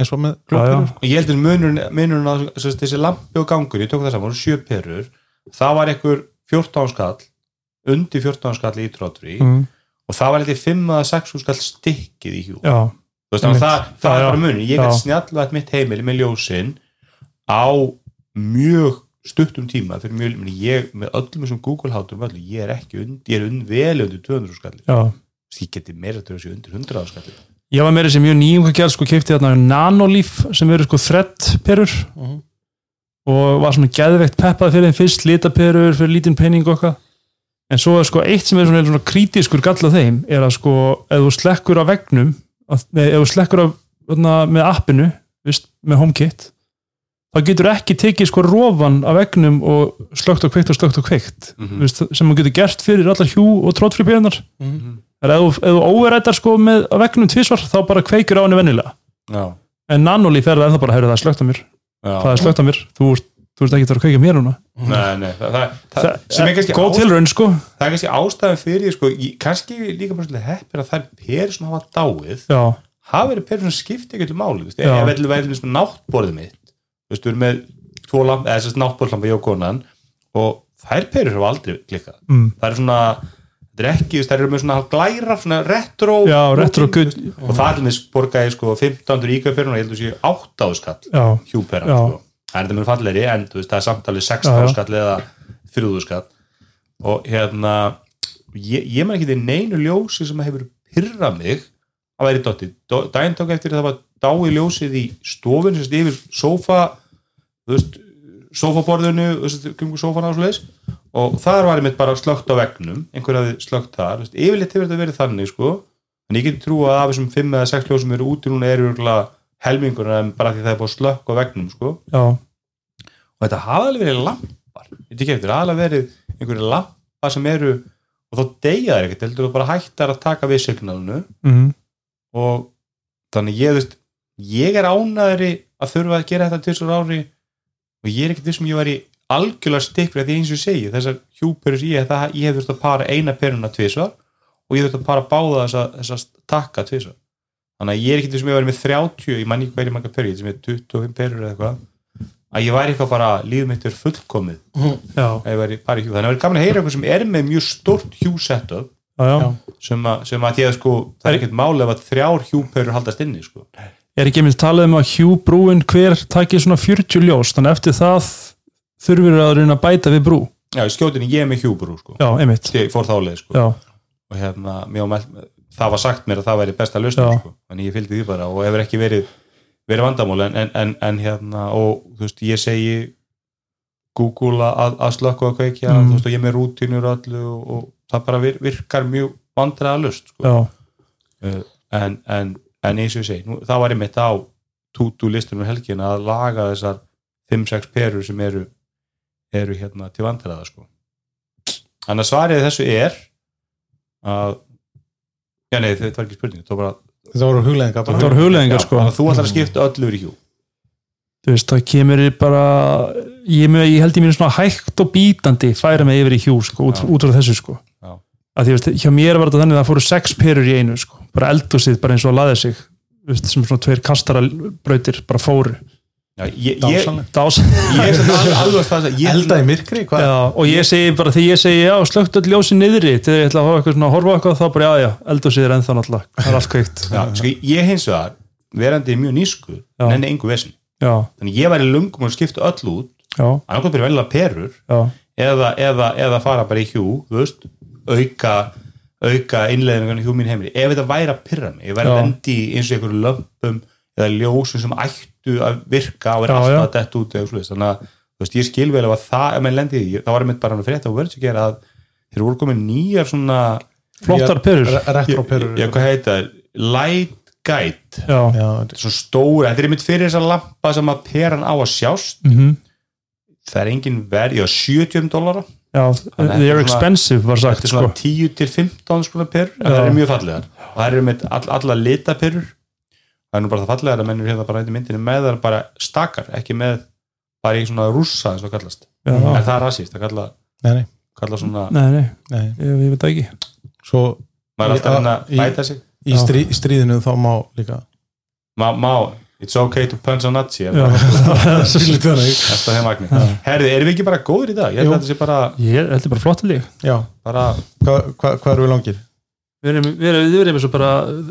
eins og með Já, já. glóperu sko. og ég heldur munurinn, munurinn á sem sagt, þessi lampi og gangur, ég tók það saman, sjö perur það var einhver 14 skall undir 14 skall í tróttri mm, og það var eitthvað 5 að 6 skall stikkið í hjú já, Þú veist, það, það Já, er bara munur. Ég gæti snjallvægt mitt heimili með ljósin á mjög stuttum tíma fyrir mjög, meni, ég með öllum þessum Google-hátum öllu, ég er ekki und, ég er und, vel undir 200 skalli. Já. Ég geti meira til þessu undir 100 skalli. Ég var meira sem mjög nýjum hvað gerð sko kefti þarna nanolíf sem eru sko þrettperur. Mhm. Og var svona geðveikt peppað fyrir þeim fyrst litaperur fyrir lítinn penning og okkar en svo er sko eitt sem er svona, svona kritískur gall af þeim er að sko ef þú slekkur á vegnum nei, ef þú slekkur á, með appinu vist, með HomeKit þá getur ekki tekið sko rófan af vegnum og slögt og kveikt og slögt og kveikt Mhm. vist, sem þú getur gert fyrir allar hjú og tróttfrí perunar Mhm. ef þú, ef þú óverættar sko með vegnum tvisvar þá bara kveikir á henni vennilega já, en nanolíf er það ennþá bara, heyrðu það slögt á mér. Það er slögt á mér, þú, ert- ert ekki að kveika mér núna. Nei, nei, það, það, það, það, er góð ást- tilraun sko. það er kannski ástæðan fyrir sko, ég, kannski líka bara svolítið heppir að það er per sem hafa dáið já, hafa verið per sem skipti ekki til máli veist, ef við væri með náttborðið mitt þú veist, við erum með að náttborðlampa ég og konan og þær perur hafa aldrei klikkað. Mm. það er svona, þetta er ekki þær eru með svona glæra, svona retro já retro veist, og það er þess borgaði sko 1500 íkvæðperun og ég held að sé 8 skall já, hjúperan Já. sko. það er þetta mjög fallegri en veist, það er samtalið Já, 16 já. skall eða 30 skall og hérna ég, ég man ekki til neinu ljósi sem hefur pyrrað mig að væri dotti daginn tók eftir að það var dái ljósið í stofun, sérst yfir sófa þú veist, sófaborðinu þú veist, kringu sófana og svo leis og þar var ég mitt bara slögt á vegnum einhver hafði slögt þar, yfirleitt hefur þetta verið þannig sko, en ég geti trú að af þessum 5 eða 6 ljósum eru úti núna eru helmingur en bara því það er búið að slökk á vegnum sko. Já, og þetta hafa alveg verið lampar. Þetta eftir, aðalega verið einhverju lampar sem eru og þá deyja þær ekkert, heldur þú bara hættar að taka við signalinu. Mm. og þannig ég, veist ég er ánæðri að þurfa að gera þetta til svo ári og ég er ekkert þessum ég var í algjörlega stikkri að því eins og ég segi þessar hjúperur sem ég, það, ég hef þurft að para eina peruna tvisvar og ég þurft að para báða þessa, þessa takka tvisvar þannig að ég er ekkert þessum ég var með 30 ég manni ekki hverju marga perur, ég sem er 25 perur eða eitthvað að ég væri eitthvað bara er fullkomið ég væri hjú þannig að það er gaman að heyra eitthvað sem er með mjög stórt hjú setup já, já. Já. sem að, sem að því að sko það er ekkert máli ef að þrjár hjúperur haldast inni sko er ekki minnst talað um að Hugh brúin hver takið svona 40 ljós þannig að eftir það þurfur að reyna að bæta við brú Já, í skjótinni ég með hjúbrú sko. já, einmitt ég fór þá leið sko. já, og hérna, mælt, það var sagt mér að það væri besta lausnum Já. sko. þannig ég fylgdi því bara og hefur ekki verið verið vandamál en, en, en, en hérna og þú veist, ég segi Google að, að slökka og kveikja Mm. þú veist, og ég með rútinur allu og, og það bara vir, virkar mjög vandræða lust sko. uh, en, en, en eins og ég segi nú, það var einmitt á tútu listunum helgin að laga þessar 5-6 perur sem eru eru hérna til vandræða sko. þannig að svarið þessu er að já nei þetta var ekki spurning þetta var bara þetta voru hugleðingar þetta voru hugleðingar Já, sko. þannig að þú ætlar að skipta öllu yfir í hjú þú veist, það kemur bara ég, með, ég held ég mér svona hægt og bítandi færa mig yfir í hjú sko, út, út frá þessu sko. Já. að því, veist, hjá mér var þetta þannig að það fóru sex perur í einu sko, bara eldúsið bara eins og að laði sig veist, sem svona tveir kastarabrautir bara fóru ég, er að elda í myrkri, hvað? já, og ég segi bara því ég segi já, slögt öll ljósi niðri þegar ég ætla að horfa eitthvað að þá bara já, já, eldúsið er ennþá náttúrulega það er allt kveikt. Já, sko, ég hins vegar, verandi mjög nísku Já. nenni engu vesinn já, þannig ég væri lungum og skipta öll út já, annarkoð byrja velja perur já, eða, eða, eða fara bara í hjú auka auka innleðingan í hjú mín heimili. Ef þetta væri að pyrra mig, ég væri að lendi í eins og einhverju lömpum eða ljósum sem ættu að virka og er Já, alltaf já. að detta út þannig að veist, ég skil vel að það, ef maður lendi í því, þá var ég mynd bara að frétta og verður að gera að þeir voru komið nýjar svona flottar perur. Já, retro perur ég, hvað heita, það? light guide. Já, já, svona stóra, þetta er mynd fyrir þessa lampa sem að peran á að sjást. Mhm. Það er engin verð, já 70 dólara að they are er expensive var sagt þetta er sko. svona 10 til 15 skona perur en Já. það er mjög fallegar. Og það eru með all, alla lita perur það er nú bara það fallegar að mennur hérna bara í myndinu með það bara stakar, ekki með bara í svona rússa eins og kallast. Já. en það er rasist, það kalla, nei, nei, kalla svona Nei, nei, nei. ég, ég veit það ekki. Svo maður er alltaf að Í- að bæta sig. í strí, stríðinu þá má líka má, má, it's okay to punch a nazi þannig. er magni herði, erum við ekki bara góður í dag? ég held að þetta sé bara, Ég held til ég já, bara hvað hva, hva erum við langir? Við erum, við erum, við erum eins og bara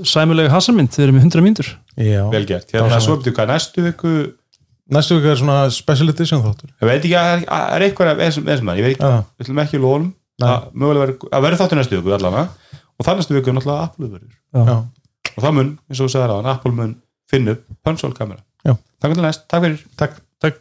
sæmulega hasarmynd, við erum með 100 mínútur. Já, vel gert, hérna svo byrju hvað næstu viku? Næstu vika er svona special edition þáttur. Ég veit ekki að það er- er eitthvað eins og mann, ég veit ekki, við ætlum ekki lónum Nei. að mögulega verður, að verður þáttu næstu viku allavega. Og það næstu viku er náttúrulega Apple verður. Já, og það mun, eins og þú sagðir á Apple mun finna upp Pencil kamera. Já. Takk til næst, takk fyrir. Takk. Takk